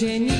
gênio.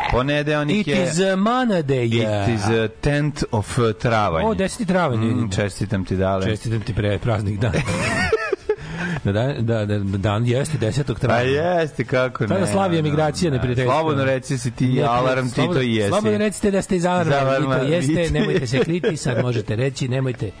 It je... is a Monday. It is a 10th of travanj. O, 10. travanj. Mm, čestitam ti dale. Čestitam ti pre praznik dan. da, da, da, da, dan jeste 10. Pa travnja. jeste, kako ne. Tada slavi emigracija da. neprijateljstva. Slobodno reci si ti, Ne, alarm ti to jesi. Slobodno recite da ste iz alarma, vi Zavarma, to jeste, nemojte se kriti, sad možete reći, nemojte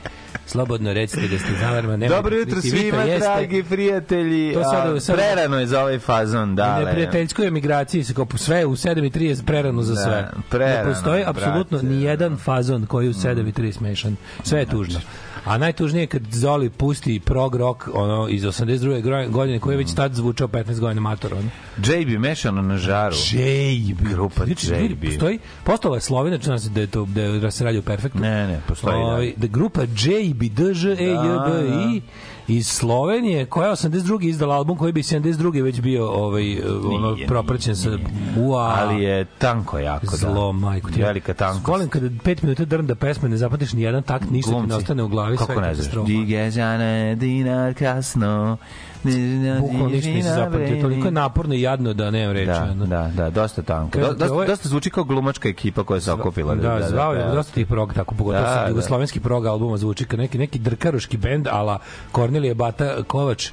slobodno recite da ste zavarma. Nema, Dobro jutro svima, jeste. dragi prijatelji. To sada- A, sada- prerano je za ovaj fazon, U dale. neprijateljskoj emigraciji se kao sve u 7.30 prerano za Da, sve. prerano, ne postoji apsolutno ni jedan fazon koji u 7.30 smešan. Sve je tužno. A najtužnije je kad Zoli pusti prog rock ono, iz 82. gro- godine koji je već tad zvučao 15 godina mator. Ono. JB mešano na žaru. JB. Grupa Znači, JB. Postoji, postala je Slovena, čuna se da, je to, da, da se radi u perfektu. Ne, ne, postoji da. Ovaj, da grupa JB, DŽ, E, J, B, I, iz Slovenije, koja je 82. izdala album koji bi 72. već bio ovaj, ono, Nije, propraćen sa UA. Ali je tanko jako, da. Zlo, majko ti. Velika tankost. Volim kada pet minuta drnda pesme, ne zapatiš ni jedan takt, ništa ti ne Glumci. ostane u glavi, Kako ne znaš? Digežane dinar kasno. Bukvalno ništa nisi zapamtio, toliko je naporno i jadno da nemam reći. Da, da, da, dosta tanko. Do, dosta, ovo je- dosta zvuči kao glumačka ekipa koja se okupila. Da, zvao je da. dosta tih prog tako pogotovo Da, sa da. jugoslovenski prog albuma zvuči kao neki neki drkaroški bend ala Kornelije Bata Kovač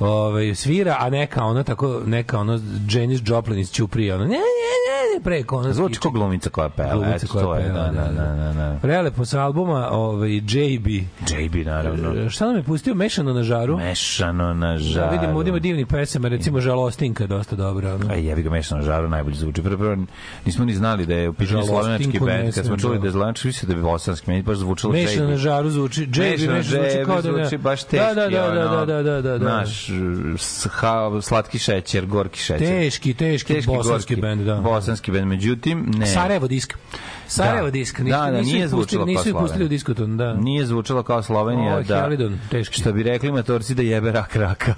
ovaj svira a neka ona tako neka ono Janis Joplin iz Ćuprije ono ne ne ne, ne preko ono Zvuči kao glumica koja peva. Glumica koja to je, peva, da, da, da, da, da. Prelepo sa albuma ovaj JB JB, naravno. Šta nam je pustio mešano na žaru? Mešano na Da, žaru. vidimo, ovdje ima divnih pesama, recimo Žalostinka dosta dobra. Ono. Aj, jebi ga mešano na žaru najbolje zvuči. Prvo, prvo nismo ni znali da je u pitanju slovenački bend. Kad smo čuli da. da je slovenački, mislio da je bosanski. Meni baš zvučalo Mešano na JB. žaru zvuči, JB Mešano zvuči JB kao da zvuči baš teški. Da, da, da, da, ono, da, da, da, da. Ha, slatki šećer, gorki šećer. Teški, teški, Teški bosanski gorki. bend, da. Bosanski bend, međutim, ne. Sarajevo disk. Sarajevo Da. disk. Da, Nisu, da, nisu nije ih pustili, zvučalo kao nisu ih pustili u diskoton, da. Nije zvučalo kao Slovenija, je da, Helidon, teški. što bi rekli matorci da jebe rak raka.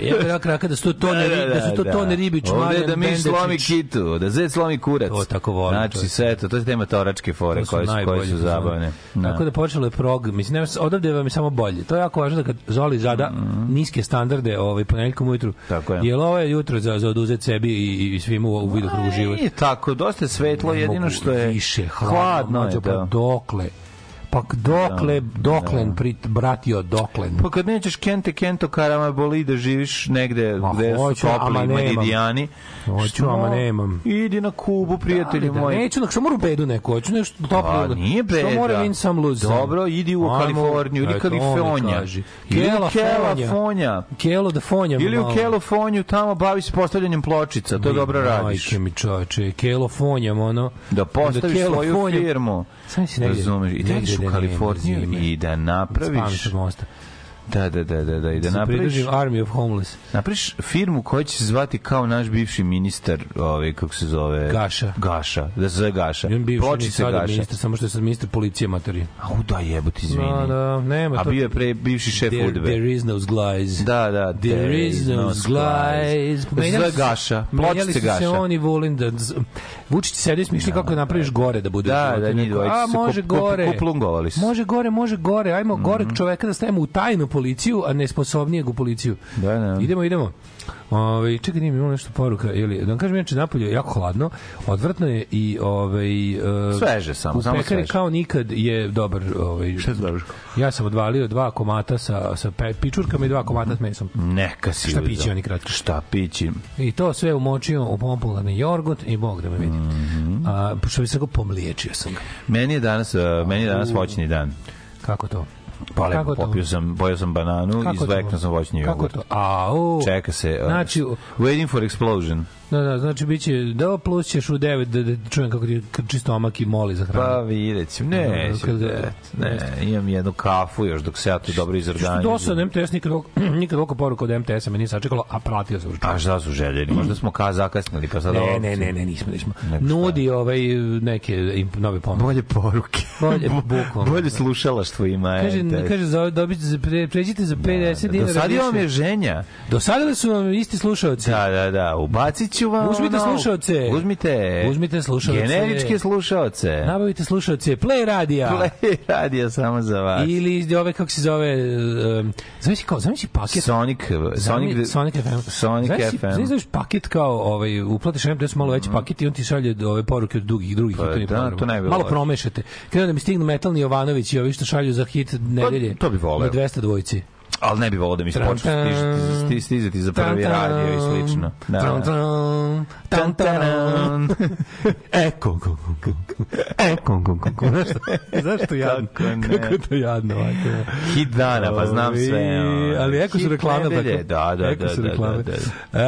Jebe rak raka da su to tone, da, su to tone ribić, Ovde Marijan da mi Bendečić. slomi kitu, da zed slomi kurac. To tako volim, Znači, je- sve to, to su te matoračke fore koje su, koje su zabavne. Da. Tako da počelo je prog, mislim nema odavde vam je samo bolje. To je jako važno da kad Zoli zada niske standarde ovaj ponedeljkom ujutru. Tako je. Jel ovo je jutro za za oduzeti sebi i, i svima u, u vidokrugu život. Nije tako, dosta je svetlo, jedino što je više hladno, hladno je, pa da. dokle pa dokle doklen prit bratio doklen Pa kad nećeš kente kento karama boli da živiš negde Ma, gde su hoću, ama topli madidijani. Hoću, Što? ama nemam. Idi na Kubu, prijatelji da, moji. neću, samo u bedu neko, hoću nešto toplo. Pa nije beda. Što mora win some lose some. Dobro, idi u Kaliforniju ili Kalifonija. Ili. Kelafonija. Kelo da fonjam. Ili u malo. Kelafoniju, tamo bavi se postavljanjem pločica, to dobro radiš. Majke mi čoveče, Kelo fonjam, ono. Da postaviš svoju firmu. Razumeš, i da ideš u Kaliforniju i da napraviš... Da, da, da, da, da, i da Se napraviš... Army of Homeless. Napraviš firmu koja će se zvati kao naš bivši ministar, ovaj, kako se zove? Gaša. Gaša, da se zove Gaša. On bivši Pločice sada Gaša. ministar, samo što je sad ministar policije materi. Au, da jebote, izvini. Da, da, nema A to- bio je pre bivši šef There, udbe. there is no zglies. Da, da, There is no zglies. Da se zove Gaša, Menjali su se Gaša. on i Vulin da... Vučić sedi smišli kako da napraviš gore da bude. Da, da, njih A, može gore. kuplungovali su. Može gore, može gore. Ajmo gore čoveka da stavimo u tajnu policiju, a nesposobnijeg u policiju. Da, da. Idemo, idemo. Ovaj čekaj, nije mi nešto poruka, ili da vam kažem inače napolje je jako hladno, odvratno je i ovaj e, Sveže samo, u samo pekari sveže. kao nikad je dobar, ovaj Šta je dobro? Ja sam odvalio dva komata sa sa pe, pičurkama i dva komata s mesom. Neka si Šta pići oni kratko? Šta pići? I to sve umočio u popularni jogurt i bog da me vidi. Mhm. A, što bi se go pomliječio sam ga. Meni je danas, uh, meni je danas voćni dan. Kako to? Pa lepo, Kako popio sam, pojeo sam bananu i Kako zveknuo sam voćni Kako jogurt. to? Au. Čeka se. uh, Znači, waiting for explosion. Da, da, znači biće da plus ćeš u 9 da, da čujem kako ti krči stomak i moli za hranu. Pa vidjet ću. Ne, Da, ću, kad- ne, ne, imam jednu kafu još dok se ja tu dobro Što izorganizujem. dosadno MTS nikad nikad ovako poruka od MTS-a me nije sačekalo, a pratio sam A šta su željeli? Možda smo ka zakasnili, pa sad Ne, ovo- ne, ne, ne, nismo, nismo. Nudi ovaj neke nove ponude. Bolje poruke. Bolje, bukvalno. Bolje slušalaštvo ima. Kaže, MTS. kaže za dobiti za pre, pređite za 50 Do dinara. sad više. vam je ženja. Dosadili su vam isti slušaoci. Da, da, da. Ubacit ću vam... Uzmite ono, slušaoce. Uzmite... Uzmite slušaoce. Generičke slušaoce. Nabavite slušaoce Play radija. Play radio samo za vas. Ili ove, kako se zove, um, zamisli kao, zamisli paket. Sonic, Sonic, Zamisli- Sonic FM. Sonic Zamisli- FM. Zamisli znaš paket kao, ovaj, uplatiš MTS malo veći paket i on ti šalje ove poruke od drugih, drugih Pa da, programa. to ne bi Malo promešate. Kada da mi stignu Metalni Jovanović i ovi što šalju za hit nedelje. to bi voleo. Na 200 dvojci. Ali ne bi volao da mi se počne stizati, stizati za prvi radio i slično. Da, da. tan, tan, tan. E, kom, kom, kom, kom, kom. E, kom, kom, kom, kom. Znaš što- Zašto jadno? Kako to jadno ovako? Hit dana, pa znam sve. Ali eko su Hit reklame. nedelje, tako. Da, da, Eko da. su da, reklame. da, da.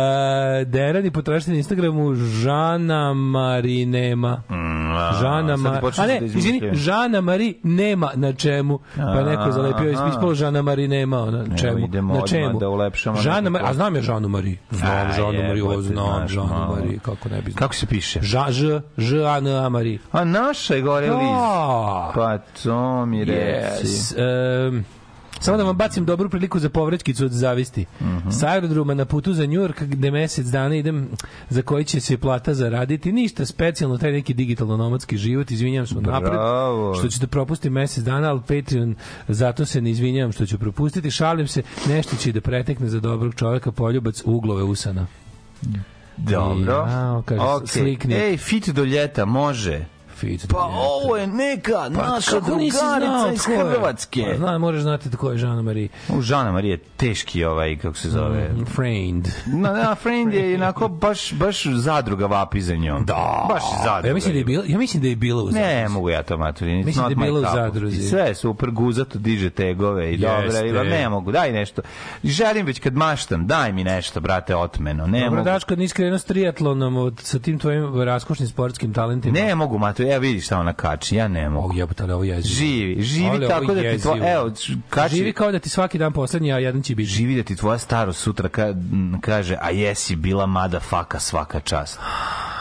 E, Deran i potražite na Instagramu Žana Marinema. Mm, Žana sad Ma... počneš A ne, da izvini. Žana Mari nema na čemu. Pa neko zalepio, Aha. ispalo Žana Mari nema na čemu. idemo na čemu. da ulepšamo Žana a znam je Žanu Mari. Znam Žanu Mari, ovo znam Žanu. Mari, kako ne bi znao. Kako se piše? Ža, Ž, Ž, A, N, A, Mari. A naša je gore Liz. Pa to mi reci. Yes. Um, Samo da vam bacim dobru priliku za povrećkicu od zavisti. Mhm. Sa aerodroma na putu za Njujork gde mesec dana idem za koji će se plata zaraditi. Ništa specijalno, taj neki digitalno-nomadski život. Izvinjam se napred što ću da propustim mesec dana, ali Patreon zato se ne izvinjam što ću propustiti. Šalim se, nešto će da pretekne za dobrog čovjeka poljubac uglove usana. Dobro. Jao, kaže, slikni. Ej, fit do ljeta, može. Fit, Pa ovo je neka naša nisi znao drugarica iz je? Hrvatske. Pa, Zna, moraš znati tko je Žana Marija. U Žana Marije teški ovaj, kako se zove. Friend. Na, na, friend je onako baš, baš zadruga vapi za njom. Da. Baš zadruga. Ja mislim da je bila, ja mislim da je bila u Ne, zadruzi. mogu ja to maturi. Mislim da je bilo u zadruzi. Sve je super, guzato diže tegove i Jeste. riba. Ne mogu, daj nešto. Želim već kad maštam, daj mi nešto, brate, otmeno. Ne Dobro, mogu. Daško, nisi krenuo s triatlonom od, sa tim tvojim raskošnim sportskim talentima. Ne mogu, maturi. Evo vidiš šta ona kači, ja ne mogu. O, jebote, ali ovo je jezivo. Živi, živi Ali ovo tako da ti tvoja, evo, kači, Živi kao da ti svaki dan poslednji, a jedan će biti. živi da ti tvoja staro sutra ka, kaže, a jesi bila mada faka svaka čast.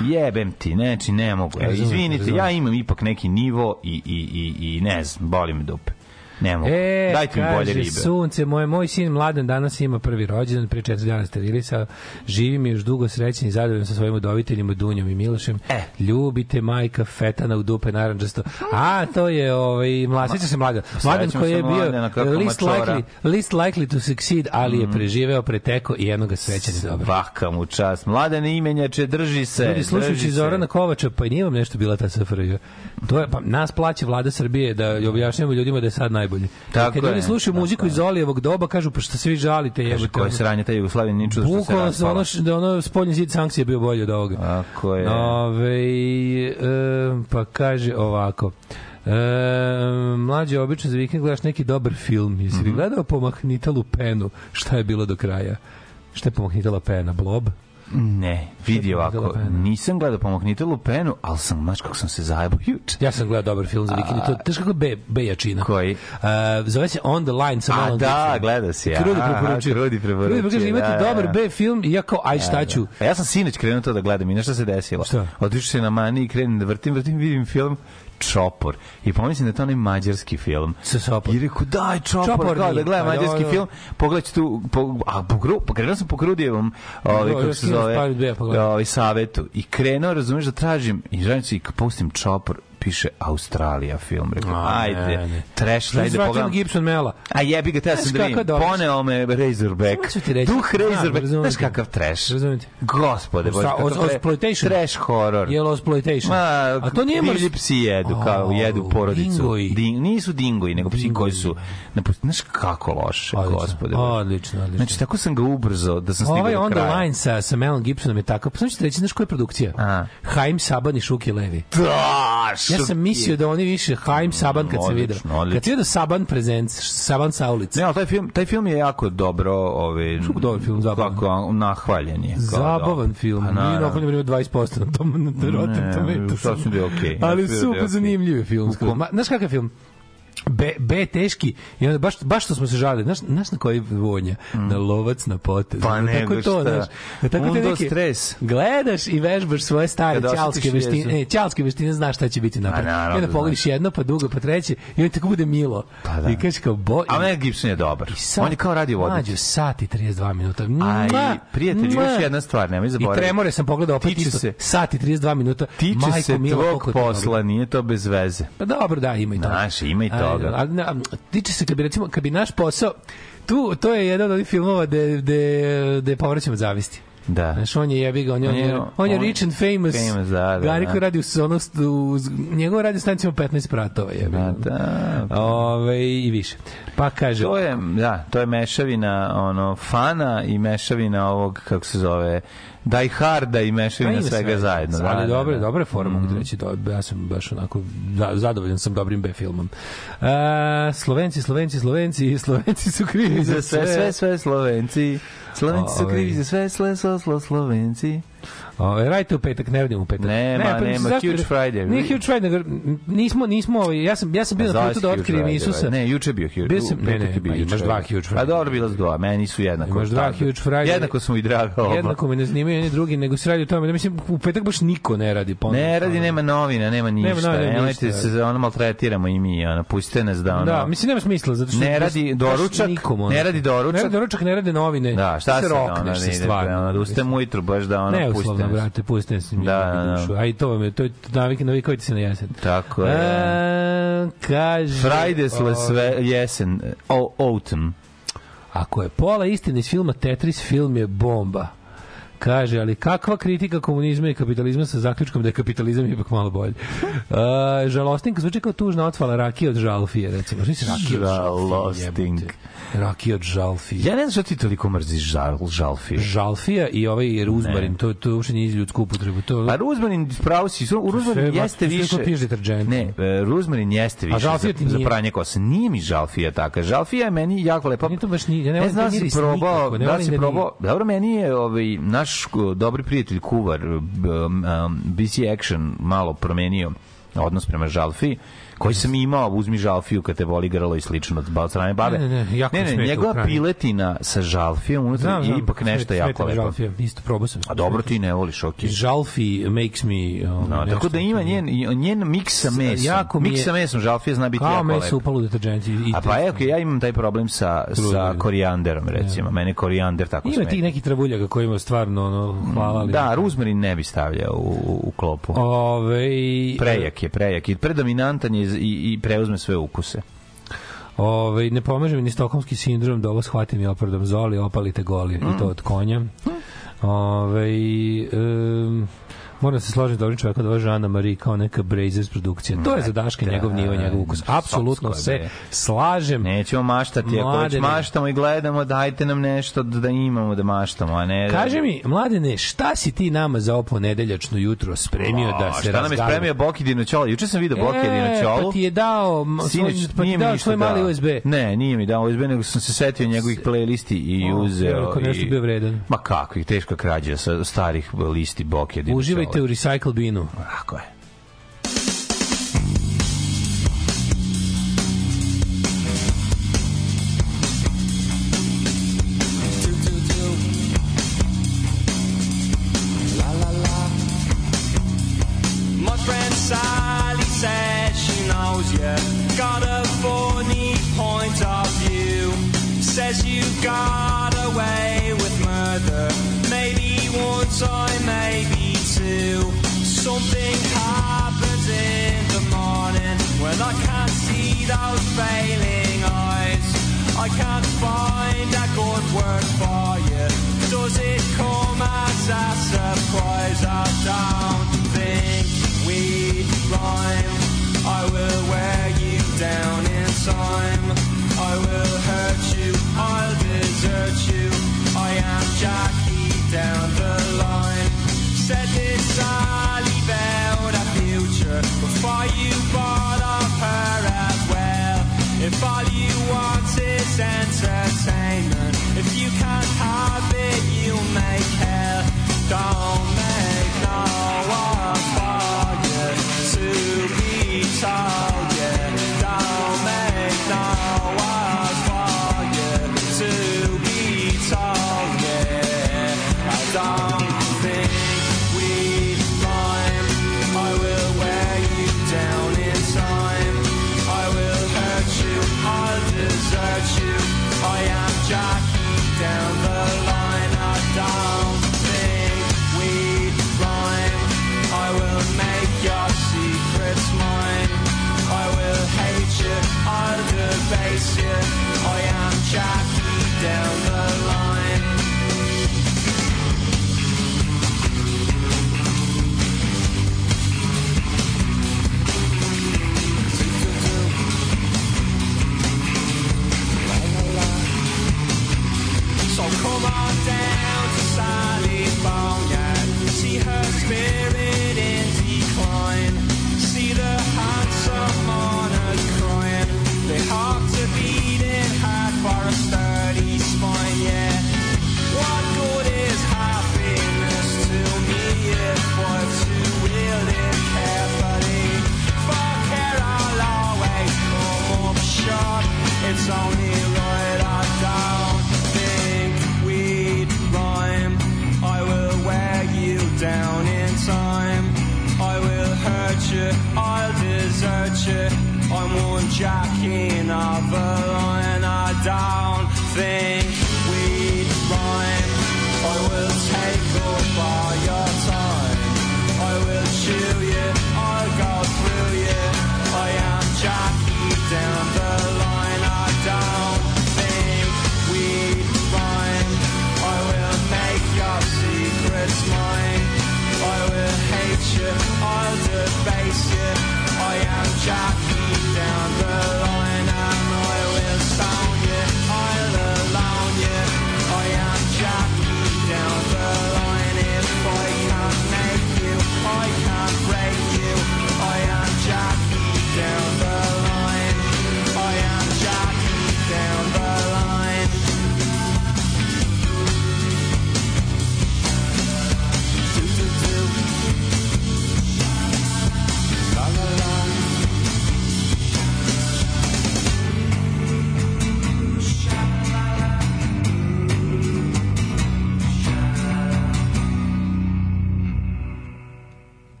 Jebem ti, neči, ne mogu. Evo, Razumem, izvinite, ja imam ipak neki nivo i, i, i, i ne znam, boli me dupe. Ne mogu. E, Dajte mi bolje ribe. sunce, moje, moj sin mladen danas ima prvi rođendan, pre četiri dana sterilisao, živi mi još dugo srećen i zadovoljan sa svojim udoviteljima Dunjom i Milošem. E. Ljubite majka fetana u dupe naranđasto. A, to je ovaj, sjeća se mladen. Mladen koji je bio least likely, least likely to succeed, ali je preživeo, preteko i jednoga srećan i dobro. Svaka mu čast. Mladene imenjače, drži se. Ljudi, slušajući drži. Zorana Kovača, pa i nije vam nešto bila ta SFRJ. To je, pa, nas plaća vlada Srbije da objašnjamo ljudima da je sad najbolje. Tako Kad ljudi je, slušaju muziku iz Olijevog doba, kažu, pa što se vi žalite, jebote. koje sranje ta Jugoslavija, nije čudo što se raspala. ono, da ono spoljni zid sankcije bio bolji od ovoga. Tako je. Ove, e, pa kaže ovako. E, mlađe, obično za vikend gledaš neki dobar film. Jesi Mhm. li gledao Pomahnitalu penu? Šta je bilo do kraja? Šta je Pomahnitala pena? Blob? Ne, vidi je ovako, nisam gledao Pomognitelu penu, ali sam, znaš kako sam se zajebao juče. Ja sam gledao dobar film za vikend to teš kako je be, be jačina. Koji? Uh, zove se On the Line sa A Melom da, gledao si. Krudi aha, preporučio. Krudi preporučio. Krudi kaže, imate da, da, dobar da. B film i ja kao, aj šta ću. A ja sam sinoć krenuo to da gledam i nešto se desilo. Šta? Otišao se na mani i krenem da vrtim, vrtim, vidim film Čopor. I pomislim da je to onaj mađarski film. Sa Sopor. I rekao, daj Čopor, Čopor kao da nije. gledam Pa, mađarski film. Pogledaj tu, po, a po, gru, po, krenuo sam po Krudijevom, ovaj, kako se zove, pa gledam. ovaj, savetu. I krenuo, razumeš, da tražim, i želim se i kad pustim Čopor, piše Australija film. Rekao, A, ajde, ne, ne. trash, ajde, pogledam. Gibson Mela. A jebi ga, te ja sam da vidim. Poneo me Razorback. Duh Razorback. Znam, razumem Znaš kakav trash. Razumem te. Gospode, bože, kakav exploitation? Trash horror. Je li exploitation? Ma, A to nije mrs- psi jedu, kao O, jedu porodicu. dingoji. Din, nisu dingoji, nego psi koji su... Znaš kako loše, gospode. odlično, odlično. Znači, tako sam ga ubrzao da sam stigao Ovaj do On the kraja. Line sa, sa Melom Gibsonom je tako. Pa ću ti reći, znaš koja je produkcija? Haim Saban i Šuki Levi. Da, Ja sam mislio da oni više Haim Saban kad se video. Kad se vidio Saban prezent, Saban sa ulice. Ne, ali taj film, taj film je jako dobro, ovaj Kako dobar film, zabavan. Kako nahvaljen je. kao Zabavan film. Pa Nije naravno. na kojem 20% na tom na Rotten Tomatoes. sasvim da je okej. Ali super da je okej. zanimljiv je film. Ma, Znaš kakav je film? B, B teški i onda baš, baš što smo se žalili znaš, znaš na koji vonja na lovac na potez Mm. Pa Tako nego je to, znaš, Da tako te neke- stres. gledaš i vežbaš svoje stare ćalske veštine ne, ćalske veštine znaš šta će biti napred naravno i onda da pogledaš jedno pa drugo pa treće i onda tako bude milo Pa da. i kažeš kao bo, A Mel Gibson je dobar. Sad, On je kao radio vodnik. Mađo, sat i 32 minuta. A Mua, i prijatelji, mua. još jedna stvar, nemoj I zaboraviti. tremore sam pogledao opet Tiče isto. se- sat i 32 minuta. Tiče se tvog to posla, nije to bez veze. Pa dobro, da, ima i toga. Znaš, ima i A, toga. Ali, na, tiče se, kad bi, recimo, kad bi naš posao, tu, to je jedan od ovih filmova gde, gde, gde povraćamo od zavisti. Da. Znaš, on je jebi ga, on je, on je, on je rich and famous. famous, da, da, Gari da. koji radi u, ono, u, njegov radi u stanicima 15 pratova, jebi Da, ga. da. Ove, i više. Pa kaže, To je, da, to je mešavina ono fana i mešavina ovog kako se zove Die Harda i mešavina ima svega sve. zajedno. Da, Ali da, dobre, da. forme, mogu ti reći. Ja sam baš onako da, zadovoljan sam dobrim B filmom. Uh, Slovenci, Slovenci, Slovenci, Slovenci su krivi za sve, sve, sve Slovenci. Slovenci su krivi za sve, sve, sve, sve Slovenci. Ove, radite u petak, ne radimo u petak. Nema, pa nema, zašto? Huge Friday. Nije Huge Friday, nego nismo, nismo, ovaj, ja sam, ja sam bio na putu da otkrijem Isusa. Ne, juče bio Huge. Bio sam- u ne, petak ne, bio pa imaš dva Huge Friday. A dobro, bila su dva, meni su jednako. Imaš dva. Huge Friday. Jednako smo i draga oba. Jednako me ne zanimaju jedni drugi, nego se radi o tome da mislim u petak baš niko ne radi. Pa Ne radi, nema novina, nema ništa. novina, nema Nemojte ništa. se, ono, maltretiramo i mi, ono, pustite nas da, ono... Da, mislim nema smisla zato što Ne radi doručak, ne radi doručak. Ne radi doručak, ne rade novine. Da, šta se rokneš stvarno. Ono, da ustem ujutru baš da ono ne, pustite uslovno, nas. brate, se mi Da, da, da, da. dušu. A i to vam je, to je navik, navikavajte se na jesen. Tako je. E, kaže... Fridays le sve jesen, o, autumn. Ako je pola istine iz filma Tetris, film je bomba. Kaže, ali kakva kritika komunizma i kapitalizma sa zaključkom da je kapitalizam ipak malo bolji. Uh, žalostinka zvuči kao tužna otvala rakije od žalfije, recimo. Si rakije od žalfije? Rakije od žalfije. Ja ne znam što ti toliko mrziš žal, žalfije. Žalfija i ovaj ruzmarin, to, to uopšte nije iz ljudsku upotrebu. To, Pa ruzmarin, pravo si, ruzmarin Sve, jeste sve više... kao piješ deterđent. Ne, ruzmarin jeste više za, za nije. pranje kose. Nije mi žalfija taka. Žalfija je meni jako lepa. Nije to baš ni, ja ne, Ne znam da si probao, da si da probao. Dobro, meni je ovaj, naš dobri prijatelj Kuvar, um, um, BC Action, malo promenio odnos prema žalfiji koji sam imao, uzmi žalfiju kad te boli grlo i slično od strane babe. Ne, ne, ne, jako ne, ne, u njegova piletina sa žalfijom unutra Znam, je ipak nešto jako lepo. žalfija. Isto probao sam. A dobro, ti ne voliš, okej. Žalfi makes me... Um, No, tako da ima njen, njen miks sa mesom. jako miks sa mesom žalfije zna biti Kao jako meso lepo. upalo u deterđent. i- i A pa evo, ja imam taj problem sa, sa korijanderom, recimo. Mene korijander tako Ima smeta. tih nekih travuljaka koji ima stvarno ono, hvala. Da, ruzmarin ne bi stavljao u, u klopu. Ove, Prejak je, prejak je. Predominantan je i, i preuzme sve ukuse. Ove, ne pomaže mi ni stokholmski sindrom da ovo shvatim i oprdom zoli, opalite goli i to od konja. Ove, um, moram da se složiti s dobrim čovjekom da ova Žana Marie kao neka Brazers produkcija. To je za Daške njegov nivo, njegov ukus. Apsolutno se slažem. Nećemo maštati, ako već maštamo i gledamo, dajte nam nešto da imamo da maštamo, a ne... da- Kaže mi, mladene, šta si ti nama za ovo ponedeljačno jutro spremio da se Šta nam je spremio Boki Dinoćola? Juče sam vidio Boki Dinoćolu. Pa ti je dao, Sinoć svoj, pa ti dao svoj mali. USB. Ne, nije mi dao USB, nego sam se setio njegovih playlisti i uzeo. ja, ako nešto i- bio vredan. Ma kakvih, teška krađa sa starih listi Boke Dinoćola. Uživajte u Recycle Binu. Tako je.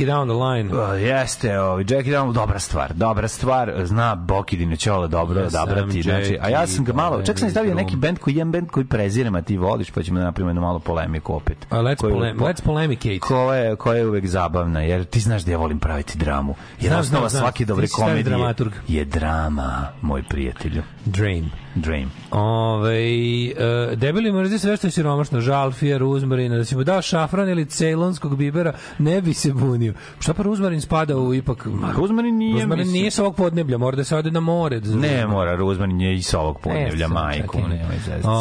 Jackie down the line. O, jeste, ovi, Jackie Down, dobra stvar, dobra stvar, zna Boki Dinoćola dobro Ja odabrati, znači, a ja sam ga malo, čak sam stavio neki bend koji, jedan bend koji prezirem, a ti voliš, pa ćemo da napravimo jednu malo polemiku opet. A let's, Koju- polem, let's polemicate. koja je, koja je uvek zabavna, jer ti znaš da ja volim praviti dramu. Jer Znam, osnova znam, znam. svake dobre komedije je drama, moj prijatelju. Dream. Dream. Ove, e, debeli mrzi sve što je siromašno, žalfija, ruzmarina, da si mu dao šafran ili cejlonskog bibera, ne bi se bunio. Šta pa ruzmarin spada u ipak... Ruzmarin nije, Ruzmarin mislim- nije sa ovog podneblja, mora da se ode na more. Da Ne mora, Ruzmarin je i sa ovog podnevlja, sam, majku. čekaj. Nemoj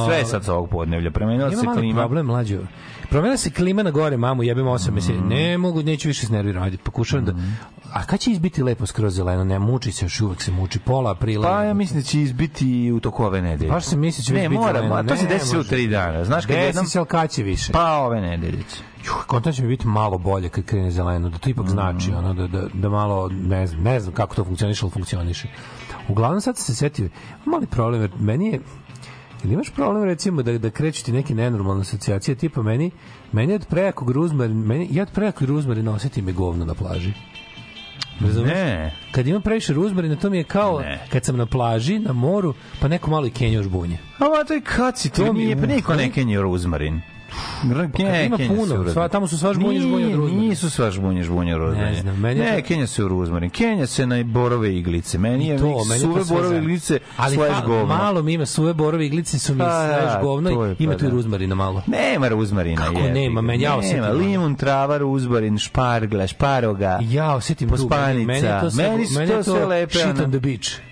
Sve je sad sa ovog podnevlja. Premenila se klima. problem, mlađo. Promenila se klima na gore, mamu, jebem osam meseci. Mm. Ne mogu, neću više s nervira raditi. Pokušavam da... A kad će izbiti lepo skroz zeleno? Ne, muči se, još uvek se muči. Pola aprila. Pa ja mislim da će izbiti u toku ove nedelje. Baš se misli da će Ne, biti mora, zeleno. a to se Ne, desi u tri dana. Znaš kad Desi jednom... se, ali kad će više? Pa ove nedelje će. Juh, kontent će mi biti malo bolje kad krene zeleno, da to ipak znači, ono, da, da, da malo, ne znam, ne znam kako to funkcioniše, ali funkcioniše. Uglavnom sad se setio, mali problem, jer meni je, ili imaš problem recimo da, da kreću ti neke nenormalne asocijacije, tipa meni, meni od prejakog ruzmarina, meni, ja od prejakog ruzmarina osetim je govno na plaži. Razumeš? Ne. Kad imam previše ruzmarina, to mi je kao Ne. kad sam na plaži, na moru, pa neko malo i kenja žbunje. A to je ti, To mi je- nije, pa niko ne kenje ruzmarin. Ne, kad ima Kenja puno, se sva- tamo su sva žbunje, žbunje od ruzmarina. Nisu sva žbunje, žbunje od ruzmarin. Ne znam, meni je ne, to- Kenja se u ruzmarin. Kenja se na borove iglice. Meni je to, meni je suve borove iglice ali slash pa, govno. malo mi ima suve borove iglice su mi Pa, slash govno je, i ima pa tu i da. ruzmarina malo Nema ruzmarina. Kako jebi nema? Meni ja Nema, osetim. limun, trava, ruzmarin, špargla, šparoga. ja osetim tu meni je to sve, Meni meni je to sve lepe, shit on the beach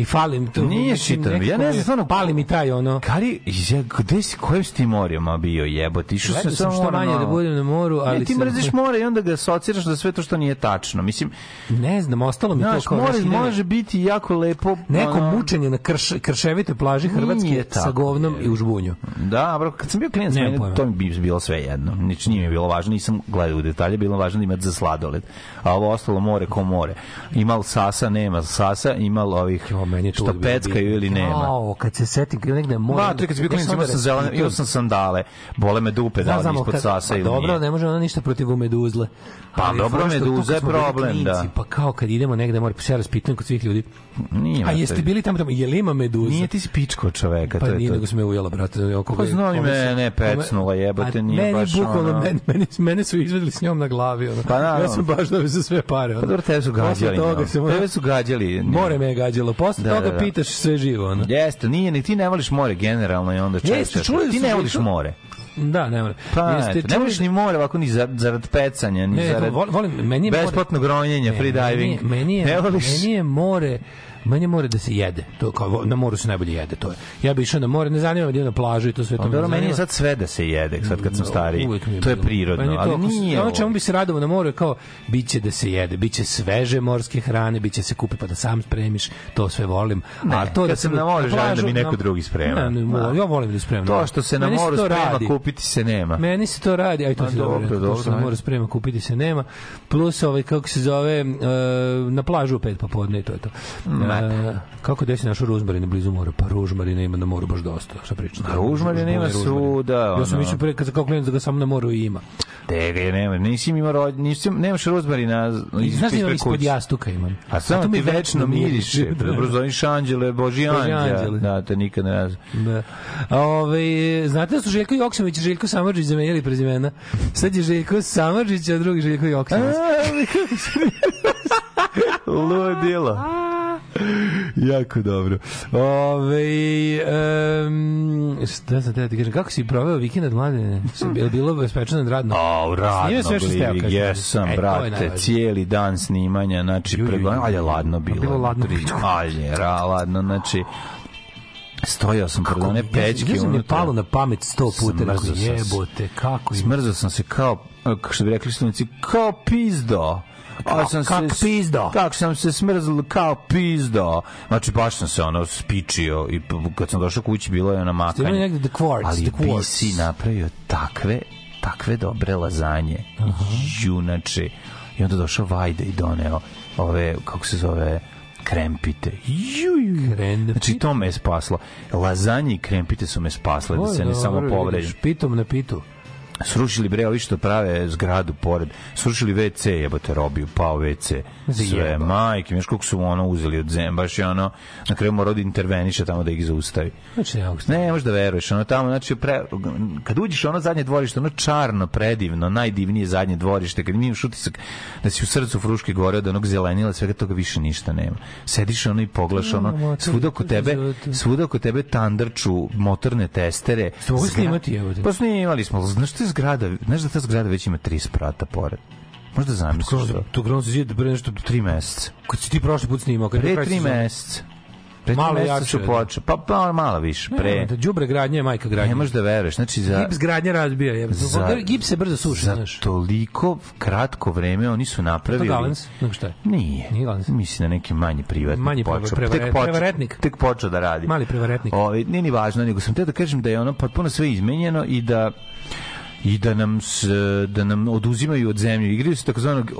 i falim to Nije the- ja ne mi- znam, stvarno, pali mi taj ono Kari, ja, gde si, kojim si ti morima bio jebote? Išao sam samo što manje da budem na moru, ali ne, ti sam- mrziš more i onda ga asociraš da sve to što nije tačno. Mislim, ne znam ostalo mi znaš, to kao more može biti jako lepo. neko ono- mučenje na krš, krševite plaži Hrvatske sa tako, govnom je. i u žbunju Da, bro, kad sam bio Nemam meni to mi bi bilo sve jedno. Nič nije mi bilo važno, nisam gledao u detalje, bilo važno da imati za sladoled. A ovo ostalo more ko more. Imal sasa, nema sasa, imal ovih Jo, meni je to što peckaju ili nema. Jao, kad se setim kad negde mora Ma, to je kad sam bio klinac, imao sam zelene, imao sam sandale, bole me dupe, da li ispod sasa pa ili dobro, nije. ne može ona ništa protiv meduzle. Pa Ali dobro, meduza je problem, da. Pa kao kad idemo negde, mora, pa se ja raspitujem kod svih ljudi. Nije, A jeste bili tamo, tamo, je li ima meduza? Nije ti si pičko od čoveka, Pa to je nije, to. nego sam me ujela, brate. Oko Pa znam i mene, pecnula, jebote, nije meni baš bukvalno, ono- meni, meni, mene su izvedli s njom na glavi. Ono. Pa naravno. ja sam baš da sve pare. Ono. Pa dobro, tebe su Posle gađali. toga no. sam, Tebe su gađali. More me je gađalo. Posle Da, toga da, da. pitaš sve živo. Ono. Jeste, nije, ni ti ne voliš more generalno i onda Jeste, češće. čuli da Ti ne voliš to- more. Da, ne mora. Pa, Jeste eto, ne voliš ni more ovako ni za- zarad pecanja, ni Ne, zarad volim, volim, meni je more- besplatnog ronjenja, Ne, free diving. Meni, meni, Ne je, voliš? meni je more meni je more da se jede. To kao na moru se najbolje jede, to je. Ja bih išao na more, ne zanima me da na plažu i to sve to. Pa dobro, meni je sad sve da se jede, sad kad sam stariji. Uvijek mi To je prirodno, ali nije. Ono čemu bi se radovao na moru je kao biće da se jede, biće sveže morske hrane, biće se kupi pa da sam spremiš, to sve volim. A to da se na moru, želim da mi neko na- drugi sprema. Ne, ne, Da. ja volim da spremam. To što se na moru sprema, kupiti se nema. Meni se to radi, aj to Pa se dobro, dobro, ajde. mora sprema, kupiti se nema. Plus ovaj kako se zove e, na plažu pet popodne i to je to. Mat. kako desi našu ružmarina blizu mora? Pa ružmarina ima na moru baš dosta. Šta pričam? A ružmarina ima svuda, Ja sam mislio pre kad kao klinac da ga samo na moru ima. Tege, nema, nisi ima rod, nisi, nemaš rozmarina I znaš da imam ispred ispod jastuka imam. A samo ti večno miriše. Da, da. Dobro zoveš anđele, Boži Božji anđele. Da, te nikad ne razum. Da. Ove, znate da su Željko Joksimović i Željko Samardžić zamenjali prezimena? Sad je Željko Samardžić, a drugi Željko Joksimović. Ludilo. jako dobro. Ove, um, šta sam te da ti kažem, kako si proveo vikend od mladene? Je li bilo bespečano radno? A, Snimio radno, sve što ste kažem. jesam, E, je brate, cijeli dan snimanja, znači, pregledam, ali je ladno bilo. Bilo ladno. Ali je ra, ladno, znači, stojao sam pred one pećke Ja sam mi unutra. palo na pamet sto puta, Smrzao sam se. jebote, kako im Smrzao sam se kao, kako što bi rekli studnici, kao pizdo. A sam kak se, pizdo. Kako sam se smrzao kao pizdo. Znači, baš sam se ono spičio i kad sam došao kući bilo je Ste imali makanje. negde the quartz, Ali the quartz. BC napravio takve, takve dobre lazanje. Junače. I onda došao Vajda i doneo ove, kako se zove, krempite. Ju, ju. Krempite? Znači, to me je spaslo. Lazanje i krempite su me spasle, da se ne samo povredim. Pitom na pitu. Srušili bre ovi što prave zgradu pored. Srušili WC, jebote, robiju, pao WC. Sve, majke, znaš koliko su ono uzeli od zemlje, baš je ono, na kraju mora da interveniše tamo da ih zaustavi. Znači, ne mogu Ne, možeš da veruješ, ono tamo, znači, pre, kad uđeš ono zadnje dvorište, ono čarno, predivno, najdivnije zadnje dvorište, kad imaš utisak da si u srcu Fruške gore od onog zelenila, svega toga više ništa nema. Sediš ono i poglaš, ono, svuda oko tebe, svuda oko tebe tandrču motorne testere. Zgra- snimati, jebote? Pa snimali smo, znaš te zgrada, znaš da ta zgrada već ima tri sprata pored. Možda zamisliš to. Tu gronu se zida pre nešto Tri meseca. kad si ti prošli put snimao. Kad Pre tri meseca. Pre Malo jače, su da. počeli. Pa, pa malo više. Pre. Da, đubre gradnje je majka gradnje. Ne možeš da veruješ. Znači, za, Gips gradnje razbija. Je. Za- Gips se brzo suši, za znaš. toliko kratko vreme oni su To napravili... Galens, nego šta je? Nije. Nije Galens. Mislim da neki manji privatnik Manji počeo. preva- tek počeo, prevaretnik. Tek počeo da radi. Mali prevaretnik. Ovaj nije ni važno, nego sam te da kažem da je ono potpuno sve izmenjeno i da i da nam s, da nam oduzimaju od zemlje. Igraju se takozvanog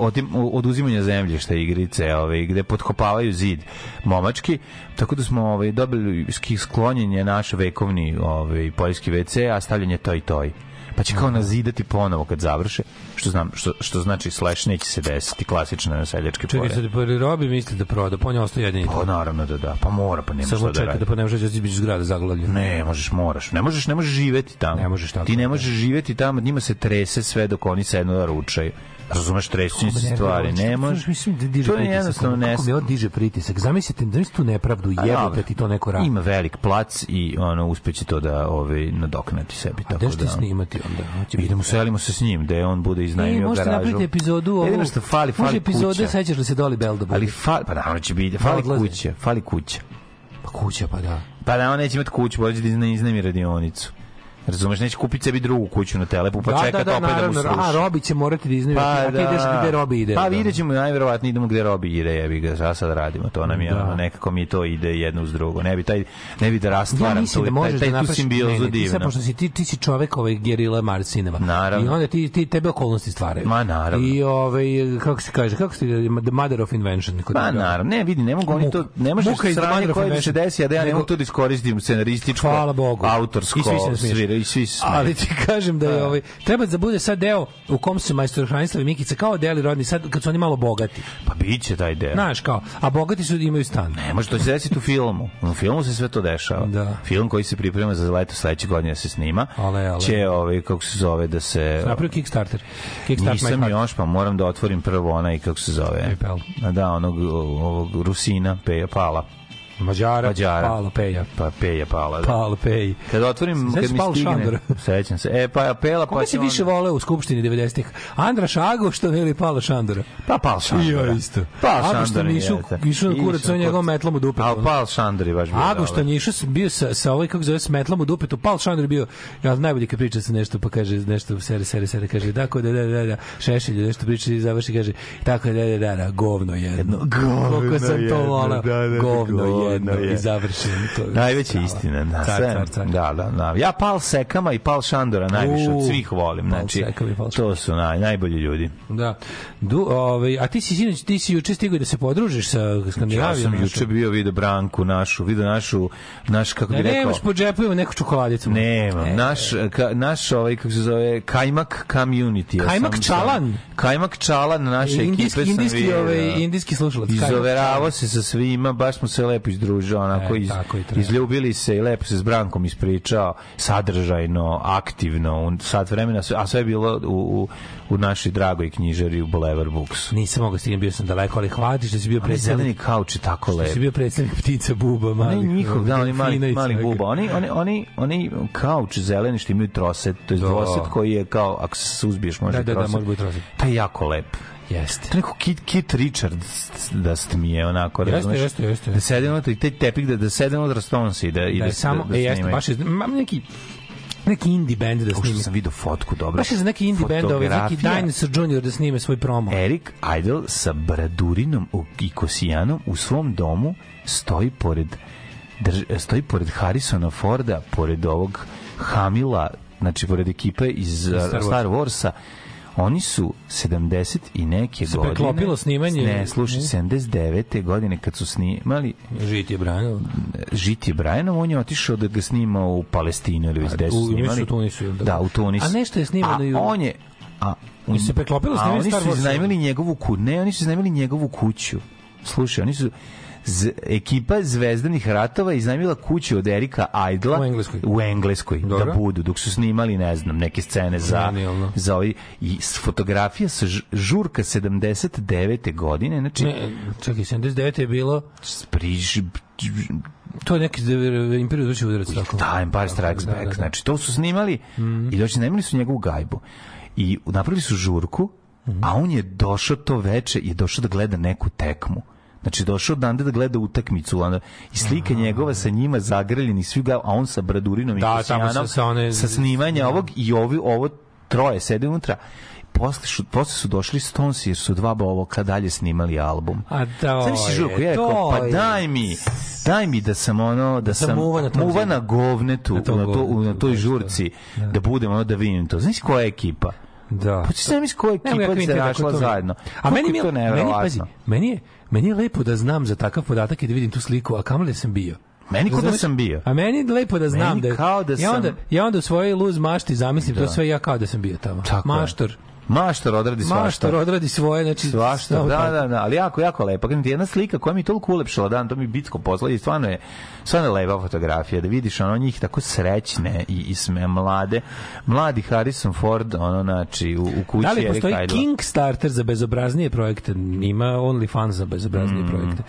oduzimanja zemljišta igrice ovaj gde potkopavaju zid momački. Tako da smo ovaj dobili sklonjenje naš vekovni ovaj poljski WC a stavljanje toj toj pa će kao nazidati ponovo kad završe što znam što, što znači slash neće se desiti klasično seljačke Čekaj, pore sad pa robi misli da proda, pa on je ostao jedini. pa naravno da da pa mora pa nema Samo šta da radi da pa ne može da biti zgrada zaglavljena. Ne, možeš, moraš. Ne možeš, ne možeš živeti tamo. Ne možeš tako, Ti ne da. možeš živeti tamo, njima se trese sve dok oni sednu da ručaju. Razumeš, se stvari. Ne možeš. Mislim da diže To je pritisak. jednostavno ne. Kako mi ovo diže pritisak? Zamislite, zamislite tu nepravdu, jebote ti to neko radi. Ima velik plac i ono uspeće to da ovaj nadoknati sebi tako ćete da. snimati onda? Idemo selimo se s njim, da on bude iznajmio možete garažu. napraviti epizodu ovu. Jedino što fali, fali Može epizode, sećaš li se Doli Bell da bude? Ali fali, pa naravno će biti, fali odlaze. kuća, fali kuća. Pa kuća, pa da. Pa da on neće imati kuću, bolje da izna- iznajmi radionicu. Razumeš, neće kupiti sebi drugu kuću na telepu, pa da, čekati da, da, opet da mu sruši. A, Robi će morati da iznaju. Pa a ti da. ideš gde Robi ide. Pa da. vidjet ćemo, najverovatnije idemo gde Robi ide, jebi ga, šta sad radimo, to nam je, Da. ono, nekako mi to ide jedno uz drugo. Ne bi, taj, ne bi da Ja rastvaram mislim tu, da možeš taj, da taj tu napraviš simbiozu ne, ne, ti sad, divno. pošto si ti ti si čovek ovaj gerila Marcinema. Naravno. I onda ti ti tebe okolnosti stvaraju. Ma, naravno. I ovaj kako se kaže, kako se the mother of invention kod toga. naravno, ne vidi, ne mogu oni to, ne može Muka iz sranje koje da se desi, a da ja ne mogu to da iskoristim scenarističko, autorsko, svira, i svi se smeju. Ali ti kažem da je ovaj treba da bude sad deo u kom se majstor Hranislav i Mikica kao deli rodni sad kad su oni malo bogati. Pa biće taj deo. Znaš kao, a bogati su imaju stan. Ne može to se desiti u filmu. U filmu se sve to dešava. Da. Film koji se priprema za leto sledeće godine da se snima. Ale, ale. Će, ovaj, kako se zove, da se... Napravio Kickstarter. Kickstart my Nisam još, pa moram da otvorim prvo onaj, kako se zove... PayPal. Da, onog ovog Rusina, Peja Pala. Mađara, Mađara. Palo Peja. Pa Peja Pala, da. Palo Pej. Kad otvorim, Sećaš kad mi Paul stigne... Šandora? Sećam se. E, pa Pela, pa Koga će si on- više voleo u Skupštini 90-ih? Andra Šagošta ili Palo Šandora? Pa Pal Šandora. I ja isto. Agustan Šandora išao- jeste. išao na kurac, na njegovom metlom u dupetu, A ono. Pal Šandor je baš bio išao s- bio sa, sa ovaj, kako zove, s metlom u dupetu. Pal Šandor je bio, ja najbolje kad priča se nešto, pa kaže nešto, sere, sere, sere, kaže, tako da, da, da, da, šešelj, nešto priča i završi, kaže, tako da, da, da, da, govno jedno. govno jedno, volao. da, da, govno, govno Slobodno je. i završeno. To je Najveća strava. istina. Da, Car, car, car. Da, da, da. Ja Pal Sekama i Pal Šandora najviše od svih volim. Znači, Sekam i Pal to su naj, najbolji ljudi. Da. Du, ovaj, a ti si sinoć, ti si juče stigao da se podružiš sa Ja Skandinavijom. sam juče bio video Branku našu, video našu, naš, kako Da bi rekao, nemaš po džepovima neku čokoladicu. Nemam. E, naš, ka, naš ovaj, kako se zove, Kajmak Community. Ja Kajmak sam- Čalan? Kajmak Čalan naše Indijski, ekipe sam indijski, vidio. ovaj, indijski slušalac. Čalan. se sa svima, baš smo se lepo izdružili, onako E, iz, izljubili se i lepo se s Brankom ispričao, sadržajno, aktivno, sat vremena, a sve je bilo u, u, u našoj dragoj knjižari u Boulevard Books. Nisam mogao stignem, bio sam daleko, ali hvatiš da si bio predstavnik. zeleni kauč je tako Da lep. si bio predstavnik ptica buba, mali. njihov, da, oni mali, mali buba. Oni, oni, oni, oni kauč zeleni što imaju troset, to je Da. dvoset koji je kao, ako se suzbiješ, može Da, da, da, troset. može biti troset. Taj je jako lep. Jeste. To neko Kit, Kit Richard da ste mi je onako, Jeste, razumeš? jeste, jeste. Da sede unutra i taj tepik, da, da sede unutra Stones i da, i Da da, samo, da, da e, jeste, baš je, mam neki, neki indie band da Ušto snimi. sam vidio fotku, dobro. Baš je za neki indie band, ovaj, neki. Dinosaur Junior da snime svoj promo. Eric Idle sa Bradurinom i Kosijanom u svom domu stoji pored drž, stoji pored Harrisona Forda, pored ovog Hamila, znači pored ekipe iz Star Star, Wars. Warsa. Oni su 70 i neke Se godine. preklopilo snimanje? Ne, slušaj, 79. godine kad su snimali Žit je branilo. Žiti Brianom, on je otišao da ga snima u Palestinu ili gde su snimali. u Tunisu, da? Da, u Tunisu. A nešto je snimano A i u- on je... A, I se preklopilo a snimanje oni Star su Warsa. iznajmili njegovu kuću. Ne, oni su iznajmili njegovu kuću. Slušaj, oni su z, ekipa zvezdanih ratova iznajmila kuću od Erika Idla U Engleskoj. u Engleskoj Dobro. da budu dok su snimali ne znam neke scene za Genijalno. za ovaj i fotografija sa žurka 79. godine znači Ne, čekaj, 79 je bilo, priž, to je neki Imperiju duši udarac. tako. Da, Empire Strikes Da, Back. da, da. Znači, to su snimali i doći snimali su njegovu gajbu. I napravili su žurku, a on je došao to veče, je došao da gleda neku tekmu. Znači, došao odande da gleda utakmicu. Onda, I slika njegova sa njima zagrljeni, svi ga, a on sa Bradurinom i Da, sa- sa one- sa snimanja ovog i ovi, ovo troje sede unutra. Posle su, posle su došli Stones jer su dva bovoka dalje snimali album. A to Znaš si je, žurku, ja to rekao, pa daj mi, daj mi da sam ono, da sam sam muva na muva na govnetu, Na na, tom to, govnetu, na toj to. žurci, da budem ono da vidim to. Znaš koja je ekipa? Da. Pa ti se misli koja je Nemo ekipa da se rašla to- zajedno. A meni, mi, je to meni, pazi, meni je, meni je lepo da znam za takav podatak i da vidim tu sliku, a kamo li sam bio? Meni kao da sam bio. A meni je lepo da znam Meni da, kao da ja onda, sam- ja onda u svojoj luz mašti zamislim to Da. sve ja kao da sam bio tamo. Tako je. Maštor. Odradi svašta. Maštor odradi svoje, znači Svašta, da, da, da, ali jako, jako lepa. Kažem ti, jedna slika koja mi je toliko ulepšala dan, to mi bitko posla i stvarno je, stvarno je lepa fotografija, da vidiš ono njih tako srećne i, i sme mlade. Mladi Harrison Ford, ono, znači, u, u kući Da li postoji Idla. Kickstarter za bezobraznije projekte? Ima OnlyFans za bezobraznije Mm, projekte.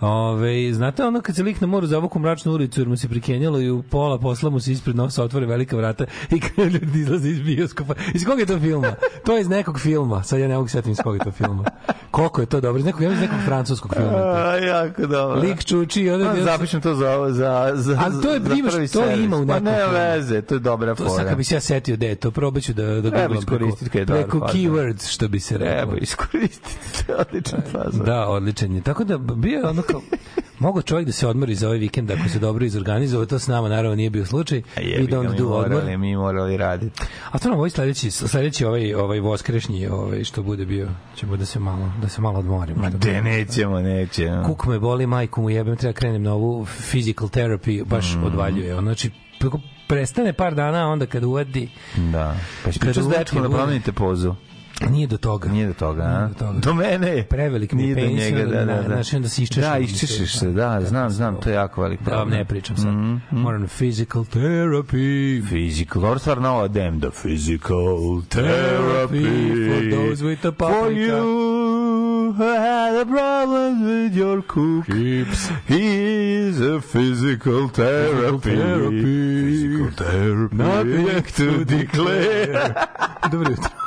Ove, znate ono kad se lik na moru zavuku mračnu ulicu jer mu se prikenjalo i u pola posla mu se ispred nosa otvore velika vrata i kad ljudi izlaze iz bioskopa. Iz koga je to filma? To je iz nekog filma. Sad ja ne mogu setim iz koga je to filma. Koliko je to dobro? Iz nekog, ja iz nekog francuskog filma. A, jako dobro. Lik čuči i onda... Pa, zapišem to za za za Ali to je- za imaš- to servis. ima u nekom ne filmu. veze, to je dobra To sad fora. kad bi se ja setio da je to, probaću da, da Treba preko, iskoristiti preko fazon. keywords, što bi se. Treba iskoristiti, odličan fazon. Da, odličan je. Tako da bio ono kao mogu čovjek da se odmori za ovaj vikend ako se dobro izorganizuje, to s nama naravno nije bio slučaj. A We jebi ga, don't mi do odmor. morali, mi morali raditi. A to nam ovaj sledeći, sledeći ovaj ovaj voskrešnji, ovaj što bude bio, ćemo da se malo da se malo odmorimo. Ma Što de, nećemo, neće. Kuk me boli, majku mu jebem, treba krenem na ovu physical therapy, baš Mm. odvaljuje. Ono, znači, prestane par dana, onda kad uvadi, Da. Pa s uvati dečkom da promenite pozu. Nije do toga. Nije do toga, a? Do toga. Do mene. Prevelik mi je penis, da, da, na- da. znači, onda se iščešljam Da, iščešiš se, da, da, znam, znam, to je jako velik Da problem. ne pričam sad. Mhm, Moram na physical therapy. Physical, dobro stvar nova dem, the physical Therapy for those with the For paprika. you who had a problem with your cook Keeps. He's a physical therapy therapy. Physical therapy Nothing to declare Dobro jutro.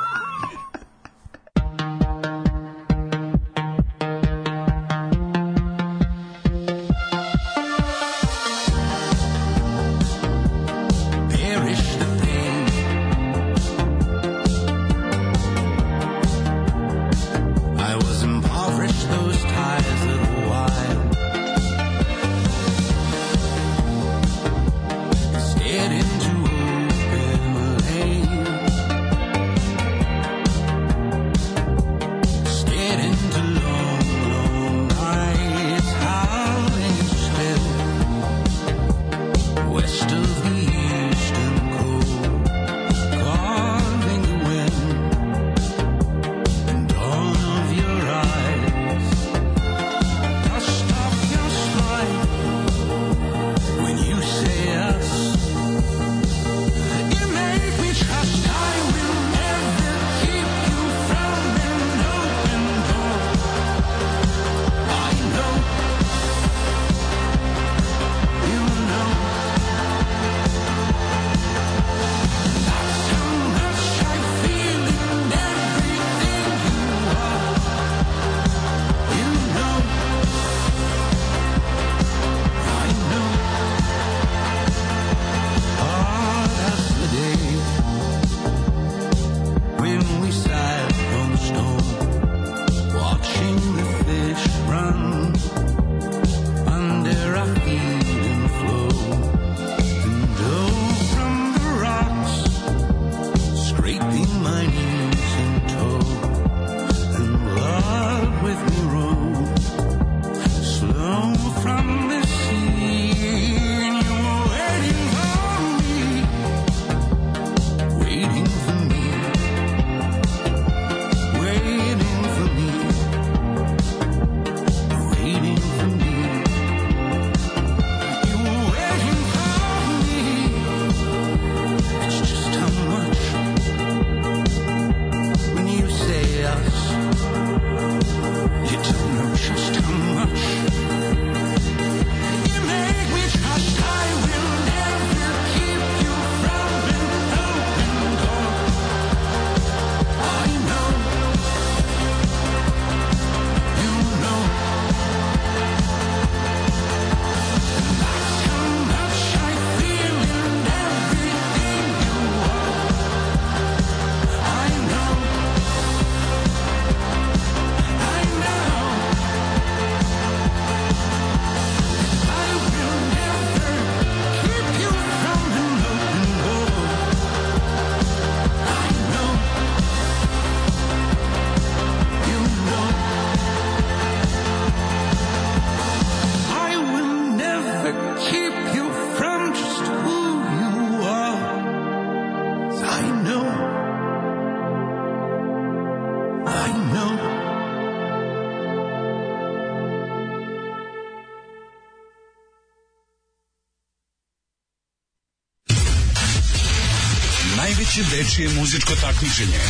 Dečije muzičko takmičenje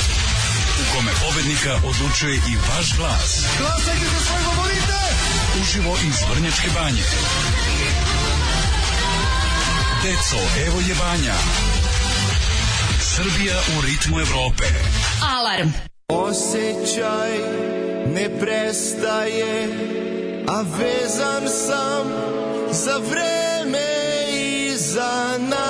u kome pobednika odlučuje i vaš glas. Glasajte za svoje favorite! Uživo iz Vrnjačke banje. Deco, evo je banja. Srbija u ritmu Evrope. Alarm. Osjećaj ne prestaje, a vezan sam za vreme i za navike.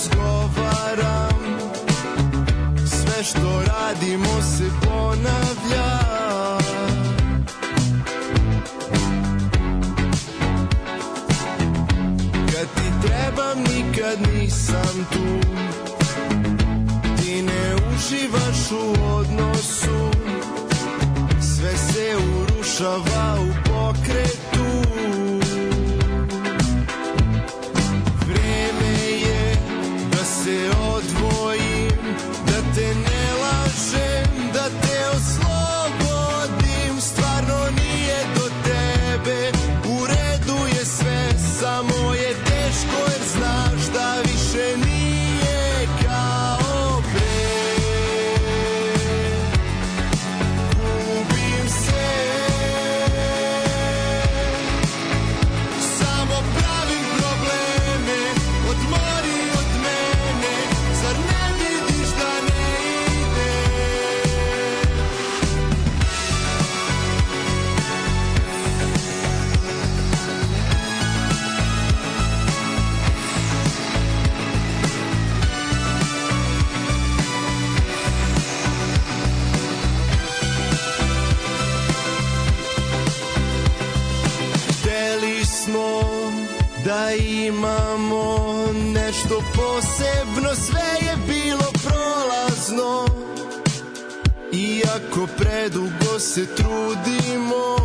Razgovaram. Sve što radimo se ponavlja. Kad ti trebam nikad nisam tu. Ti ne uživaš u odnosu. Sve se urušava u pokretu Iako predugo se trudimo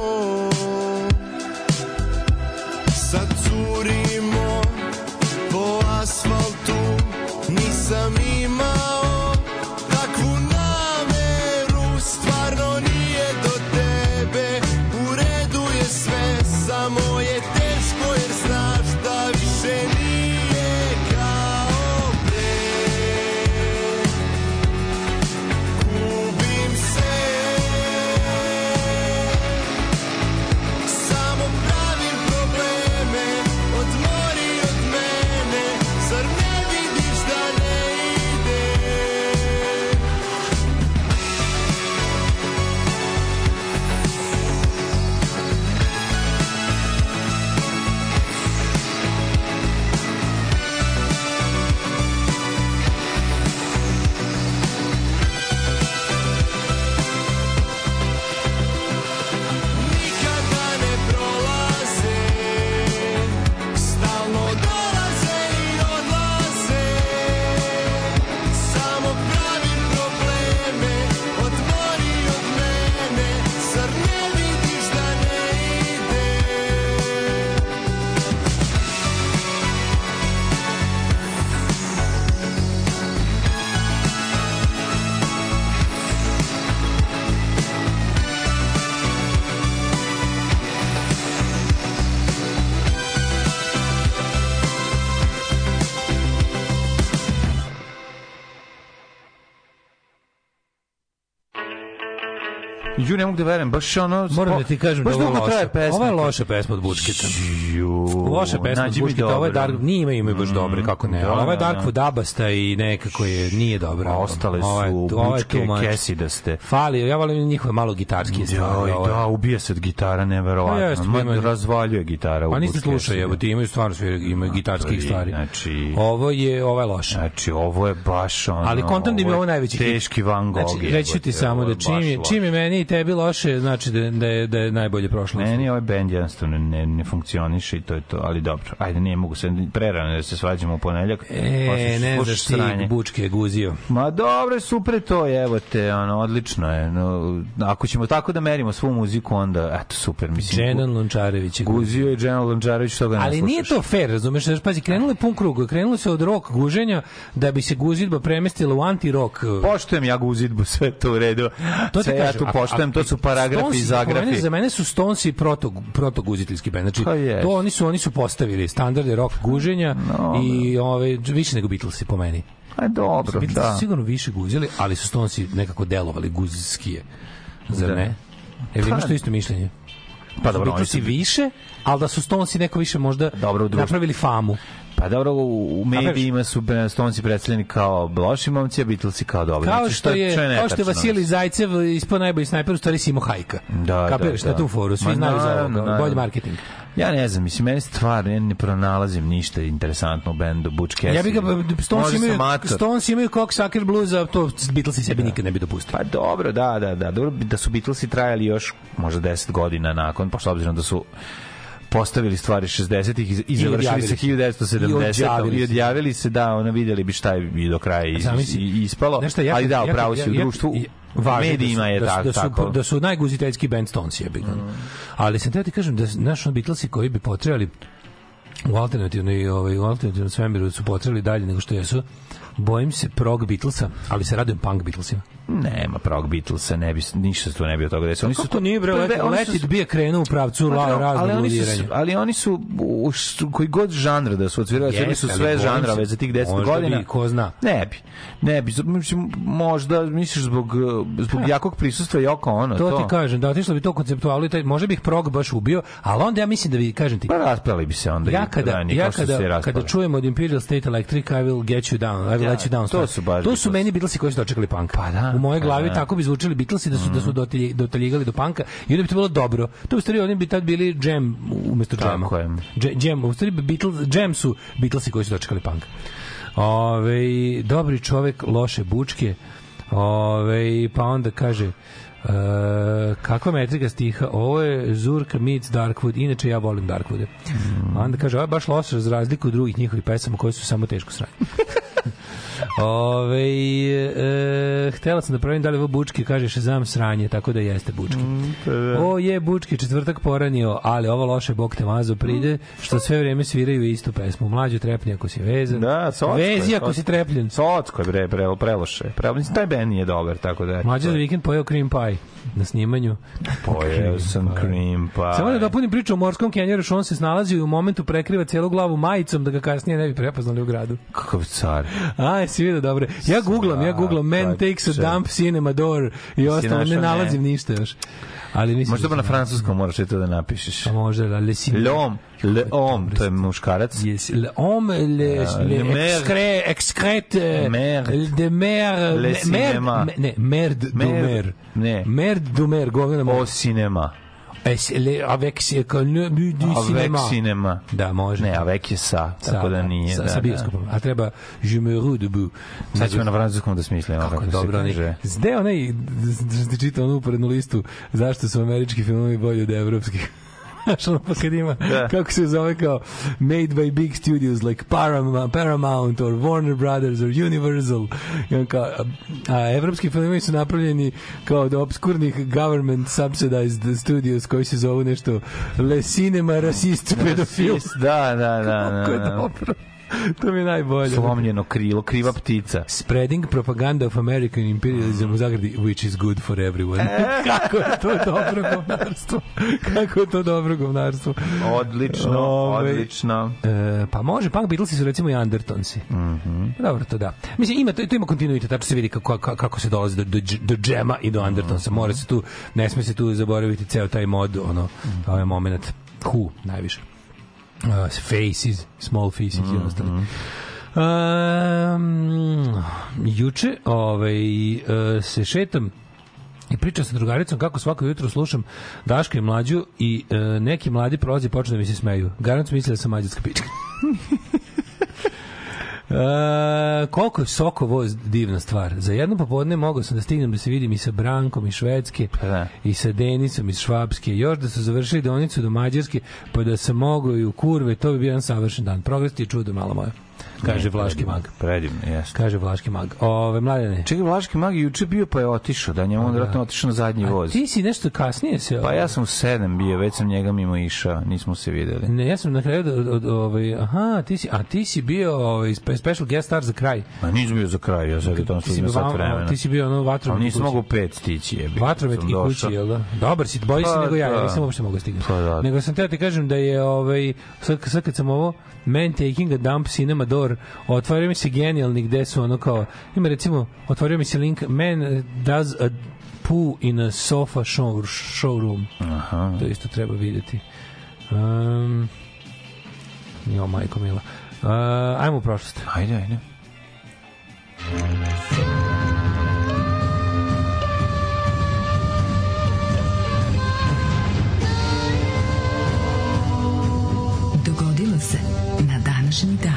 mogu da verujem, baš ono... Moram da ti kažem da baš ovo je dugo traje loša. pesma. Ovo je loša pesma od Bučketa. Loša pesma od Bučketa, ovo je dobro. Dark, nije ima ima baš dobre, kako ne, da, ovo je da, Dark da. Dabasta i nekako je, nije dobra. A ostale Ovo su ovo bučke, too much. kesidaste. Fali, ja volim njihove malo gitarske stvari. Ovo da, ubija se od gitara, Pa neverovatno. Ima- razvaljuje gitara. u Pa Bučke slušali, evo ti imaju stvarno sve, imaju gitarskih stvari. Znači, Ovo je, ovo je loše. znači, ovo je baš ono... Ali kontam da mi je ovo najveći hit. Teški Van Gogh. Znači, reći ti samo ovo da čim je, čim je meni i tebi loše, znači da, da, je, da je najbolje prošlo. Meni ovaj bend jednostavno ne, ne funkcioniše i to je to, ali dobro. Ajde, ne mogu se prerano da se svađamo u ponedeljak. E, ne znaš ti, Bučke je guzio. Ma dobro, super to je, evo te, ono, odlično je. No, ako ćemo tako da merimo svu muziku, onda, eto, super, mislim. Dženan Lončarević je Guzio i Dženan Lončarević, to ga ne Ali nije to fair, razumeš? Znaš, pazi, krenulo je pun krug, krenulo se od rock guženja da bi se guzidba premestila u anti-rock. Poštujem ja guzidbu, sve to u redu. To ti sve ja tu poštujem, to su paragrafi i zagrafi. Za mene su Stonesi proto, protoguziteljski band. Znači, Pa to oni su, oni su postavili standarde rock guženja i ove, više nego Beatlesi po meni. Aj, dobro, Beatlesi da. su sigurno više guzili, ali su Stonesi nekako delovali guzskije. Zar Da. ne? E, vi Pa- imaš to isto mišljenje? Pa dobro, oni Beatlesi su- više, ali da su Stonesi neko više možda Dobro, društvu. napravili famu. Pa dobro, u, u medijima su Stonci predstavljeni kao loši momci, a Beatlesi kao dobri. Kao Znači, što je, kao što je. Vasilij Zajcev ispao najbolji snajper, u stvari Simo Hajka. Da, Kapiraš da, na da. tu foru, svi Ma, znaju za ovo, bolji marketing. Ja ne znam, mislim, meni stvarno, ja ne pronalazim ništa interesantno u bendu Butch Cassidy. Ja bih ga, Stones imaju. Stones imaju Cocksucker Blues, a to Beatlesi sebi nikad ne bi dopustili. Pa dobro, da, da, da. Dobro da su Beatlesi trajali još možda 10 godina nakon, pošto obzirom da su postavili stvari 60-ih i- završili se se. 1970 I odjavili i se. odjavili se, da, ono videli bi šta je i do kraja Zamisli. i, ispalo, šta, ja ali da, upravo si u društvu, važno medijima da su- je da su- tak- da su, tako. Da su najguziteljski band Stones je mm. Ali sam teo ti kažem da naš Beatlesi koji bi potrebali u alternativnoj ovaj u alternativnom svemiru su potrebali dalje nego što jesu. Bojim se prog Beatlesa, ali se radujem punk Beatlesima. Nema prog Beatlesa, ne bi, ništa se tu ne bi od toga desilo. Oni su Kako nije bre, to je- let, oni let su- it be krenuo u pravcu Pa la, da, raznog ali oni su, ali oni su u, koji god žanr da su odsvirali, odsvirali su Jeste, ali sve žanrove za tih 10 možda godina. bi, ko zna. Ne bi. Ne bi. Mislim, možda misliš zbog, zbog jakog prisustva i oko ono. To, To, ti kažem, da otišlo bi to konceptualno, taj, može bih prog baš ubio, ali onda ja mislim da bi, kažem ti, Pa raspali bi se onda. ja kada, ranije, ja su kada, kada čujem od Imperial State Electric, I will get you down, I will Da, let you down. to su baš to su meni Beatlesi koji su dočekali punk. Pa da, U mojoj pa glavi da. tako bi zvučali Beatlesi da su, da su dotalji- dotaljigali do panka i onda bi to bilo dobro. To u stvari oni bi tad bili jam umesto Tako džema. je. Dže- Jam, u stvari Beatles, jam su Beatlesi koji su dočekali punk. Ove, dobri čovek, loše bučke. Ove, pa onda kaže Uh, kakva metrika stiha ovo je Zurka meets Darkwood inače ja volim Darkwoode mm. onda kaže ovo je baš loše za razliku od drugih njihovih pesama koje su samo teško sranje Ove, e, htela sam da pravim da li ovo bučki, kaže Šezam sranje, tako da jeste bučki. O je bučki, četvrtak poranio, ali ovo loše bog te mazo pride, što sve vreme sviraju istu pesmu. Mlađo trepni ako si vezan. Da, socko je, Vezi ako si trepljen. Socko je bre, pre, preloše. Pre, mislim, taj band nije dobar, tako da... Mlađo za vikend pojeo cream pie na snimanju. Pojeo sam cream pie. Samo da dopunim priču o morskom kenjeru, što on se snalazi i u momentu prekriva celu glavu majicom da ga kasnije ne bi prepoznali u gradu. Kakav car. A, jesi vidio, dobro. Ja googlam, ja googlam man takes a dump cinema door i ostalo, ne našao, ne? nalazim ništa još. Ali mislim Možda da na francuskom moraš i to da napišeš. Pa može, da, le cinema. L'homme, l'homme, to je muškarac. Yes, le homme, le, le, le excret, excrete, Merde. de mer, Le mer, ne, merde du mer. Ne. Merde du mer, govna Au mer. Es, le, avec, le but du Avec cinéma. cinéma. Da, može. Ne, avec je sa, tako da nije. Sa, da, sa da. bioskopom. A treba je me rue de bout. Sad ćemo na francuskom da smislimo kako, Kako dobro, gde onaj, što ti čitao onu uporednu listu, zašto su američki filmovi bolji od evropskih? Znaš, ono pa kad ima, Da. kako se zove kao made by big studios like Paramount, Paramount or Warner Brothers or Universal. I on kao, a, a evropski filmovi su napravljeni kao od obskurnih government subsidized studios koji se zovu nešto Le Cinema Racist Pedofil. Da, da, da. Je da, da. dobro. To mi je najbolje. Slomljeno krilo, kriva ptica. Spreading propaganda of American imperialism u zagradi, which is good for everyone. Kako je to dobro govnarstvo. Kako je to dobro govnarstvo. Odlično, Ovaj, odlično. E, pa može, Punk Beatlesi su recimo i Undertonsi. Mm -hmm. Dobro, to da. Mislim, ima, to, to ima kontinuitet, tačno se vidi kako, kako, se dolazi do, do, do džema i do Undertonsa. Mora se tu, ne sme se tu zaboraviti ceo taj mod, ono, ovaj moment. Who, najviše. Uh, faces, small faces i ostali. Um, juče ovaj, uh, se šetam i pričam sa drugaricom kako svako jutro slušam Daška i mlađu i uh, neki mladi prolazi i počnu da mi se smeju. Garant mislili da sam mađarska pička. E, koliko je Sokovoz divna stvar. Za jedno popodne mogao sam da stignem da se vidim i sa Brankom iz Švedske da. i sa Denicom iz Švabske. Još da su završili donicu do Mađarske, pa da sam mogao i u kurve, to bi bio jedan savršen dan. Progres ti je čudo, malo moje. Kaže Vlaški mag. Predivno, jeste. Kaže Vlaški mag. Ove, mladene. Čekaj, Vlaški mag juče bio pa je otišao, da njemu on vjerojatno otišao na zadnji voz. Ti si nešto kasnije se... Pa ja sam u sedam bio, već sam njega mimo išao, nismo se videli. Ne, ja sam na kraju od, od, ovaj, aha, ti si, a ti si bio ovaj, spe- special guest star za kraj. A nisam bio za kraj, ja sad tamo sam sat vremena. ti si bio ono Ali vatromet nisam i kući. mogao pet stići, je. Vatromet i kući, jel da? Dobar si, bolji si Pa, nego ja, ja da. nisam uopšte mogao stigati. Pa, da. Nego sam teo ti kažem da je, ovaj, sad, sad kad sam ovo Man Taking a Dump Cinema Door, otvorio mi se genijalni gde su ono kao, ima recimo, otvorio mi se link Man does a poo in a sofa show, showroom. Aha. To isto treba videti. Um, jo, majko mila. Uh, ajmo u prošlost. Ajde, ajde. Dogodilo se na današnji dan.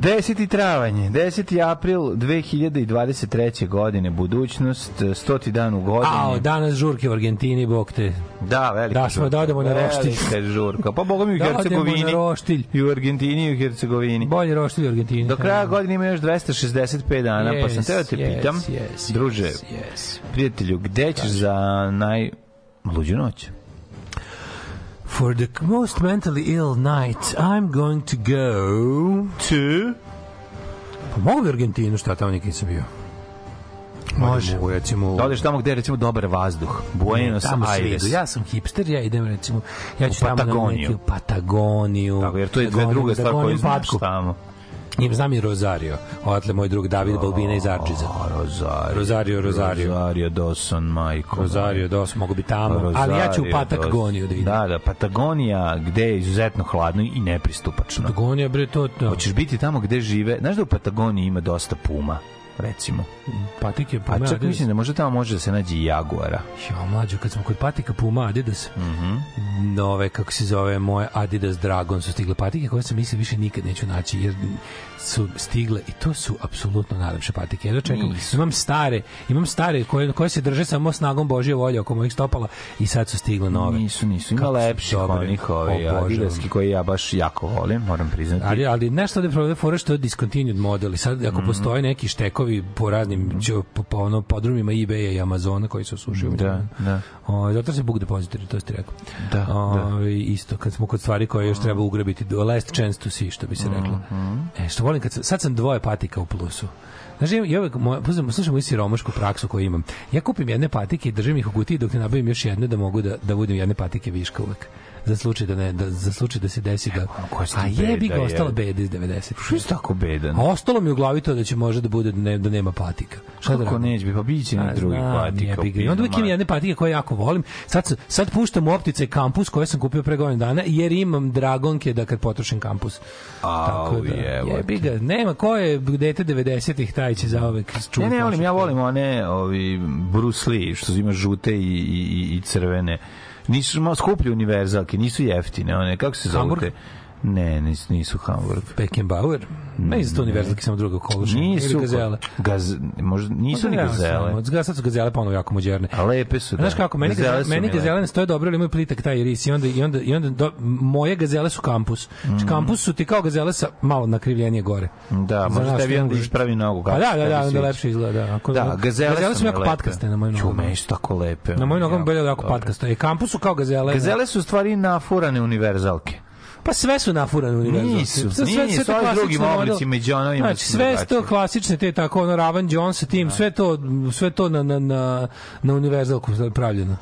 10. travanje, 10. april 2023. godine, budućnost, 100. dan u godini. Ao, danas žurke u Argentini, bog te. Da, velika Da, smo žurka. da odemo na roštilj. Velika žurka. Pa boga mi u Da odemo Hercegovini. na roštilj. I u Argentini i u Hercegovini. Bolje roštilj u Argentini. Do kraja godine ima još 265 dana, pa sam Yes, teo da te yes, pitam, yes, druže, yes, yes. prijatelju, gde ćeš za naj... Luđu noć? For the most mentally ill night, I'm going to go... To? Pa mogu Argentinu, šta tamo nikad nisam bio. Može. Mogu, recimo... Da odeš tamo gde je recimo dobar vazduh. Buenos tamo Aires. Ja sam hipster, ja idem recimo, ja ću U tamo Patagoniju. neki, u Patagoniju. Tako, jer to je dve druga stvar koju gonim znaš tamo. I znam i Rosario. Odatle moj drug David Balbina iz Arčiza. A, Rosario. Rosario, Rosario. Rosario Dawson, majko. Rosario, dos, mogu bi tamo. ali ja ću u Rosario Patagoniju da Dawson. idem. Da, da, Patagonija gde je izuzetno hladno i nepristupačno. Patagonija, bre, to... to. Hoćeš biti tamo gde žive. Znaš da u Patagoniji ima dosta puma, recimo. Patike, A Puma, čak Adidas. mislim da možda tamo može da se nađe i Jaguara. Jo, mlađo, kad smo kod patika Puma Adidas, Mhm. nove, kako se zove, moje Adidas Dragon su stigle patike koje sam mislio više nikad neću naći, jer su stigle i to su apsolutno najlepše patike. Ja čekam, imam stare, imam stare koje, koje se drže samo snagom Božje volje oko mojih stopala i sad su stigle nove. Nisu, nisu. Ima lepših dobre. onih O, ovaj, Bože. adidaski koji ja baš jako volim, moram priznati. Ali, ali nešto da je problem fora što je discontinued model i sad ako Mhm. postoje neki štekovi po raznim mm po, po ono podrumima eBaya i Amazona koji su osušili. Da, da. O, zato se book depository, to ste rekao. Da, o, da. Isto, kad smo kod stvari koje još treba ugrabiti, last chance to see, što bi se reklo. Mhm. E, što volim, kad sad sam dvoje patika u plusu. Znaš, ja, uvek, moja, slušam moju siromašku praksu koju imam. Ja kupim jedne patike i držim ih u kutiji dok ne nabavim još jedne da mogu da, da budem jedne patike viška uvek za slučaj da ne da za slučaj da se desi da a jebi ga ostala beda iz 90 Što je tako bedan? a ostalo mi u glavi to da će može da bude da, ne, da nema patika. Šta da neće bi, pa biće A, neki drugi patika. I onda uvijek imam jedne patike koje jako volim. Sad, sad puštam u optice kampus koje sam kupio pre godinu dana jer imam dragonke da kad potrošim kampus. Au, da, jebote. jebi ga. Nema ko je dete 90-ih taj će zaovek čuvati. Ne, ne volim, ja volim one ovi Bruce Lee, što ima žute i, i- i crvene. Nisu malo skuplje univerzalke, nisu jeftine, one, kako se zove? Ne, nisu, nisu Hamburg. Beckenbauer. Ne iz to univerzalki samo druga koluša. Nisu, Ili gazele. Gaz, možda, nisu ni gazele. Od sad su gazele ponovo jako moderne. A lepe su, da. Znaš kako, meni gazele, su meni gazele ne stoje dobro, ali imaju plitak taj ris i onda, i onda, i onda do, moje gazele su kampus. Znači, kampus su ti kao gazele sa malo nakrivljenije gore. Da, možda tebi onda ispravi nogu. Pa da, da, da, onda lepše izgleda. da. Ako, Da, gazele, gazele su jako patkaste na mojim Ču, nogama. meni su tako lepe. Na mojim nogama Jako belje jako patkaste. E, kampus su kao gazele. Gazele su u stvari nafurane univerzalke. Pa sve su nafurane univerzalne. Nisu, Sve- sve- nisu, sve to ovi klasični drugim model. oblicima i džonovima Znači, sve to klasične, te tako, ono, Ravan Jones tim, sve to, sve to na, na, na, na univerzalku pravljeno.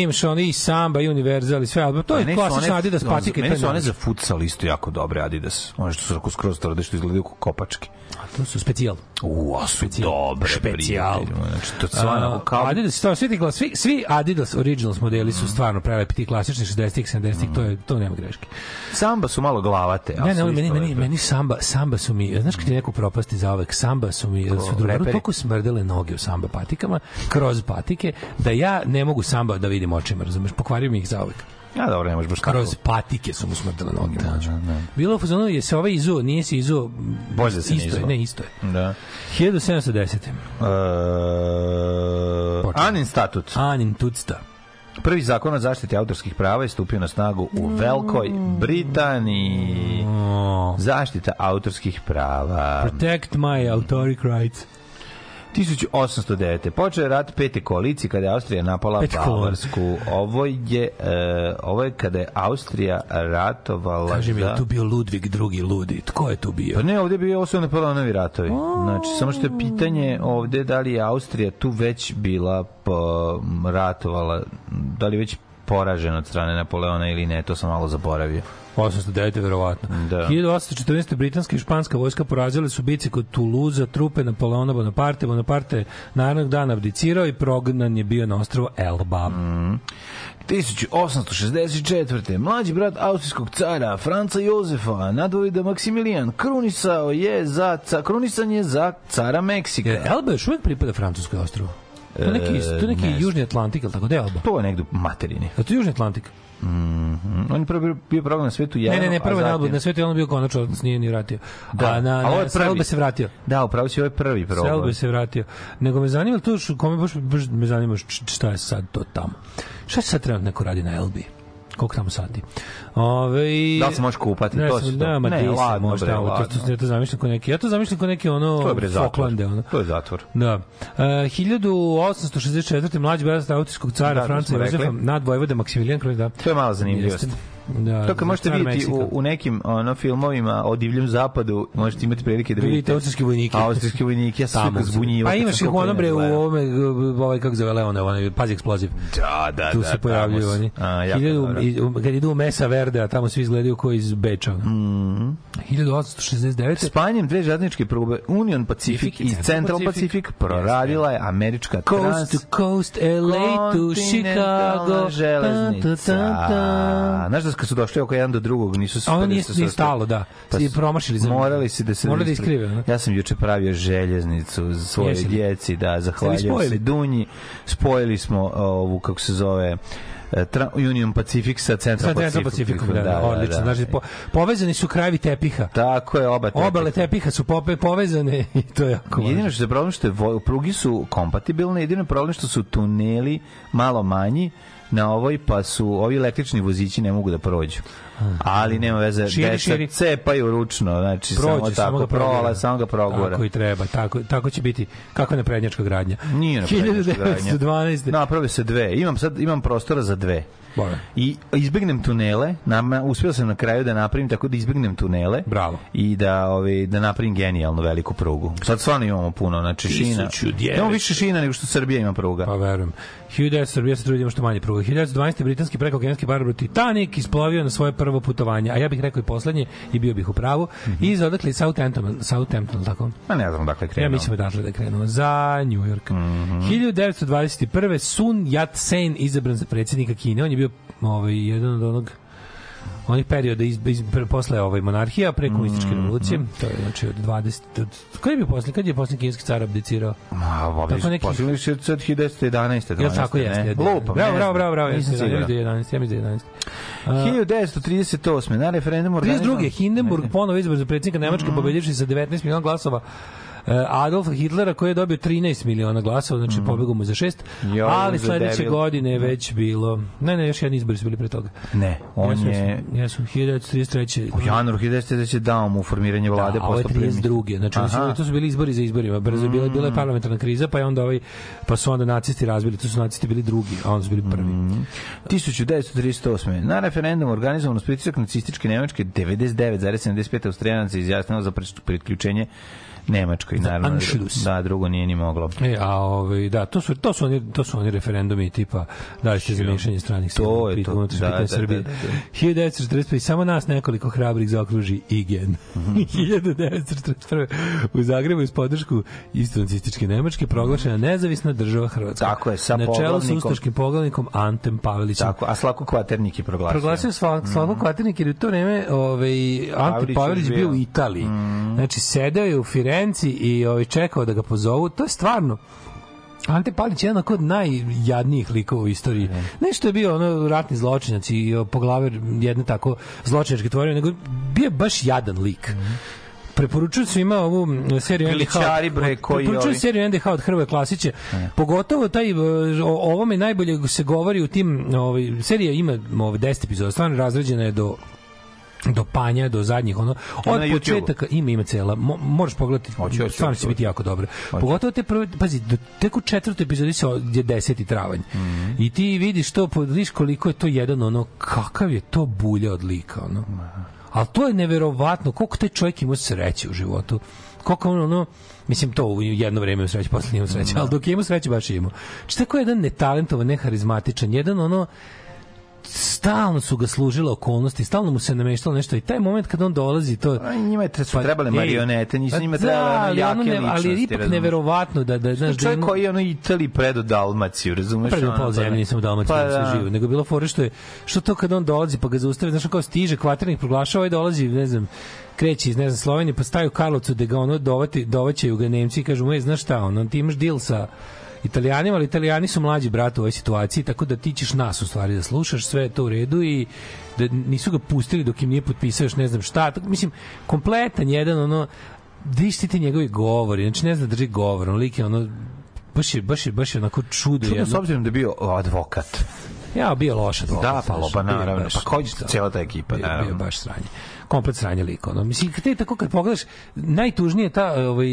Imaš oni i samba i univerzal i sve, ali to je Meni su klasična one- Adidas patika. i Meni su je one za futsal isto jako dobre Adidas. One što su skroz tvrde što izgledaju kao kopačke. To su specijal. U, a su dobre. Specijal. Znači, to stvarno A, kao... Adidas, to, svi, ti, svi, svi Adidas Originals modeli su stvarno prelepi, ti klasični 60-ih, 70-ih, to, je, to nema greške. Samba su malo glavate. Ne, ne, meni, meni, meni samba, samba su mi, znaš kad ti neko propasti za ovek, samba su mi, su drugaru, toliko smrdele noge u samba patikama, kroz patike, da ja ne mogu samba da vidim očima, razumeš, pokvario mi ih za ovek. Ja dobro, ne možeš baš tako. Kroz patike su mu smrdele noge. mlađe. da, da. Bilo fazonu, je se ovaj izuo, nije se izuo. Bolje da se ne isto je, izuo. ne, isto je. Da. 1710. Uh, Anin statut. Anin Tucta. Prvi zakon o zaštiti autorskih prava je stupio na snagu u Velikoj Britaniji. Zaštita autorskih prava. Protect my authoric rights. 1809. Počeo je rat pete koalicije kada je Austrija napala kolon. Bavarsku. Ovo je, e, ovo je kada je Austrija ratovala Kaže mi, je tu bio Ludvig drugi ludi. Tko je tu bio? Pa ne, ovdje je bio ovo su Napoleonovi ratovi. Znači, samo što je pitanje ovdje da li je Austrija tu već bila po, ratovala, da li već poražena od strane Napoleona ili ne, to sam malo zaboravio. 809. verovatno. Da. 1814. britanska i španska vojska porazile su bici kod Tuluza trupe Napoleona Bonaparte. Bonaparte narednog dana abdicirao i prognan je bio na ostrovo Elba. Mm. 1864. Mlađi brat austrijskog cara Franca Jozefa, nadvojda Maksimilijan, krunisao je za, ca, krunisan je za cara Meksika. Je, Elba još uvijek pripada Francuskoj ostrovu. To neki, to je neki E, ne južni Atlantik, ili tako je Elba? To je negde materini. A to je južni Atlantik? Mm, on je prvo bio- program na svetu Ne, Jelenu, ne, ne, a prvo je na zatim- Elbu, na svetu je on bio konačno, nije ni vratio. Da, a na, a ovo je na, prvi. Elbe se vratio. Da, upravo si ovo je prvi program. Elbe se vratio. Nego me zanima to što, kome baš, baš me zanima šta je sad to tamo. Šta se sad trenutno neko radi na Elbi? Koliko tamo sati? Ove, Da li se možeš kupati? Ne, To sam, to. da, ma Ne, ladno, bre, tamo, to, ladno. to, ja to zamišljam ko neki, ja to zamišljam ko neki ono To je bre zatvor. Falklande, ono. To je zatvor. Da. Uh, 1864. mlađi brat austrijskog cara Da, Franca. Jozefa nad Vojvode Maksimilijan Kralj, da. To je mala zanimljivost. Jeste. Da, To kad možete car vidjeti Meksika. u, u nekim ono, filmovima o divljem zapadu, možete imati prilike da Da vidite vidite austrijske vojnike. Austrijski vojnike, ja sam sve zbunjivo. Pa imaš ih u onom bre u ovome, ovaj kako se zove Leone, onaj pazi eksploziv. Da, da, tu da. se pojavljuju tamo su. oni. A, jako Hiljadu, kad idu u Mesa Verde, a tamo svi izgledaju kao iz Beča. Mm. 1869. Spanjem dve žadničke probe Union Pacific i Central Pacific proradila je američka Coast trans to coast, LA to Chicago. železnica. Znaš da su došli oko jedan do drugog, nisu se ono spali nije, nije stalo, da. Pa su- promašili. za- Morali si da se Morali da iskrive. ne? Ja sam juče pravio željeznicu za svoje djeci, da, zahvaljujem se Dunji. Spojili smo ovu, kako se zove, Union Pacific sa Central Sa Pacific. Central Pacificom, da, da, odlično. Znači, po, povezani su krajevi tepiha. Tako je, oba tepiha. Obale tepiha su pope, povezane i to je jako važno. Jedino što je problem što je prugi su kompatibilne, jedino je problem što su tuneli malo manji na ovoj, pa su ovi električni vozići ne mogu da prođu. Ali nema veze, Širi, deca širi. cepaju ručno, znači Prođe, samo samo tako progura. prola, samo ga progura. Tako i treba, tako, tako će biti. Kakva naprednjačka gradnja? Nije na prednjačka gradnja. 1912. Naprave se dve. Imam sad imam prostora za dve. Bora. I izbegnem tunele, nama uspeo sam na kraju da napravim tako da izbegnem tunele. Bravo. I da ovaj da napravim genijalnu veliku prugu. Sad stvarno imamo puno, znači šina. 1900. Imamo više šina nego što Srbija ima pruga. Pa verujem. 1900 Srbija se trudimo što manje pruga. 1912. britanski prekookeanski parobro Titanic isplovio na svoje prvo putovanje, a ja bih rekao i poslednje i bio bih u pravu. I iz odakle iz Southampton, Southampton, tako? Ma ne znam dakle Ja krenuo. mislim odatle da je krenuo za New York. 1921. Sun Yat-sen izabran za predsjednika Kine. On je bio ovaj, jedan od onog onih perioda iz, iz, pre, posle ovaj monarhija pre komunističke revolucije to je znači od 20 od, kad je bio posle kad je posle kineski car abdicirao Ma, ovi Tako neki- su od 1911. Jel tako 12., jeste? ne? jeste. Lupam, bravo, bravo, bravo, bravo, Nisam jeste, ja siguran. mislim da je 11, ja mislim da je 11. Uh, 1938. na referendumu 32. Hindenburg ponovo izbor za predsjednika Nemačke pobedivši sa 19 miliona glasova e, Adolfa Hitlera koji je dobio 13 miliona glasova, znači mm. pobegao mu za 6, Jo, ali sledeće godine je već bilo, ne, ne, još jedni izbori su bili pre toga. Ne, on jesu, je Jesu, 1933. u januaru 1930 dao mu formiranje vlade Da, ovo je posle primi. 32. Znači, oni Aha. to su bili izbori za izborima. Brzo je bila, bila je parlamentarna kriza, pa je onda ovaj, pa su onda nacisti razbili, to su nacisti bili drugi, a onda su bili prvi. 1938. Na referendumu organizovan uz pritisak nacističke Nemačke 99,75 Austrijanaca izjasnilo za priključenje Nemačkoj naravno. Anschluss. Da, drugo nije ni moglo. E, a ovaj da, to su to su oni to su oni referendumi tipa da li ste za mešanje stranih To sila je pit- to, da, pitanje da, Srbije. da, da, 1945 samo nas nekoliko hrabrih zaokruži igen. Mhm. 1941 u Zagrebu iz podršku isto nacističke Nemačke proglašena nezavisna država Hrvatska. Tako je, sa Na čelu ustaškim poglavnikom Antem Pavelićem. Tako, a Slavko Kvaternik je proglasio. Proglasio Slavko Slavko Kvaternik jer je u to vreme ovaj, Ante Pavelić je bio u. Italiji. Znači, sedeo je u Firenci i ovaj, čekao da ga pozovu. To je stvarno Ante Palić je jedan od najjadnijih likova u istoriji. Nešto je bio ono ratni zločinac i o, poglavar jedne tako zločinačke tvorine, nego bio je baš jadan lik. Preporučujem svima ovu seriju NDH. Bre, koji Preporučujem seriju NDH od Hrvoje Klasića. Pogotovo taj, o ovome najbolje se govori u tim, ovaj, serija ima ovaj, 10 epizoda, stvarno razređena je do do panja, do zadnjih, ono, od na YouTubeu? početaka, ima, ima cela, mo, možeš pogledati, stvarno će biti jako dobro. Pogotovo te prve, pazi, do, tek u četvrtoj epizodi se je 10. travanj. Mhm. I ti vidiš to, vidiš koliko je to jedan, ono, kakav je to bulja od lika, ono. Ali to je neverovatno, koliko taj čovjek ima sreće u životu. Koliko on, ono, mislim, to u jedno vreme u sreći, posle nije imao sreće, ali dok je imao sreće, baš je imao. Znači, tako je jedan netalentovan, neharizmatičan, jedan, ono, stalno su ga služile okolnosti, stalno mu se nameštalo nešto i taj moment kad on dolazi to A njima je tre- su Pa, trebale marionete, nisu pa njima da, trebale ali jake ono ne- ali ličnosti, ipak razumeš? neverovatno da da znaš da čovjek koji je ono Italiji predo Dalmaciju, razumeš? Pre ono, pola pa zemlje ne- nisam u Dalmaciji Pa pa, da. da. živo, nego bilo fore što je što to kad on dolazi pa ga zaustave, znaš kao stiže kvaternik proglašava i dolazi, ne znam, kreće iz ne znam Slovenije, pa staju u Karlovcu da ga ono dovati dovaćaju ga Nemci i kažu mu ej znaš šta, ono ti imaš deal sa Italijanima, ali Italijani su mlađi brat u ovoj situaciji, tako da ti ćeš nas u stvari da slušaš, sve je to u redu i da nisu ga pustili dok im nije potpisao još ne znam šta. Tako, mislim, kompletan jedan, ono, vidiš ti njegovi govori, znači ne zna da drži govor, on lik je ono, baš je, baš je, baš je onako čudo. Jedno. s obzirom da je bio advokat. Ja, bio loš advokat. Da, pa, pa naravno, baš- pa koji cijela ta ekipa, bio, naravno. bio baš sranje. Komplet sranje lik, ono. Mislim, te tako kad pogledaš, najtužnije je ta ovaj,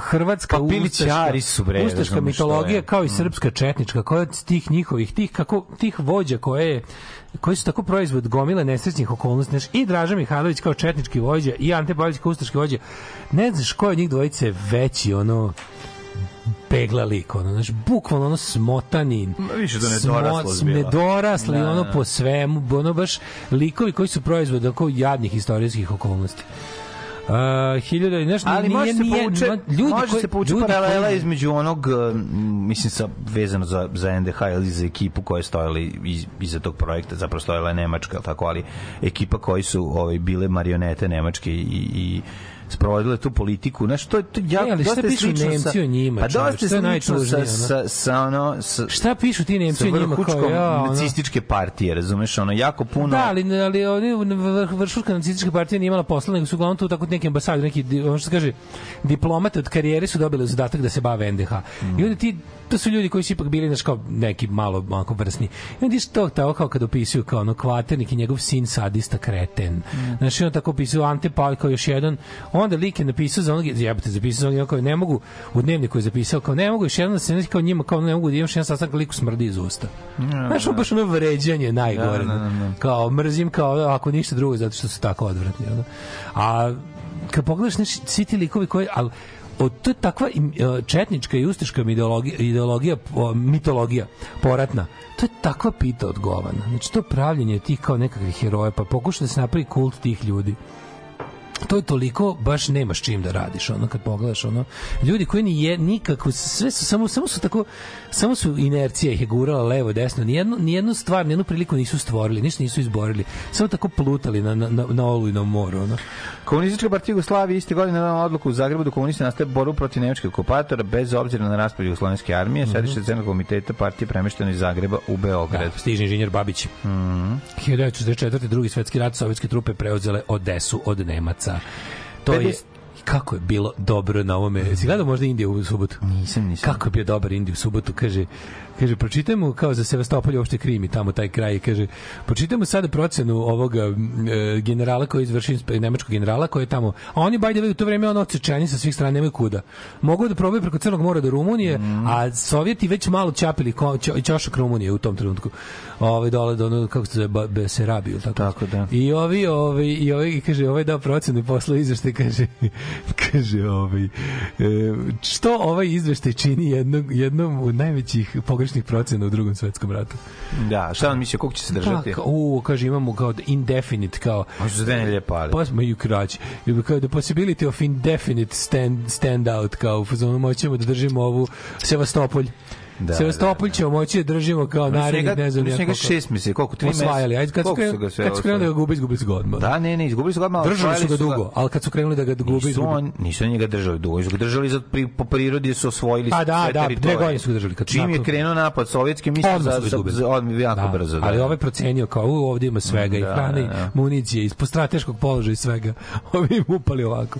hrvatska Pa ustaška- su, bre, ustaška mitologija kao i srpska četnička, koja od tih njihovih, tih, kako, tih vođa koje je koji su tako proizvod gomile nesrećnih okolnosti. Znaš, I Draža Mihajlović kao četnički vođa i Ante Pavlić kao ustaški vođa. Ne znaš ko je od njih dvojice veći, ono, pegla lik, ono, znaš, bukvalno ono smotani, Ma, više da nedoraslost smo- nedorasli, Da, ono da. po svemu, ono baš likovi koji su proizvod oko jadnih istorijskih okolnosti. Uh, hiljada i nešto Ali nije- može se nije- povuče, ljudi može koji- se povuče ljudi paralela koji- između onog, eh, mislim, sa, vezano za, za NDH ili za ekipu koja je stojala iz, iza tog projekta, zapravo stojala je Nemačka, tako, ali ekipa koji su ovaj, bile marionete Nemačke i, i sprovodile tu politiku, znaš, to je to ja, E, ali šta dosta pišu Nemci sa, o njima, Pa dosta je je slično sa, sa, sa, ono, sa, Šta pišu ti Nemci sa o njima kao vrhučkom ja, nacističke partije, razumeš, ono, jako puno... Da, ali, ali oni vršurka nacistička partija nije imala posla, nego su uglavnom tu tako neki ambasadi, neki, ono što se kaže, diplomate od karijere su dobili zadatak da se bave NDH. I onda ti, to su ljudi koji su ipak bili, znaš, kao neki malo, malo vrsni. I onda ti to tako kao kad opisuju kao ono kvaternik i njegov sin sadista kreten. Znaš, i on tako opisuju Ante Pavlj kao još jedan. Onda lik je napisao za onog, jebate, zapisao za onog kao ne mogu, u dnevniku je zapisao kao ne mogu još jedan da se kao njima, kao ne mogu da imaš jedan sastanak liku smrdi iz usta. Znaš, ono baš ono vređanje najgore. Da, da, da, da. Kao mrzim kao ako ništa drugo zato što su tako odvratni, ono. A kad pogledaš znači svi ti likovi koji al od to je takva e, četnička i ustaška ideologija, ideologija o, mitologija poratna. To je takva pita od govana. Znači to pravljenje tih kao nekakvih heroja pa pokuša da se napravi kult tih ljudi to je toliko baš nemaš čim da radiš ono kad pogledaš ono ljudi koji ni je nikako sve su samo samo su tako samo su inercija ih je gurala levo desno ni jednu ni jednu stvar ni jednu priliku nisu stvorili ništa nisu izborili samo tako plutali na na na, na olujnom moru ono Komunistička partija Jugoslavije iste godine donala odluku u Zagrebu da komunisti nastave borbu protiv nemačkih okupatora bez obzira na raspad jugoslovenske armije. Mhm. Sedište Centralnog komiteta partije premešteno iz Zagreba u Beograd. Da, stiže inženjer Babić. Mm 1944. drugi svetski rat sovjetske trupe preuzele Odesu od Nemaca. To je 50 kako je bilo dobro na ovome. Si gledao možda Indiju u subotu? Nisam, nisam. Kako je bio dobar Indiju u subotu, kaže kaže pročitajmo kao za Sevastopolje uopšte Krim i tamo taj kraj kaže pročitajmo sada procenu ovog e, generala koji inspe- nemačkog generala koji je tamo a oni by the way u to vreme ono odsečeni sa svih strana nemaju kuda mogu da probaju preko Crnog mora do Rumunije Mhm. a Sovjeti već malo ćapili ko, čo, ćošak Rumunije u tom trenutku ovaj dole do ono kako se zove Ba- ili tako Tako da. i ovi ovi i ovi kaže ovaj dao procenu i poslao izveštaj kaže kaže ovaj e, što ovaj izveštaj čini jednog jednom od najvećih pogrešnih procena u drugom svetskom ratu. Da, šta on mislio, koliko će se držati? Pa, kao, u, kaže, imamo kao da indefinite, kao... Može za dve pali. Pa smo i kraći. Kao the possibility of indefinite stand, stand out, kao u fazonu moćemo da držimo ovu Sevastopolj. Da, Sevastopol ćemo moći da držimo kao narednih, ne znam njega šest meseci, koliko, tri meseca? Osvajali, ajde, kad su krenuli, kad su krenuli da ga gube, izgubili su ga odmah. Da, ne, ne, izgubili su ga odmah. Držali su ga dugo, ali kad su krenuli da ga gube, Nisu, izgubili. on, nisu oni njega držali dugo, su ga držali za, pri, po prirodi su osvojili Pa da, sve da, dve godine su ga držali. Kad Čim je krenuo napad sovjetski, mislim za, su odmah jako Da, brzo. Da, ali da. ovaj procenio kao u ovdje ima svega i Da, hrane, i da, da. municije, ispod strateškog položaja i svega. Ovi im upali ovako.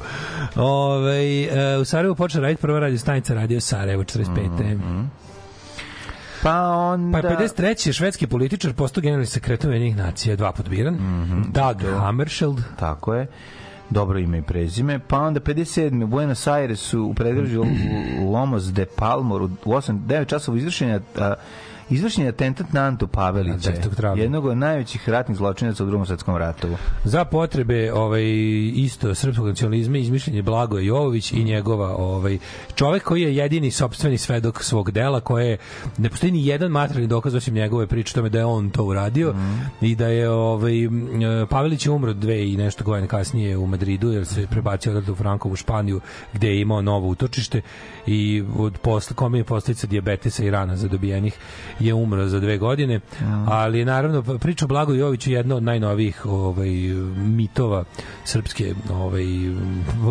Ove, e, u Sarajevu počela raditi prva radio stanica Radio Sarajevo 45. Mhm. Pa onda... Pa je 53. švedski političar postao generalni sekretar Ujedinjenih nacija, dva put biran. Mhm. Doug Hammarskjöld. Tako je. Dobro ime i prezime. Pa onda 57. u Buenos Airesu u predgrađu Lomos de Palmor u 8 9 časova izvršenja a, izvršen je atentat na Antu Pavelića, 10. travnja. jednog od najvećih ratnih zločinaca u drugom svetskom ratu. Za potrebe ovaj isto srpskog nacionalizma izmišljen je Blagoje Jovović i njegova ovaj čovek koji je jedini sopstveni svedok svog dela koje ne postoji ni jedan materijalni dokaz osim njegove priče tome da je on to uradio i da je ovaj Pavelić je umro dve i nešto godine kasnije u Madridu jer se prebacio odavde u Frankovu Španiju gde je imao novo utočište i od posle kome je posledica dijabetesa i rana zadobijenih je umro za dve godine ali je naravno priča o Blago Joviću jedna od najnovijih ovaj mitova srpske ovaj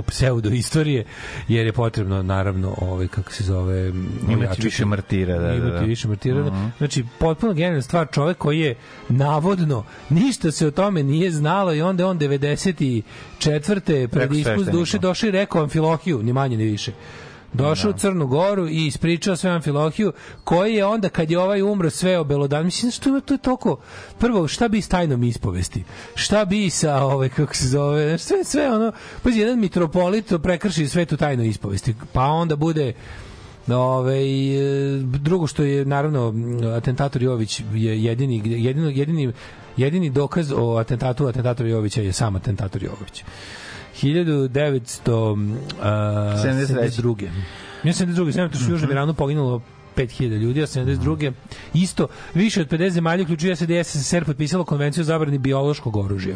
pseudo istorije jer je potrebno naravno ovaj kako se zove Imati više martira, da, da, imati da. više martira znači potpuno genijalna stvar čovek koji je navodno ništa se o tome nije znalo i onda je on 94. pred ispust duše došao i rekao Amfilohiju ni manje ni više Došao u Crnu Goru i ispričao sve Amfilohiju, koji je onda, kad je ovaj umro, sve obelodan. Mislim, što ima to je toliko... Prvo, šta bi s tajnom ispovesti? Šta bi sa, ove, kako se zove, sve, sve ono... Pa jedan mitropolit prekrši sve tu tajnu ispovesti. Pa onda bude... Ove, drugo što je naravno atentator Jović je jedini jedino jedini jedini dokaz o atentatu atentatora Jovića je sam atentator Jović. 1972. Ja 72. Znam, to što u Južnom Iranu poginulo 5000 ljudi, a 72. Isto, više od 50 zemalja, uključuje se da je SSSR potpisalo konvenciju o zabrani biološkog oružja,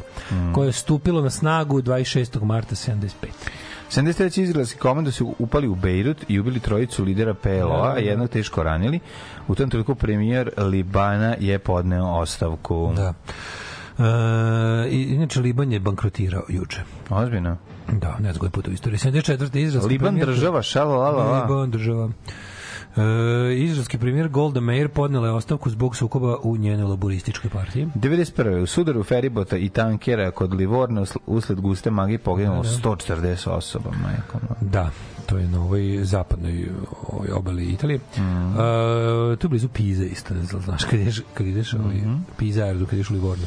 koja je stupilo na snagu 26. marta 75. 73. izraelski komando su upali u Bejrut i ubili trojicu lidera PLO-a, a jednog teško ranili. U tom trenutku premijer Libana je podneo ostavku. Da. E, i- inače, Liban je bankrotirao juče. Ozbiljno. Da, ne znam koji put u istoriji. 74. izraelski Liban premijer- država, šalalala. Liban država. E, izraelski premijer Golda Meir podnela je ostavku zbog sukoba u njenoj laborističkoj partiji. 91. u sudaru feribota i tankera kod Livorna usl- usled guste magije poginulo 140 osoba, majko. Da, to je na ovoj zapadnoj ovoj obali Italije. Mm. E, tu je blizu Pize isto, ne znaš, kad ideš, kad ideš ovaj, Mhm. Piza aerodrom, kad ideš u Livorno.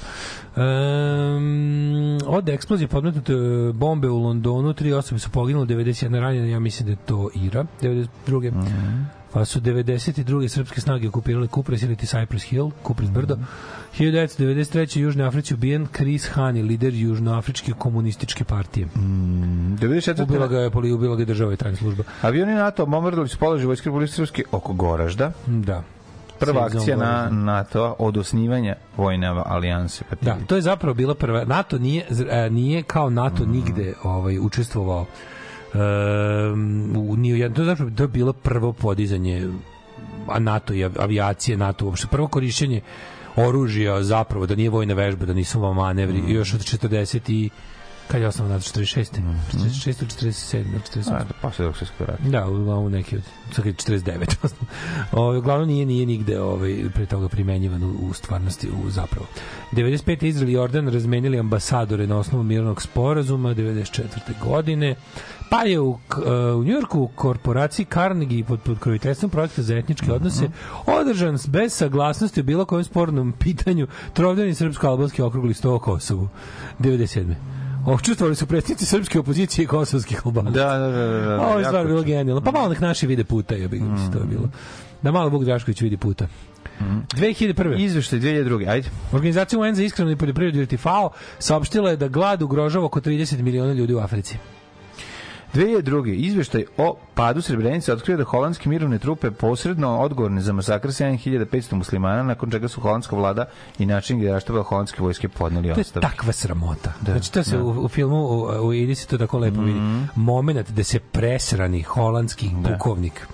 Um, od eksplozije podmetnute bombe u Londonu, tri osobe su poginule, 91 ranjene, ja mislim da je to Ira, 92. Mhm. Pa su 92. srpske snage okupirale Kupres ili ti Cypress Hill, Kupres brdo. 1993. u Južnoj Africi ubijen Chris Hani, lider Južnoafričke komunističke partije. Mm, 94. Ubila ga je, poli, ubila ga je država i tajna služba. Avioni NATO bombardovali su položaj vojske Republike Srpske oko Goražda. Da. Prva Sezon akcija na. NATO od osnivanja vojne alijanse. Pa Da, to je zapravo bila prva. NATO nije, e, nije kao NATO nigde ovaj, učestvovao u, ni u jednom- to zapravo to je bilo prvo podizanje a NATO i av- avijacije, NATO uopšte. Prvo korišćenje oružja zapravo, da nije vojna vežba, da nisu ovo manevri, još od 40 i kad je osnovan NATO 46. 46 ili 47 ili 48. A, da, posle drugog svjetskog rata. Da, uglavnom neki od sad je 49. ovaj uglavnom nije nije nigde ovaj pre toga primenjivan u, u stvarnosti u zapravo. 95. Izrael i Jordan razmenili ambasadore na osnovu mirnog sporazuma 94. godine. Pa je u, e, u Njujorku u korporaciji Carnegie pod podkroviteljstvom projekta za etničke odnose održan s- bez saglasnosti o bilo kojem spornom pitanju trovdani srpsko-albanski okrugli sto o Kosovu 97. Učestvovali su predstavnici srpske opozicije i kosovskih albanaca. Da, da, da. da, da Ovo je stvar bilo genijalno. Pa malo nek naši vide puta, je bi mm. to je bilo. Da malo Bog Drašković vidi puta. 2001. Izveštaj 2002. Ajde. Organizacija UN za iskrenu i poljoprivredu ili FAO saopštila je da glad ugrožava oko 30 miliona ljudi u Africi. 2002. Izveštaj o padu Srebrenice otkrio da holandske mirovne trupe posredno odgovorne za masakr 7500 muslimana, nakon čega su holandska vlada i način generalštaba holandske vojske podneli To je ostavke. takva sramota. Da, znači, to se u, u filmu, u, u Idi se to tako lepo vidi. Moment da se presrani holandski pukovnik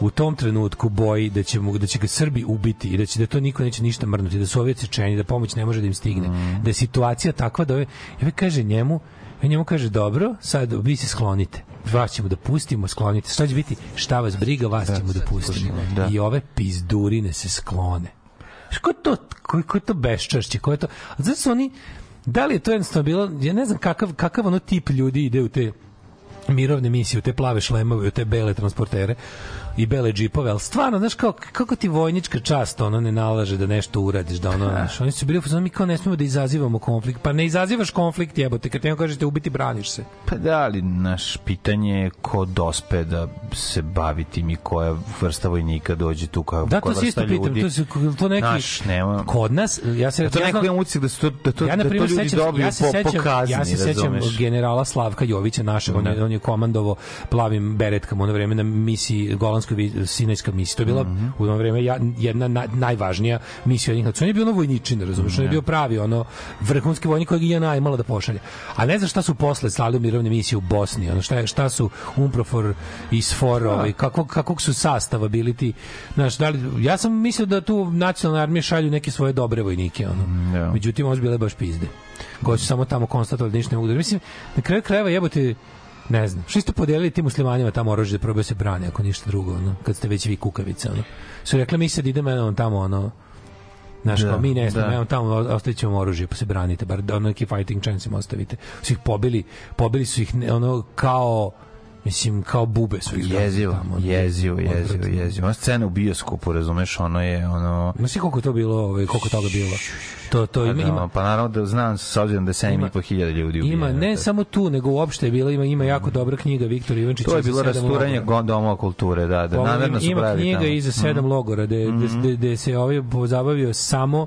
u tom trenutku boji da će mu da će ga Srbi ubiti i da će da to niko neće ništa mrnuti, da su ovi odsečeni, da pomoć ne može da im stigne. Mm. Da je situacija takva da ove, ovaj kaže njemu, i njemu kaže dobro, sad vi se sklonite. Vas ćemo da pustimo, sklonite. Šta će biti? Šta vas briga, vas ćemo da pustimo. da. I ove pizdurine se sklone. Ko to, ko, ko je to beščašće? Ko je to? Zato su oni, da li je to jednostavno bilo, ja ne znam kakav, kakav ono tip ljudi ide u te mirovne misije, u te plave šlemove, u te bele transportere i bele džipove, ali stvarno, znaš, kao, kako ti vojnička čast ono ne nalaže da nešto uradiš, da ono, znaš, oni su bili fazonu, mi kao ne smemo da izazivamo konflikt, pa ne izazivaš konflikt, jebote, kad ti kažete ubiti, braniš se. Pa da, ali naš pitanje je ko dospe da se bavi tim i koja vrsta vojnika dođe tu kao Da, koja to se isto vrsta pitam, ljudi. to, to neki, Naš, nema... kod nas, ja se... Da to ja neko znam- ima utisak da, su to, da, to, ja, da to ljudi sećam, se- dobiju ja se po, sećam, po kazni, ja se sećam generala Slavka Jovića našeg, on, je, on je komandovo plavim beretkama ono vreme na misiji, golanskoj vi- sinajska misija. To je bila Mhm. u ono vreme jedna na, najvažnija misija. od njih. On je bio ono vojničin, razumeš? On je bio pravi, ono, vrhunski vojnik kojeg je JNA imala da pošalje. A ne znam šta su posle slali u mirovne misije u Bosni, ono, šta, je- šta su Umprofor i SFOR, ovaj, kako, kakvog su sastava bili ti, znaš, da li, ja sam mislio da tu nacionalne armije šalju neke svoje dobre vojnike, ono. da. Međutim, ovo su bile baš pizde. Koji su samo tamo konstatovali da ništa ne mogu da... Mislim, na kraju krajeva jebote, ne znam, što ste podelili tim muslimanima tamo oružje da probaju se brane, ako ništa drugo, ono, kad ste već vi kukavice, ono. Su rekli, mi sad idemo ono, tamo, ono, Znaš, Da, kao, mi ne smemo, da. tamo ostavit ćemo oružje, pa se branite, bar da ono neki fighting chance im ostavite. Su ih pobili, pobili su ih ono kao, mislim, kao bube su zbranili Jezivo, tamo, jezivo, jezivo, jezivo. Ona scena u bioskopu, razumeš, ono je, ono... Znaš koliko je to bilo, ovaj, koliko je toga bilo? To, to ima, Pa, ima, pa naravno da znam, s obzirom da je 7.500 ljudi ubijeno. Ima ne samo tu, nego uopšte je bila ima ima jako dobra knjiga Viktor Ivančić. To je bilo rasturanje domova kulture, da, da. Pa, Namerno ima, su ima pravili knjiga tamo. Mhm. i za sedam logora, gde, gde se ovaj pozabavio samo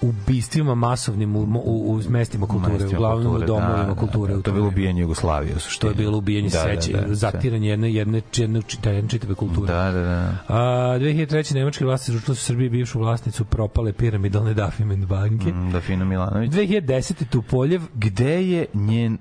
ubistvima masovnim u, u, u mestima kulture, Mestima uglavnom kulture, u domovima da, da, kulture. da, u to je bilo ubijanje Jugoslavije u To suštini. je bilo ubijanje Da, da, seće, da, zatiranje jedne, jedne, jedne, jedne čitave kulture. Da, da, da. A, 2003. nemačke vlasti izručile su Srbiji bivšu vlasnicu propale piramidalne Dafiment banke. Mm, Da, Fino Milanović. 2010. Tupoljev Gde je njen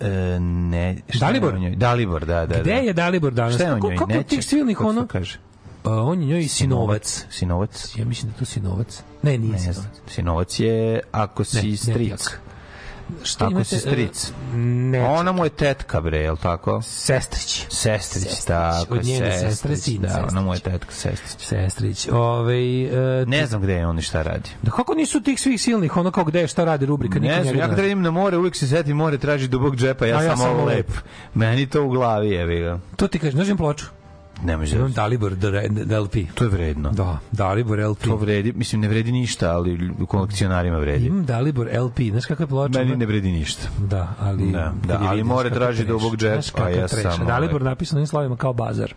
e, ne, šta Dalibor? Dalibor, da, da. Gde da. je Dalibor danas? Šta je o Kako- njoj? kako Neće? tih silnih Kako ono- kaže? A, on je njoj sinovac. Sinovac? Ja mislim da je to sinovac. Ne, nije Ne sinovac. Sinovac je ako si Ne, stric. nepijak. Šta Ako imate, si stric. e, Ne, Ona mu je tetka, bre, je li tako? sestrić. Sestrić, Sestrić. tako, Od njene sestre, sin da, sestrić. ona mu je tetka, sestrić. Sestrić. Ove, e, Ne znam gde je on i šta radi. Da kako nisu tih svih silnih, ono kao gde je, šta radi rubrika, Ne znam, ja kad ne- idem na more, uvijek se setim more, traži dubog džepa, ja, A ja sam sam ovo lep. lep. Meni to u glavi je, ga. To ti kažeš, znaš ploču? Ne može. Imam Dalibor da- da LP. To je vredno. Da, Dalibor LP. To vredi, mislim, ne vredi ništa, ali u kolekcionarima vredi. Imam Dalibor LP, znaš kakva je ploča? Meni ne vredi ništa. Da, ali... Da, da, ali more traži treš. dubog džep, Znaš a ja sam, Dalibor ovaj- napisano ovim slovima kao bazar.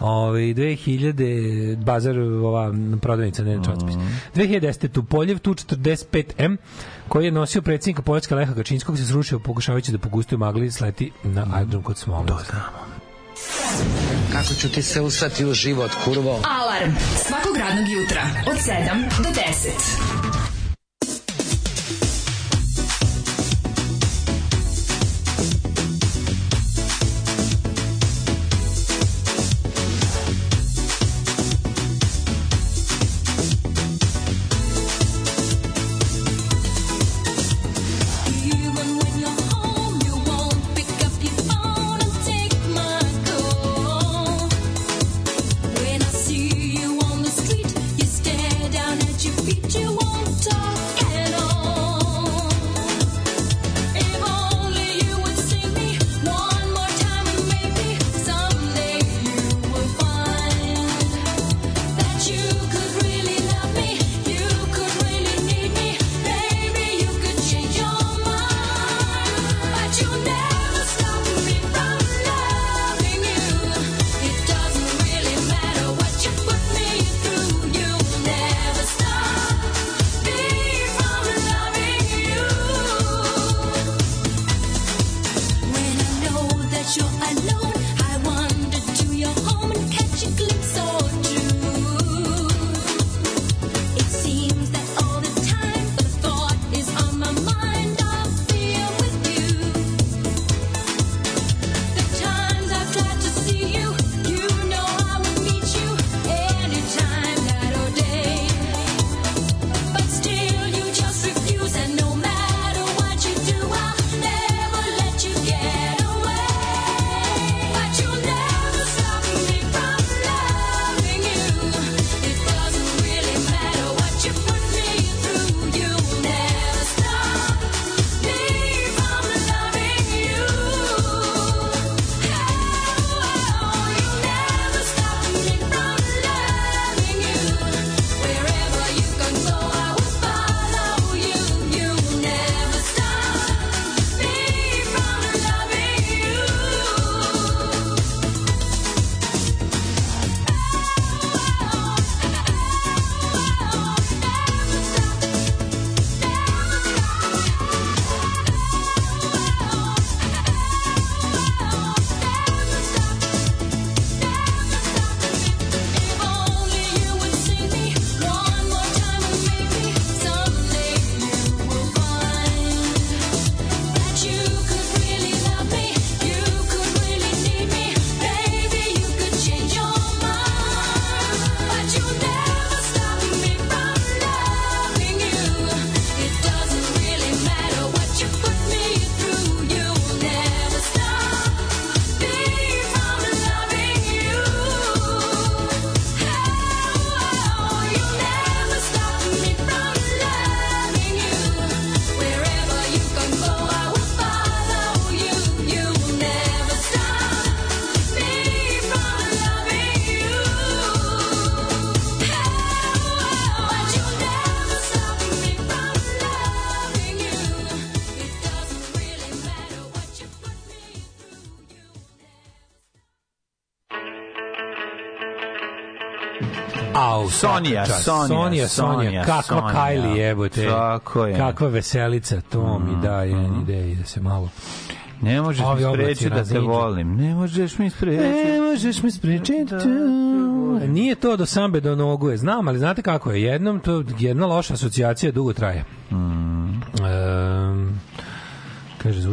Ove, 2000, bazar, ova prodavnica, ne časopis. Mhm. 2010. Tupoljev, tu 45M, koji je nosio predsjednika Poljska Leha Kačinskog, se srušio pokušavajući da pogustuju magli sleti na aerodrom kod Smolnica. To znamo. Kako ću ti se usrati u život, kurvo? Alarm svakog radnog jutra od 7 do 10. Sonija. Sonija, Sonija, Sonija, Sonija, kakva. Kylie jebote. Tako je. Kakva veselica, to mi daje mm. ideje da se malo... Ne možeš Ovi mi sprečiti da te volim. Ne možeš mi sprečiti. Ne možeš mi sprečiti. Nije to do sambe do nogu je. Znam, ali znate kako je? Jednom to jedna loša asocijacija dugo traje. Mm. Ehm,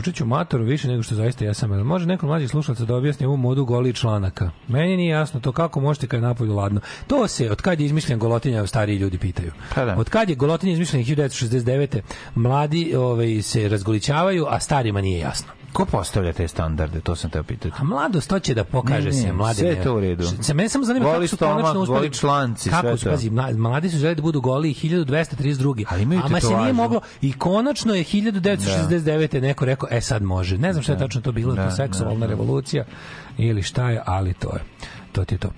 Kaže, zvučat ću matoru više nego što zaista ja sam. Jel Može neko mlađi slušalac da objasni ovu modu goli članaka? Meni nije jasno to kako možete kad je napolju ladno. To se, od kad je izmišljen golotinja, stariji ljudi pitaju. Pa da. Od kad je golotinja izmišljen 1969. Mladi ovaj, se razgolićavaju, a starima nije jasno. Ko postavlja te standarde? To sam teo pitati. A mladost to će da pokaže Ne, ne, se mlade. sve je to u redu. Se mene samo zanima kako su stomak, konačno uspeli. goli članci, kako sve su, pazi, mla- mladi su želeli da budu goli 1232. Ali imaju Ama se nije moglo i konačno je 1969. neko rekao, e sad može. Ne znam šta je tačno to bilo, Da, to seksualna da, da. revolucija ili šta je, ali to je. To ti je to.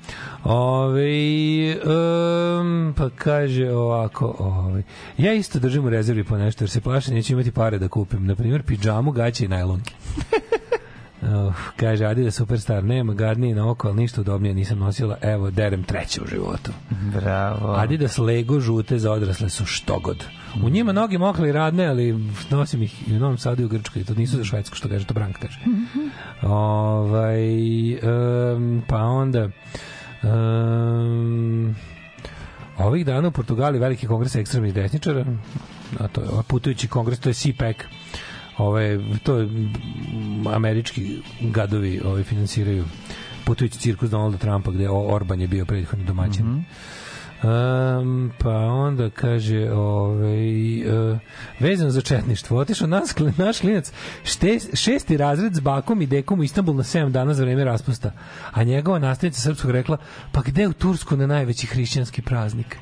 Ove, um, pa kaže ovako, ove, ja isto držim u rezervi po nešto, jer se plašim neću imati pare da kupim. Na primjer, pidžamu, gaće i najlonke. Uh, kaže Adidas Superstar, nema gadnije na oko, ali ništa udobnije nisam nosila. Evo, derem treće u životu. Bravo. Adidas Lego žute za odrasle su što god. U njima noge mokle i radne, ali nosim ih i u Novom Sadu i u Grčkoj. To nisu za Švedsku, što kaže, to Branka kaže. ovaj, em, pa onda... em, ovih dana u Portugali veliki kongres ekstremnih desničara, a to je ovaj putujući kongres, to je CPAC, ove, to je mm, američki gadovi ovaj, finansiraju putujući cirkus Donalda Trumpa gde Orban je bio prethodni domaćin. Mhm. Um, pa onda kaže ovaj, uh, vezano za četništvo otišao nas, naš klinac šte, šesti razred s bakom i dekom u Istanbul na 7 dana za vreme raspusta a njegova nastavnica srpskog rekla pa gde u Tursku na najveći hrišćanski praznik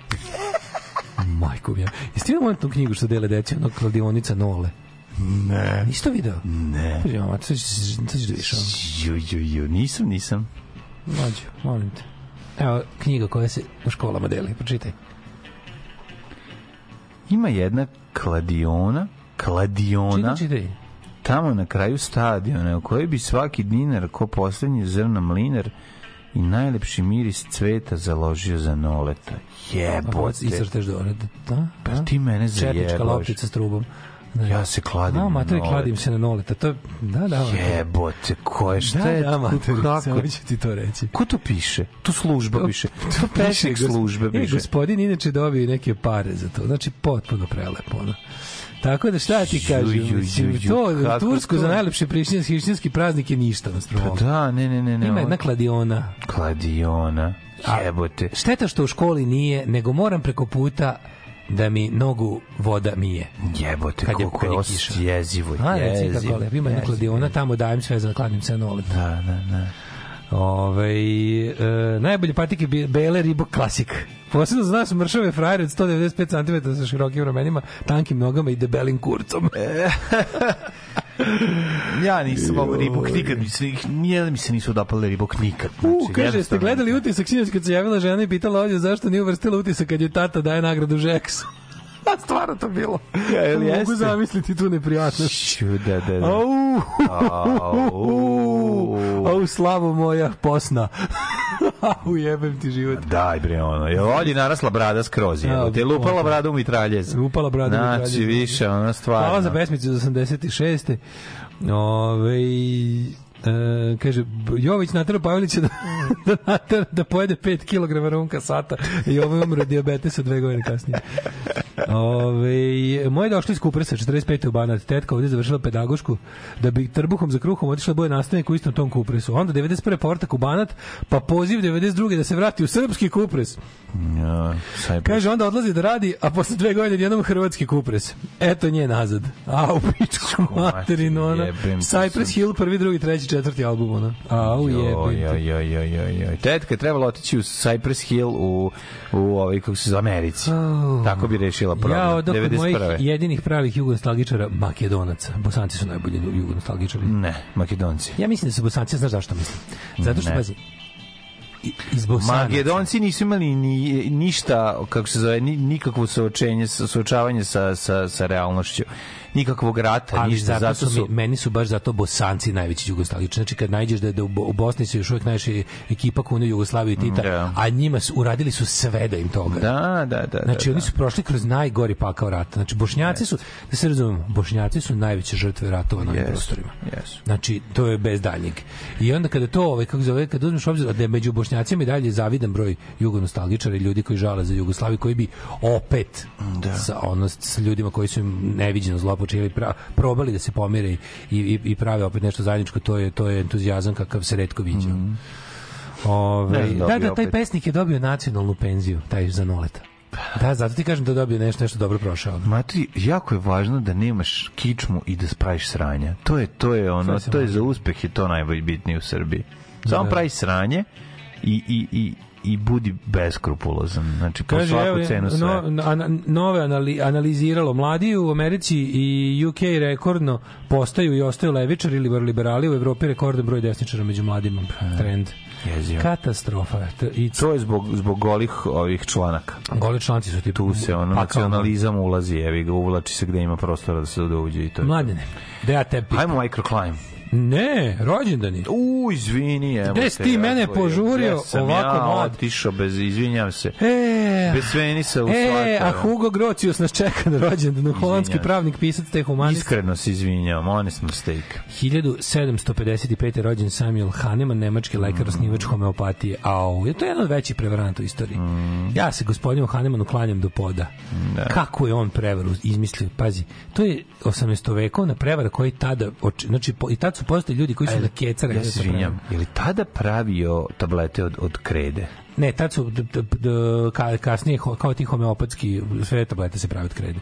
majko mi ja jeste vidio tu knjigu što dele deci ono kladionica nole Ne. Nisi to video? Ne. Pazi, mama, to ćeš da vidiš. Ju, ju, ju, nisam, nisam. Mlađo, molim te. Evo, knjiga koja se u školama deli, pročitaj. Ima jedna kladiona, kladiona, Čitaj, čitaj. tamo na kraju stadiona, u kojoj bi svaki dinar ko poslednji zrna mlinar i najlepši miris cveta založio za noleta. Jebote. Isrteš do da? Pa ti mene Četnička zajebaš. loptica s trubom. Da. Ja se kladim Da, na materi, noleta. kladim se na noleta. To, je- da, da. materi. Jebote, ko je, šta Da, je? da, materi, kako? ću ti to reći. Ko to piše? To služba piše. To Piše, pesnik službe E, piše. gospodin inače dobio neke pare za to. Znači, potpuno prelepo, ono. Tako da šta ti kažem, ju, ju, ju, to Tursku to? za najlepši prištinski hrišćanski praznik je ništa na Pa strovu. da, ne, ne, ne. ne Ima jedna kladiona. Kladiona. Jebote. Šteta što u školi nije, nego moram preko puta da mi nogu voda mije. Jebote, Kad je- koliko je kiša. jezivo, A, reci kako jezivo. lepo. Ima jedna jezivo. kladiona, tamo dajem sve za kladim se na nolet. Da, da, da. Ove, e, najbolje patike bele ribo klasik. Posebno za nas mršave frajere od 195 cm sa širokim ramenima, tankim nogama i debelim kurcom. Ja nisam ovo ribok nikad, mi se, nije mi se nisu dopale ribok nikad. U, Znači, kaže, ste gledali utisak sinoć kad se javila žena i pitala ovdje zašto nije uvrstila utisak kad je tata daje nagradu Žeksu. A stvarno to bilo. Ja, Mogu jeste? zamisliti tu neprijatnost. Da, da, da. Au, Au. au, slavo moja posna. Au, jebem ti život. Daj bre ono, je ovdje narasla brada skroz, je. Te lupala brada u mitraljez. Upala brada u Znači, mitraljez. više, ona stvarno. Hvala za pesmicu za 86. Ove, e, kaže, Jović natera Pavlića da, da, natera, da pojede 5 kg rumka sata i ovo je umro od diabetesa dve godine kasnije. Ove, moje došli iz Kupresa, 45. u Banat, tetka ovdje završila pedagošku, da bi trbuhom za kruhom otišla da bude nastavnik u istom tom Kupresu. Onda 91. povratak u Banat, pa poziv 92. da se vrati u srpski Kupres. Ja, Kaže, onda odlazi da radi, a posle dve godine jednom hrvatski kupres. Eto nje nazad. A, u pičku materinu, ona. Cypress. Hill, prvi, drugi, treći, četvrti album, ona. A, u Joj, joj, jebem ti. joj, joj, joj, joj. Tetka je trebala otići u Cypress Hill u, u ovaj, kako se zove, Americi. Oh. Tako bi rešila problem. Ja od mojih 91.. jedinih pravih jugonostalgičara Makedonaca. Bosanci su najbolji jugonostalgičari. Ne, Makedonci. Ja mislim da su Bosanci, znaš zašto mislim? Zato što, pazi, iz Bosanaca. Makedonci nisu imali ni, ništa, kako se zove, ni, nikakvo suočenje, suočavanje sa, sa, sa realnošću. Nikakvog rata, ali ništa, zato, zato su, mi, meni su baš zato bosanci najveći jugoslaviji. Znači kad nađeš da, da u, Bo- u Bosni se još uvijek najviše ekipa kuna Jugoslaviju i Tita, Da. a njima su, uradili su sve da im toga. Da, da, da. Znači da, oni da. su prošli kroz najgori pakao rata. Znači Bošnjaci su, da se razumemo, Bošnjaci su najveće žrtve ratova na Jesu, prostorima. jesu. Znači to je bez daljnjeg. I onda kada to, ovaj kako zove, kad uzmeš obzir da je među Bošnjacima i dalje zavidan broj jugonostalgičara i ljudi koji žale za Jugoslaviju koji bi opet Da. sa ono sa ljudima koji su im neviđeno zlo počinili pra, probali da se pomire i, i, i prave opet nešto zajedničko, to je to je entuzijazam kakav se retko viđa. Ove, Ne znam, da, dobio da, taj opet. pesnik je dobio nacionalnu penziju, taj za noleta. Da, zato ti kažem da je dobio nešto, nešto dobro prošao. Matri, jako je važno da nemaš kičmu i da spraviš sranja. To je to je ono, to je za uspeh je to najbitnije u Srbiji. Samo Da. pravi sranje i i i i budi beskrupulozan. Znači, po Kaže, svaku evo, cenu sve. no, ana, nove anali, analiziralo. Mladi u Americi i UK rekordno postaju i ostaju levičari ili liberali u Evropi rekordan broj desničara među mladima. Trend. Jezio. Katastrofa. I To je zbog, zbog golih ovih članaka. goli članci su ti Tu se ono, nacionalizam ulazi, evi ga, uvlači se gde ima prostora da se da uđe i to je. Mladene, da ja tebi... Hajmo microclimb. Ne, rođendani. U, izvini, evo Gde si ti mene požurio sam ovako ja mlad? otišao bez, izvinjam se. E, Bez Venisa u E, a. Hugo Grocius nas čeka na rođendanu, holandski pravnik, pisac te humanist. Iskreno se izvinjavam, honest mistake. 1755. je rođen Samuel Hahnemann, nemački lekar, osnivač homeopatije. Au, je to jedan od većih prevaranata u istoriji. Ja se gospodinu Hahnemannu klanjam do poda. Kako je on prevaru izmislio? Pazi, to je 18. vekovna prevara koji tada, znači, i tad su postali ljudi koji su na kecare. Ja se izvinjam, je li tada pravio tablete od, od krede? Ne, tad su d, d, d, ka, kasnije kao ti homeopatski sve tablete se prave od krede.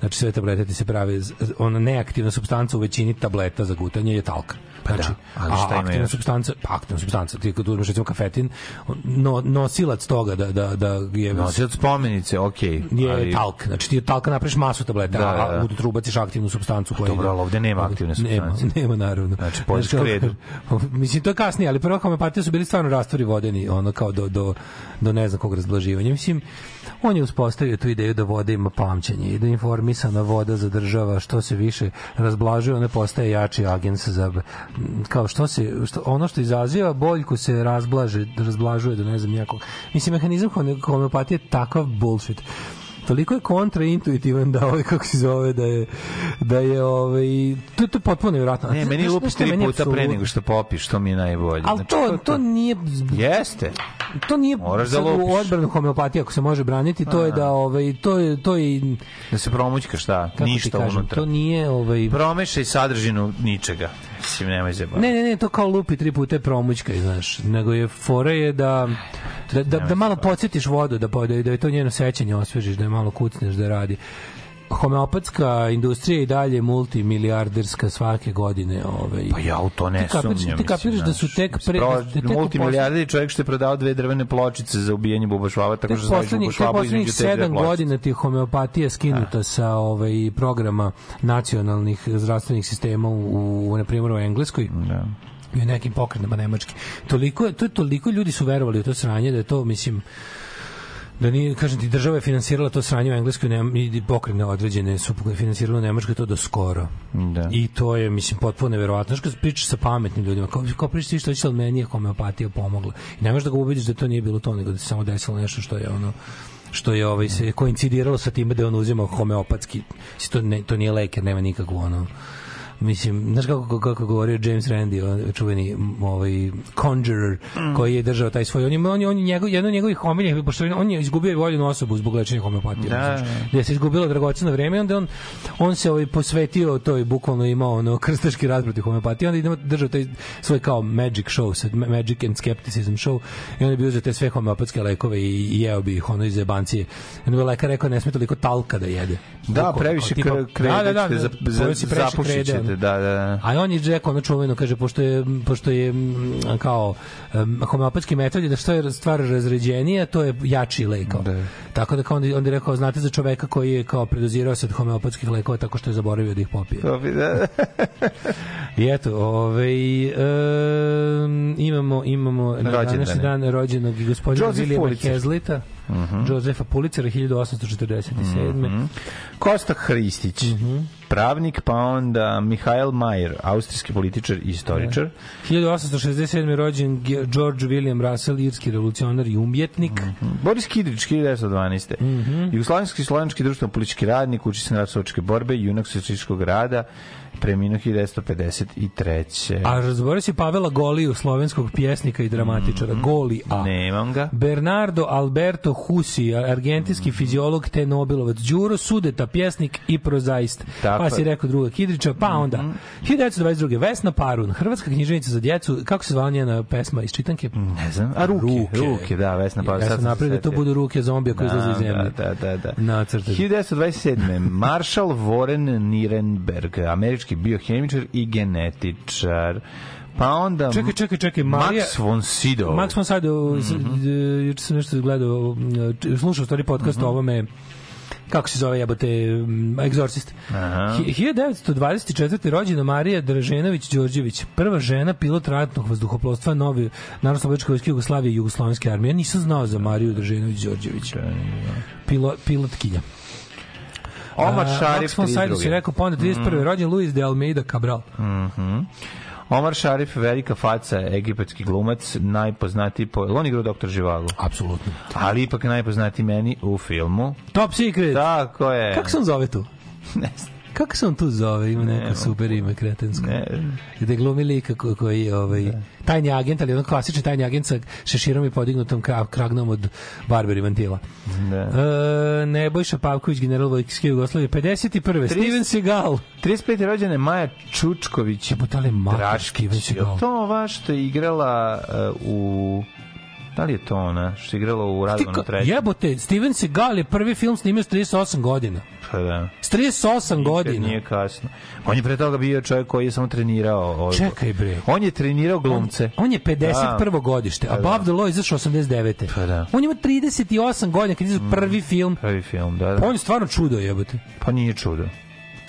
Znači sve tablete ti se prave ona neaktivna supstanca u većini tableta za gutanje je talka. Pa znači, da, ali a šta ima aktivna još? supstanca, pa aktivna supstanca, ti kad uzmeš recimo kafetin, no, nosilac toga da, da, da je Nosi od spomenice, okej. je ali- talk. Znači ti od talka napraviš masu tableta, Da, a, da, da. a ubaciš aktivnu supstancu koja dobro, ide- ali ovde nema aktivne supstance. Nema, nema naravno. Znači, pođeš kako- kredu. Mislim to je kasnije, ali prva homeopatija su bili stvarno rastori vodeni, ono kao do do do ne znam kog razblaživanja. Mislim on je uspostavio tu ideju da voda ima pamćenje i da informisana voda zadržava što se više razblažuje, ona postaje jači agens za kao što se što, ono što izaziva boljku se razblaže, razblažuje do ne znam nekog. Mislim mehanizam home- homeopatije je takav bullshit toliko je kontraintuitivan da ovaj kako se zove da je da je ovaj to, to je potpuno nevjerojatno. Ne, meni šta tri puta pre nego što popiš, to mi je najbolje. Ali Znači, to, to nije Jeste. to nije Moraš da u odbranu homeopatije ako se može braniti to je da ovaj to je to je Da se promućka šta? ti Ništa kažem, unutra. to nije ovaj Promešaj sadržinu ničega. Mislim, nemoj se Ne, ne, ne, to kao lupi tri puta je promućka, znaš. Nego je fora je da da, da, da malo podsjetiš vodu, da, da, da je to njeno sećanje osvežiš, da je malo kucneš da radi. Homeopatska industrija je i dalje multimilijarderska svake godine. Ovaj. Pa ja u to ne Ti kapiraš- sumnjam. Ti kapiraš da su tek pre... da tek u Multimilijardi čovjek što je prodao dve drvene pločice za ubijanje bubašvaba, tako što bubašvabu poslednjih između te dve pločice. godina ti je homeopatija skinuta sa ovaj programa nacionalnih zdravstvenih sistema u, u na primjer u Engleskoj. Da. i u nekim pokrenama nemački. Toliko je, to je toliko ljudi su verovali u to sranje da je to mislim da nije, kažem ti, država je finansirala to sranje u Engleskoj ne, i pokrene određene su finansirale u Nemačkoj to do skoro. Da. I to je, mislim, potpuno neverovatno. Kad pričaš sa pametnim ljudima, kao, kao pričaš ti što će, ali meni je homeopatija pomogla. I ne možeš da ga ubediš da to nije bilo to, nego da se samo desilo nešto što je ono što je ovaj se koincidiralo sa time da je on uzimao homeopatski to ne to nije lek jer nema nikakvu ono mislim, znaš kako, kako govorio James Randi, on, čuveni ovaj, conjurer, Mm. koji je držao taj svoj, on je, on je, on je njegov, jedno od njegovih omiljenih, pošto on je izgubio voljenu osobu zbog lečenja homeopatije, Da, znaš, da. gde se izgubilo dragoceno vreme, i onda on, on se ovaj, posvetio to i bukvalno imao ono krstaški rat protiv homeopatije, onda idemo držao taj svoj kao magic show, sad, ma- magic and skepticism show, i onda bi uzeo te sve homeopatske lekove i, i jeo bi ih ono iz jebancije. I onda bi lekar rekao, ne sme toliko talka da jede. Da, Bukvalno, previše tipa- krede Da, da, da, ćete za- da, za- pojeo si previše zapušit krede, ćete, ono. da, da. A on je rekao ono čuveno, kaže, pošto je, pošto je kao um, homeopatski metod je da što je stvar razređenija, to je jači lek. Da. Tako da kao onda, onda je rekao, znate za čoveka koji je kao predozirao se od homeopatskih lekova tako što je zaboravio da ih popije. To bi, da. I eto, ovaj, um, imamo, imamo na današnji dan rođenog gospodina Joseph Williama Hazlita, Josefa Pulitzera, 1847. Kosta Hristić, pravnik, pa onda Mihael Mayer, austrijski političar i istoričar. 1867. rođen Ge- George William Russell, irski revolucionar i umjetnik. Boris Kidrić, 1912. Jugoslovenski i slovenski društveno politički radnik, uči se na borbe, junak socijalističkog rada, preminuo 1953. A razborio si Pavela Goliju, slovenskog pjesnika i dramatičara. Goli A. Nemam ga. Bernardo Alberto Husi, argentinski fiziolog te Nobelovac, Đuro Sudeta, pjesnik i prozaist. Tako pa si rekao druga Kidrića, pa onda 1922. Vesna Parun, hrvatska književnica za djecu, kako se zvala njena pesma iz čitanke? Ne znam. A ruke, ruke, da, Vesna Pavlović. Ja sam napravio da to budu ruke zombija koji izlaze iz Da, zemlje. Da, da, da. Nacrte. 1927. Marshall Warren Nirenberg, američki biohemičar i genetičar. Pa onda... Čekaj, čekaj, čekaj, Marija... Max von Sydow. Max von Sydow, mm juče sam nešto gledao, slušao stvari podcast Mhm. o ovome, kako se zove jebote, mm, Exorcist. Aha. Hi- 1924. rođena Marija Draženović Đorđević, prva žena pilot ratnog vazduhoplovstva nove Narodno-slobodačke vojske Jugoslavije i Jugoslovenske armije. Ja nisam znao za Mariju Draženović Đorđević. Pilo, pilotkinja. Omar Šarif, Sydow 32.. si rekao, pa onda 31. rođen Luis de Almeida Cabral. Mhm. Omar Šarif, velika faca, egipatski glumac, najpoznatiji po... On igrao doktor Živago. Apsolutno. Ali ipak najpoznatiji meni u filmu. Top Secret. Tako je. Kako se on zove tu? Ne znam. Kako se on tu zove? Ima neko Nemam. super ime kretensko. Ne. Gde glumi lika ko- koji je ovaj, tajni agent, ali ono klasični tajni agent sa šeširom i podignutom kra- kragnom od Barberi Vantila. Da. E, Nebojša Pavković, general Vojske Jugoslavije, 51. Steven Seagal. 35. rođene Maja Čučković. Je mator Draškić. Steven Seagal. To ova što je igrala uh, u... Da li je to ona što je igrala u Radovanu Ti ko- trećem? Jebote, Steven Seagal je prvi film snimio s 38 godina. Pa da. S 38 Nikad godina. Nije kasno. On je pre toga bio čovjek koji je samo trenirao. Ovaj, Čekaj bre. On je trenirao glumce. On je 51. Da. godište, a Pa da. Above the Law izašao 89. Pa da. On ima 38 godina kad izašao prvi film. Prvi film, da, Pa da. on je stvarno čudo jebote. Pa nije čudo.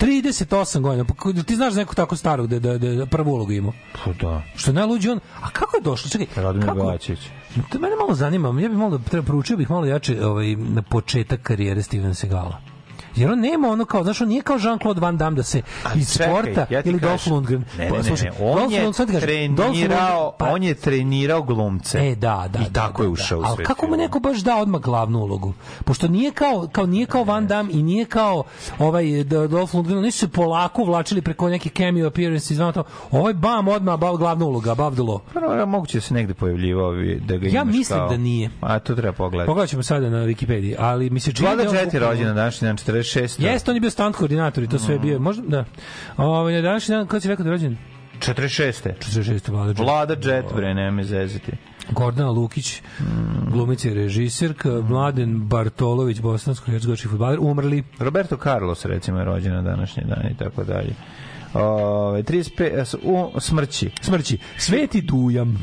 38 godina. Pa ti znaš za nekog tako starog da da da, da prvu ulogu ima. Pa da. Što je najluđi on. A kako je došlo? Čekaj. Radomir kako? Belačević. To mene malo zanima. Ja bih malo treba proučio bih malo jače ovaj na početak karijere Steven Segala. Jer on nema ono kao, znaš, on nije kao Jean-Claude Van Damme da se iz čekaj, sporta ja ili. Dolph Lundgren. Ne, Pa, ne, ne, ne. On Dolph je Lundgren- trenirao, pa- on je trenirao glumce. E, da, da. I da, tako da, je ušao da. u svet kako mu neko baš da odmah glavnu ulogu? Pošto nije kao, kao nije kao Van Damme i nije kao ovaj D- Dolph Lundgren, oni su se polako vlačili preko nekih cameo appearances i to. Ovaj bam odmah bav glavna uloga, above the law. Prvo, moguće da se negde pojavljivao da ga Ja imaš mislim kao... da nije. A to treba pogledati. Pogledat ćemo sada na Wikipediji, ali mi se čini Vlada da on Četi rođena današnji dan 46. Jeste, on je bio stand koordinator i to sve je bio. Možda, da. Ovaj na današnji dan, kad si rekao da je rođen? 46. 46. Vlada Jet. Vlada Jet, bre, ne me zezati. Gordana Lukić, glumica i režiserka, Mladen Bartolović, bosansko-hercegovački fudbaler, umrli. Roberto Carlos, recimo, je rođen na današnji dan i tako dalje. Ove, 35, s- u smrći. Smrći. Sveti Dujam.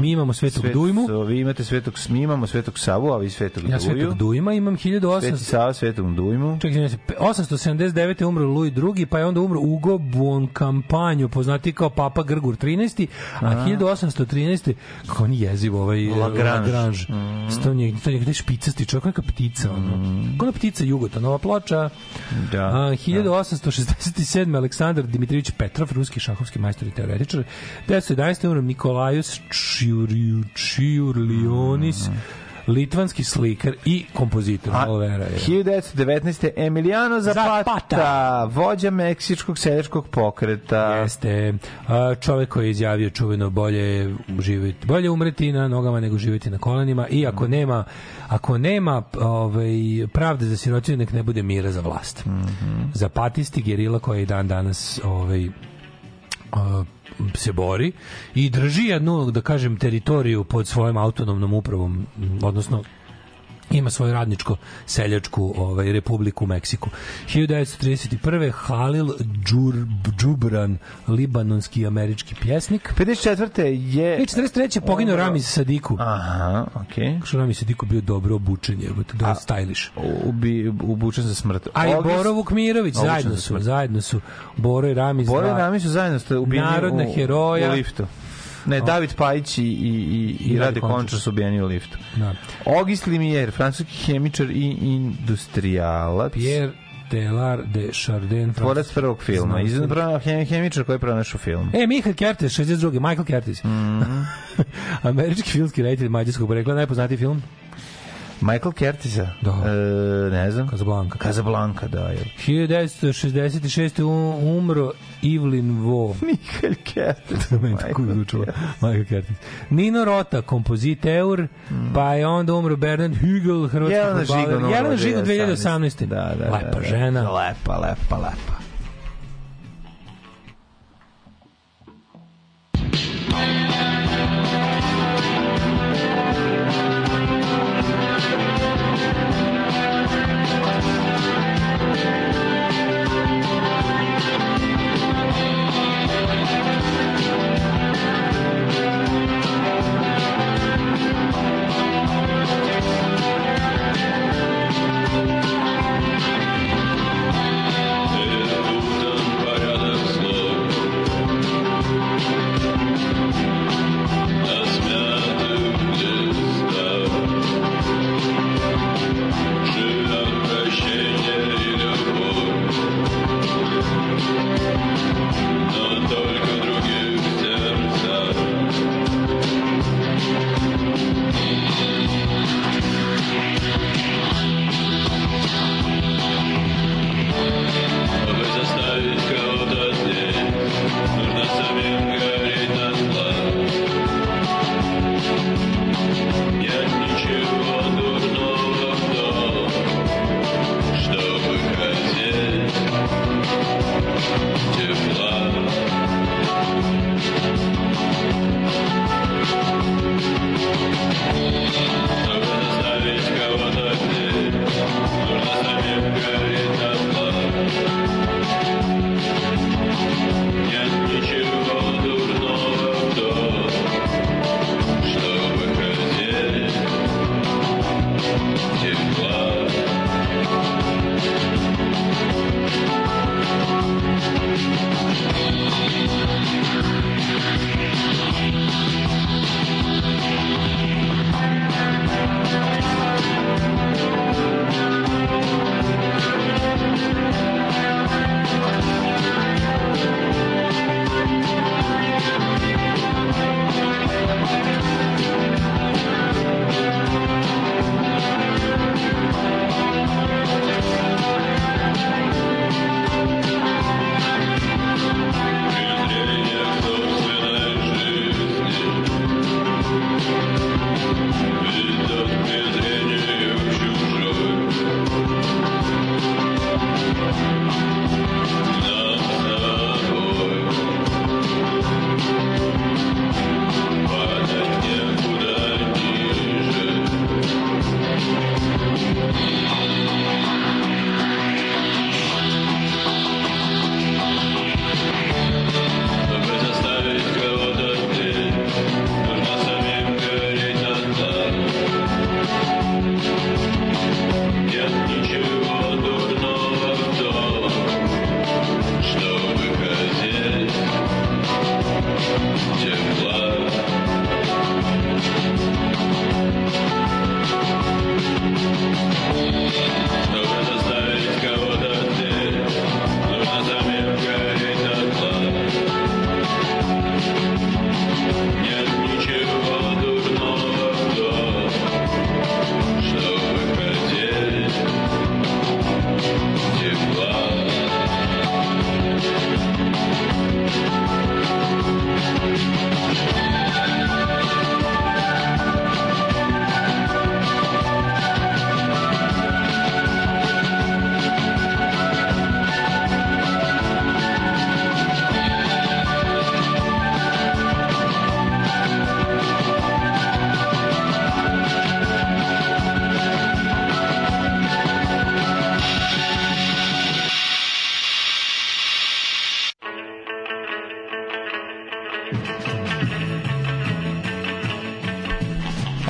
Mi imamo Svetog Svet- Dujmu. Vi imate Svetog, mi imamo Svetog Savu, a vi Svetog Ja Duju. Svetog Dujma imam Sveti 1800... Sava, Svetog Dujmu. Čekaj, izvinite, 879. umro Louis II, pa je onda umro Ugo Buoncampagno, poznati kao Papa Grgur 13. A 1813. Kako on je jeziv ovaj Lagrange. Lagrange. Mm. To je, to je gde špicasti čovjek, neka ptica. Ono. Kako ona ptica Jugota, nova ploča. Da. A, 1867. Aleksandar Dimitrijević Petrov, ruski šahovski majstor i teoretičar. 1911. umro Nikolajus Čiurlionis, litvanski slikar i kompozitor. A, Malo vera je. 1919. Emiliano Zapata, Zapata. vođa meksičkog seljačkog pokreta. Jeste a, čovek koji je izjavio čuveno bolje živjeti, bolje umreti na nogama nego živjeti na kolenima i ako nema ako nema ovaj pravde za sirotinju nek ne bude mira za vlast. Zapatisti gerila koji i dan danas ovaj se bori i drži jednu, da kažem, teritoriju pod svojom autonomnom upravom, odnosno ima svoju radničko seljačku ovaj republiku u Meksiku. 1931. Halil Džur, Džubran, libanonski američki pjesnik. 54. je... I 43. poginuo Umro. Ramiz Sadiku. Aha, okej. Okay. Što Ramiz Sadiku bio dobro obučen, je, dobro stylish. Ubi, ubučen za smrt. A i Boro Vukmirović, Obučen zajedno za su, zajedno su. Boro i Ramiz. Boro i Ramić su zajedno ste ubijeni Narodna u, heroja. u liftu. Ne, David Pajić i, i, i, Rade Končar. Su ubijeni u liftu. Da. Auguste Limier, francuski hemičar i industrijalac. Pierre Teilhard de Chardin. Tvorac prvog filma. Izvan prava hemičar koji je pronašao film. E, Michael Kertes, 62. Michael Kertes. Mhm. Američki filmski reditelj mađarskog porekla, najpoznatiji film? Michael Kertisa? Da. E, ne znam. Casablanca. Casablanca, da. Je. 1966. u- umro Evelyn Vo. Michael Kertis. Meni tako zvučalo. Michael Kertes. Nino Rota, kompoziteur, pa je onda umro Bernard Hügel, hrvatski Jelena. Žigon Jelena Žigon 2018. 2018. Da, da, da, Lepa da. žena. Lepa, lepa, lepa. Thank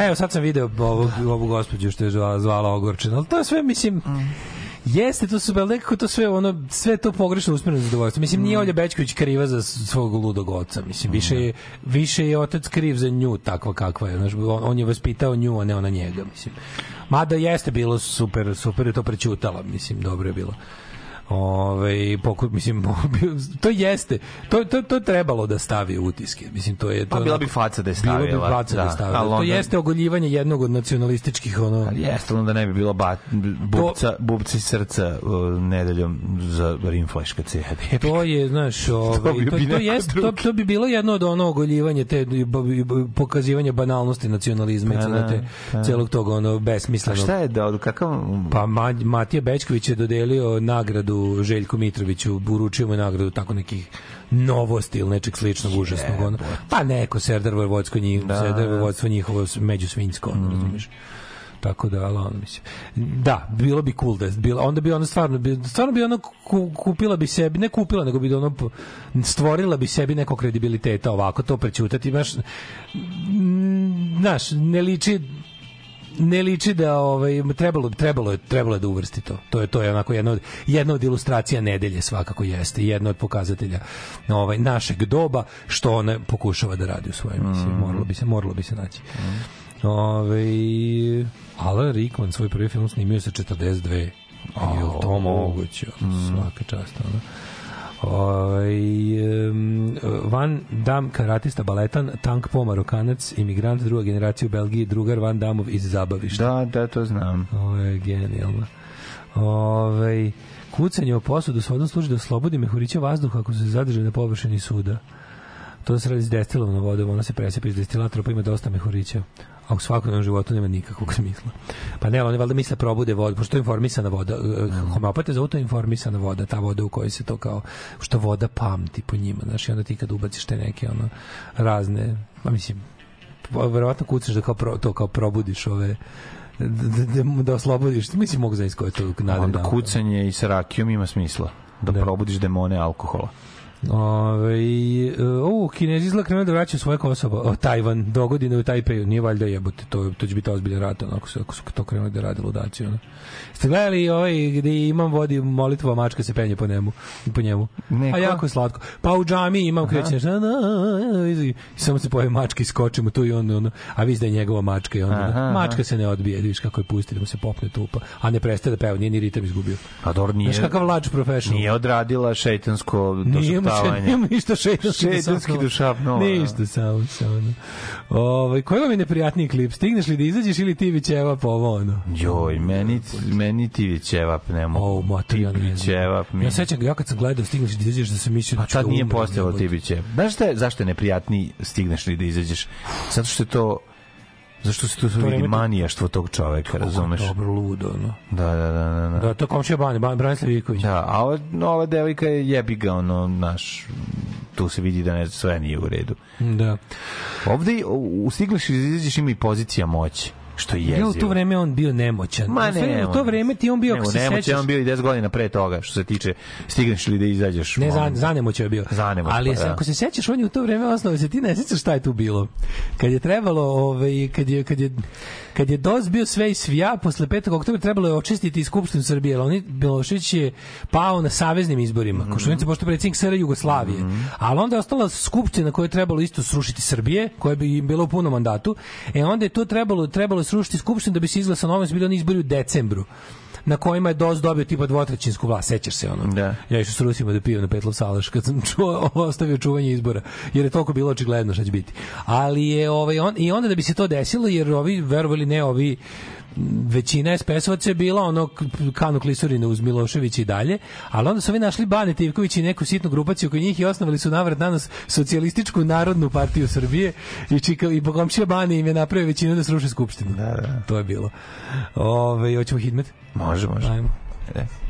Evo sad sam video ovu, ovu gospođu što je zvala, zvala ogorčena, ali to je sve, mislim, Jeste, to su ali nekako to sve ono sve to pogrešno usmereno zadovoljstvo. Mislim nije Olja Bećković kriva za svog ludog oca. Mislim više je više je otac kriv za nju takva kakva je. Znaš, on, on je vaspitao nju, a ne ona njega, mislim. Mada jeste bilo super, super je to prećutala, mislim, dobro je bilo. Ove, poku, mislim, to jeste, to, to, to trebalo da stavi utiske. Mislim, to je... To Pa bila bi faca da je stavila. Bilo bi faca da, da stavila. To onda- jeste ogoljivanje jednog od nacionalističkih, ono... Ali jeste, onda ne bi bilo ba, bubca, bubci srca uh, nedeljom za Rimflash kad se jede. To je, znaš, ovaj, to, bi to, neko jest, to, to bi bilo jedno od ono ogoljivanje te pokazivanje banalnosti nacionalizma i Pa celog, da, te, pa. celog tog ono A besmislenog. šta je da, kakav... Pa Ma, Matija Bečković je dodelio nagradu Željku Mitroviću, je nagradu tako nekih novosti ili nečeg sličnog užasnog. Ono. Pa neko Serdar Vojvodsko njih, Da, Serdar da. Vojvodstvo njihovo međusvinjsko, ono, razumiješ. Tako da, ali ono, mislim. Da, bilo bi cool da je bilo, onda bi ona stvarno, bi, stvarno bi ona ku- kupila bi sebi, ne kupila, nego bi ono po- stvorila bi sebi neko kredibiliteta ovako, to prećutati, baš, mm, znaš, ne liči ne liči da ovaj trebalo trebalo je trebalo je da uvrsti to. To je to je onako jedna od jedna od ilustracija nedelje svakako jeste i jedna od pokazatelja ovaj našeg doba što ona pokušava da radi u svojoj emisiji. Moralo bi se moralo bi se naći. Ovaj Alan Rickman svoj prvi film snimio sa 42. Je li to moguće? Svaka čast. Ono. Ovaj, em, Van Dam, karatista, baletan, tank po marokanac, imigrant druga generacija u Belgiji, drugar Van Damov iz zabavišta. Da, da, to znam. Je genijalno. Ove, kucanje o posudu svodom služi da oslobodi mehurića vazduha ako se zadržali na površini suda. To se radi s destilovnom vodom, ona se presepa iz destilatora, pa ima dosta mehurića. A u svakodnevnom životu nema nikakvog smisla. Pa ne, oni valjda misle da probude vodu, pošto je informisana voda. Mm. Homeopate zovu to informisana voda, ta voda u kojoj se to kao, što voda pamti po njima, znaš, i onda ti kad ubaciš te neke ono, razne, ma mislim, verovatno kucaš da kao pro, to kao probudiš ove da, da, da oslobodiš, mislim mogu zaista koje to nadam. Onda kucanje i sa rakijom ima smisla. Da, Da. probudiš demone alkohola. Ove, o, Kinezi izgleda krenuli da vraćaju svoje Kosovo, o, Tajvan, dogodine u Tajpeju, nije valjda jebote, to, to će biti ozbiljan rat, ono, ako su, to krenuli da rade ludaciju, ono. Ste gledali ovaj gde imam vodi molitva, mačka se penje po njemu, po njemu. Neko? A jako je slatko. Pa u džami imam kreće samo se pojavi mačka i skočimo tu i on, ono, a vi da je njegova mačka i onda, Aha, mačka se ne odbije, vidiš kako je pusti da mu se popne tupa, a ne prestaje da peva, nije ni ritam izgubio. A dobro, nije, Znaš kakav lač professional. nije odradila šeitansko Nije mu še, došaptavanje. nije mu ništa Šeitanski dušapnova, da. Ništa, samo, samo. Ovaj, koji vam je neprijatniji klip? Stigneš li da izađeš ili ti vićeva po ovo, ono? Joj, meni, meni ti ćevap ne mogu. O, mater, ja ne ćevap mi. Ja sećam ja kad sam gledao stigneš da izađeš da sam mislio Pa da ću tad da nije postojalo ti biće. Znaš šta je, zašto je neprijatniji stigneš li da izađeš? Zato što je to Zašto se tu vidi to- manijaštvo tog čoveka, razumeš? Dobro, ludo, ono. Da, da, da, da. da. Da, to je komšija Bani, Ban- Branislav Ivković. Da, a ova, ova devojka je jebi ga, ono, naš, tu se vidi da ne, sve nije u redu. Da. Ovde u, u stigliš i izađeš ima i pozicija moći, što je jezivo. Ja, u to vreme on bio nemoćan. Ma stvari, ne, u to vreme ti on bio, Nego, ako se nemoć je sećaš... on bio i 10 godina pre toga, što se tiče stigneš li da izađeš. Ne, za, ono, zanemoć je bio. Zanemoć, Ali pa da. ako se sećaš, on je u to vreme osnovo, se ti ne sećaš šta je tu bilo. Kad je trebalo, ovaj, kad je, kad je, kad je DOS bio sve i svija, posle 5. oktobra trebalo je očistiti Skupštinu Srbije, ali oni, Milošević je pao na saveznim izborima, mm -hmm. Koštunica pošto predsjednik SR Jugoslavije. Ali onda je ostala Skupština koja je trebalo isto srušiti Srbije, koja bi im bila u punom mandatu, e onda je to trebalo, trebalo srušiti Skupštinu da bi se izglasao bili oni izbori u decembru na kojima je DOS dobio tipa dvotrećinsku vlast, sećaš se ono. Da. Ja išao s Rusima da pijem na Petlov Salaš kad sam čuo, ostavio čuvanje izbora, jer je toliko bilo očigledno šta će biti. Ali je ovaj on i onda da bi se to desilo jer ovi verovali ne ovi većina SPS-ovaca je bila ono kanu klisurine uz Miloševića i dalje, ali onda su ovi našli Bane Tivković i neku sitnu grupaciju koji njih i osnovali su navrat danas socijalističku narodnu partiju Srbije i čika, i Bogomšija Bane im je napravio većinu da sruše skupštinu. Da, da. To je bilo. Ove, hoćemo hitmet? Može, može. Ajmo. E.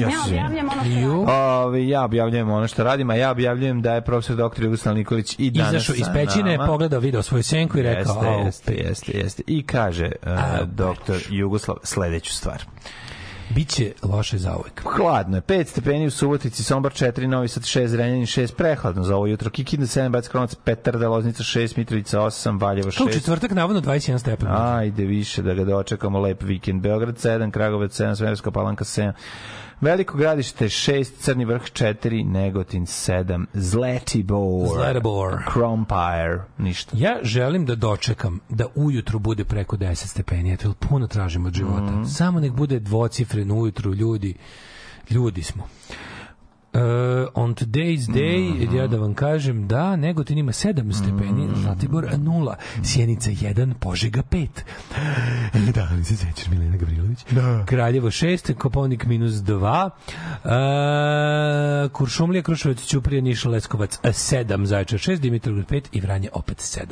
Ja objavljujem ono što. Ove, ja objavljujem ono što radim, a ja objavljujem da je profesor dr. Jugoslav Nikolić i danas Izašao iz pećine, nama. pogledao video svoju senku i rekao, Jeste, "Au, jeste, jeste, jeste. I kaže uh, doktor Jugoslav sledeću stvar. biće loše za uvek. Hladno je, 5 stepeni u Subotici, Sombor 4, Novi Sad 6, Renjanin 6, prehladno za ovo jutro. Kikinda 7, Bac Kronac, Petarda, Loznica 6, Mitrovica 8, Valjevo 6. Kao u četvrtak, navodno 21 stepena. Ajde više da ga dočekamo, lep vikend. Beograd 7, Kragovec 7, Svemirska palanka 7, Veliko gradište 6, Crni vrh 4, Negotin 7, Zlatibor, Zlatibor. Krompire, ništa. Ja želim da dočekam da ujutru bude preko 10 stepeni, eto, puno tražimo od života. Mhm. Samo nek bude dvocifren ujutru, ljudi, ljudi smo. Uh, on today's day, Mhm. ja da vam kažem, da, Negotin ima 7 stepeni, Zlatibor 0, Sjenica 1, Požega 5. da, ali se sećaš Milena Gavrilović? Da. Kraljevo 6, Koponik minus 2, uh, Kuršumlija, Kruševac, Ćuprije, Niš, Leskovac 7, Zaječar 6, Dimitrovgrad 5 i Vranje opet 7.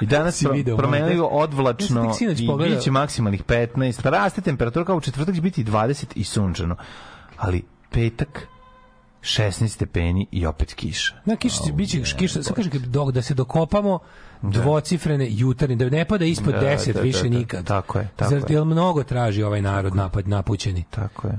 I danas Si video, promenljivo? Ja odvlačno sinoć i pogledao. biće maksimalnih 15. Pa raste temperatura kao u četvrtak će biti 20 i sunčano. Ali petak 16 stepeni i opet kiša. Na kiša će biće kiša, sad kažem dok da se dokopamo dvocifrene jutarnje, da ne pada ispod Da, 10 da, više da, da. nikad. Tako je, tako Zar je. jel mnogo traži ovaj narod napad napućeni? Tako je.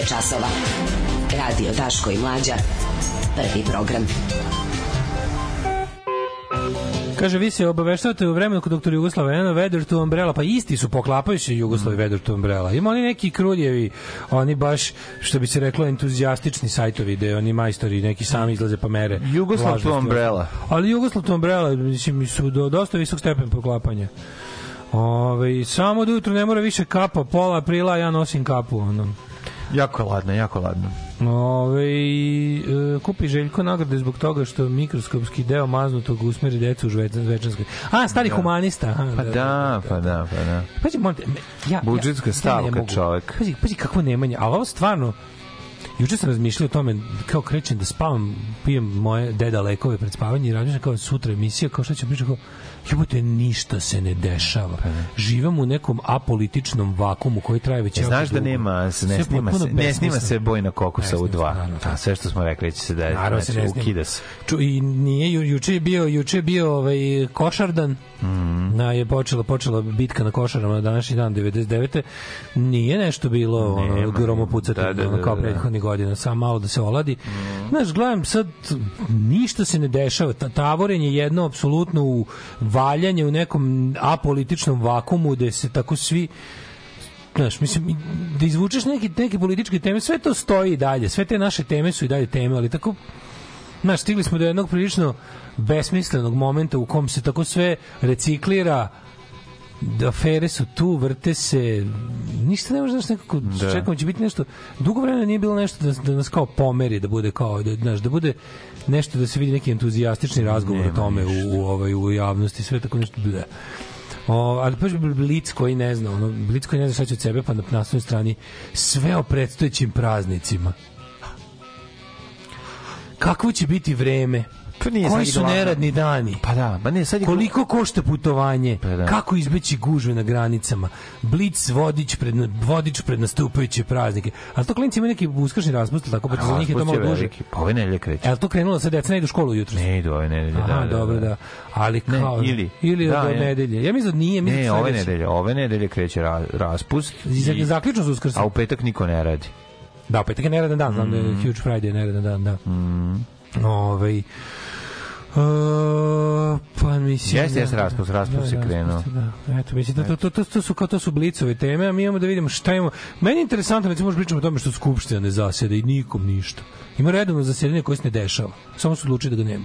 je časova. Radio Daško i Mlađa. Prvi program. Kaže, vi se obaveštavate u vremenu kod doktor Jugoslava Eno, Weather to Umbrella, pa isti su, poklapaju se Jugoslav i Weather to Umbrella. Ima oni neki kruljevi, oni baš, što bi se reklo, entuzijastični sajtovi, gde oni majstori neki sami izlaze pa mere. Jugoslav to Umbrella. Ali Jugoslav to Umbrella, mislim, su do, dosta visok stepen poklapanja. Ove, samo da ujutro ne mora više kapa, pola aprila ja nosim kapu. Ono. Jako ladno, jako ladno. Ove, e, kupi Željko nagrade zbog toga što mikroskopski deo maznutog usmeri decu u Zvečanskoj. A, stari Da. humanista. Aha, Pa da, pa da, pa da. Pazi, molim ja, Budžetska ja, ja stavka, mogu. čovek. Pazi, pazi kakvo nemanje, ali ovo stvarno, Juče sam razmišljao o tome kao krećem da spavam, pijem moje deda lekove pred spavanje i razmišljam kao sutra emisija, kao šta ću pričati, kao jebote, ništa se ne dešava. Živimo u nekom apolitičnom vakumu koji traje već E, znaš da nema, ne Sve snima se, ne snima se bojna kokosa u se, dva. naravno. A sve što smo rekli će se da je, Naravno se znači, snima. ukida se. Ču, I nije, ju, juče je bio, juče je bio ovaj, košardan, Mhm. na, je počela, počela bitka na košarama na današnji dan 99. Nije nešto bilo ono, Nema. gromopucati Da, da, da, kao da. prethodnih godina, samo malo da se oladi. Znaš, gledam sad, ništa se ne dešava. Ta, tavorenje je jedno apsolutno u valjanje u nekom apolitičnom vakumu gde se tako svi Znaš, mislim, da izvučeš neke, neke političke teme, sve to stoji i dalje, sve te naše teme su i dalje teme, ali tako Znaš, stigli smo do jednog prilično besmislenog momenta u kom se tako sve reciklira, da afere su tu, vrte se, ništa ne može znaš nekako, Da. da. čekamo će biti nešto, dugo vremena nije bilo nešto da, da nas kao pomeri, da bude kao, da, znaš, da bude nešto da se vidi neki entuzijastični razgovor Nema o tome u, u, ovaj, u javnosti, sve tako nešto, bleh. O, ali baš Blic koji ne zna, ono, Blic koji ne zna šta će od sebe, pa na naslovnoj strani sve o predstojećim praznicima. Kakvo će biti vreme? Pa nije Koji su neradni dani? Pa da, pa ne, sad je... Koliko košta putovanje? Pa da. Kako izbeći gužve na granicama? Blic vodič pred, vodič pred nastupajuće praznike. Ali to klinci imaju neki uskršnji raspust, tako, pa za njih je to malo duže. Pa ove nedelje kreće. Je li to krenulo sad deca ne idu u školu jutro? Ne idu ove nedelje, da, da, dobro, da. da. Ali Ne, kao... ili. Ili Da, do je. nedelje. Ja mislim da nije. Mislim Ne, da ove sledeće. nedelje, ove nedelje kreće ra, raspust. I- Zaključno za uskrs. A u petak niko ne radi. Da, petak je neradan dan, znam da je Mm. Huge Friday je neradan dan, da. Ovaj Uh, pa mislim Jeste, jeste, raspust, raspust je krenuo. raspust, Da. Eto, mislim, to, to, to, to, to, su, kao, to su blicove teme, a mi imamo da vidimo šta imamo. Meni je interesantno, recimo, možda pričamo o tome što Skupština ne zaseda i nikom ništa. Ima redovno zasedanje koje se ne dešava. Samo su odlučili da ga nema.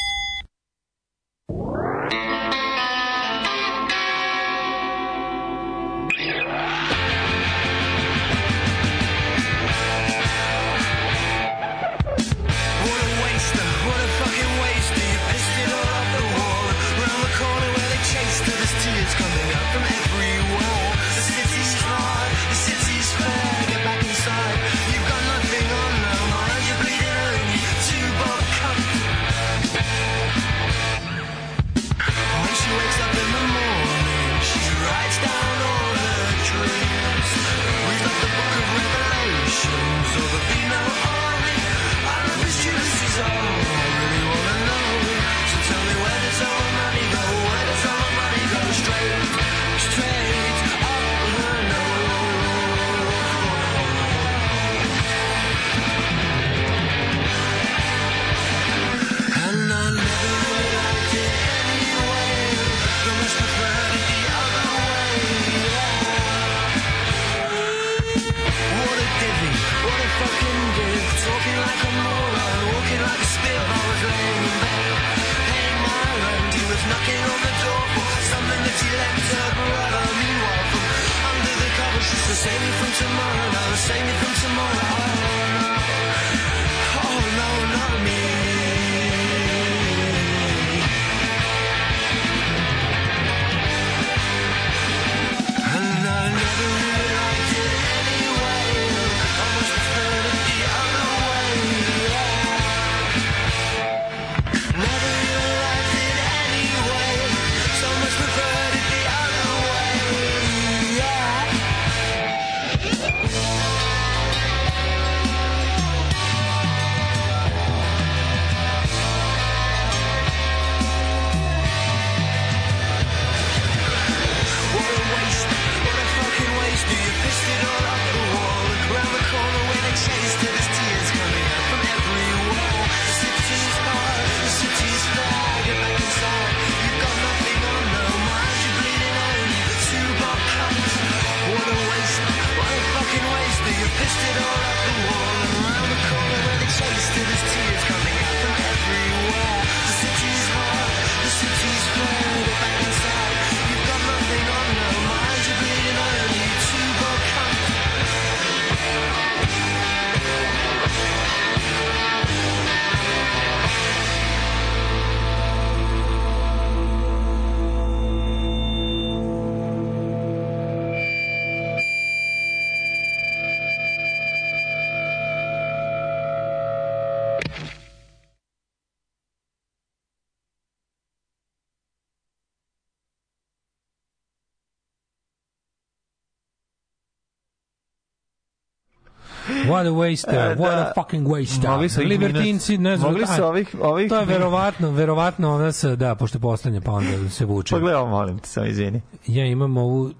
What a waste, E, what da. a fucking waste. Mogli su Libertinci, ne znam. mogli su ovih- ovih To je verovatno, verovatno ona se, da, pošto je poslednja, pa onda se vuče. Pogledaj ovo, molim te, samo izvini. Ja imam ovu...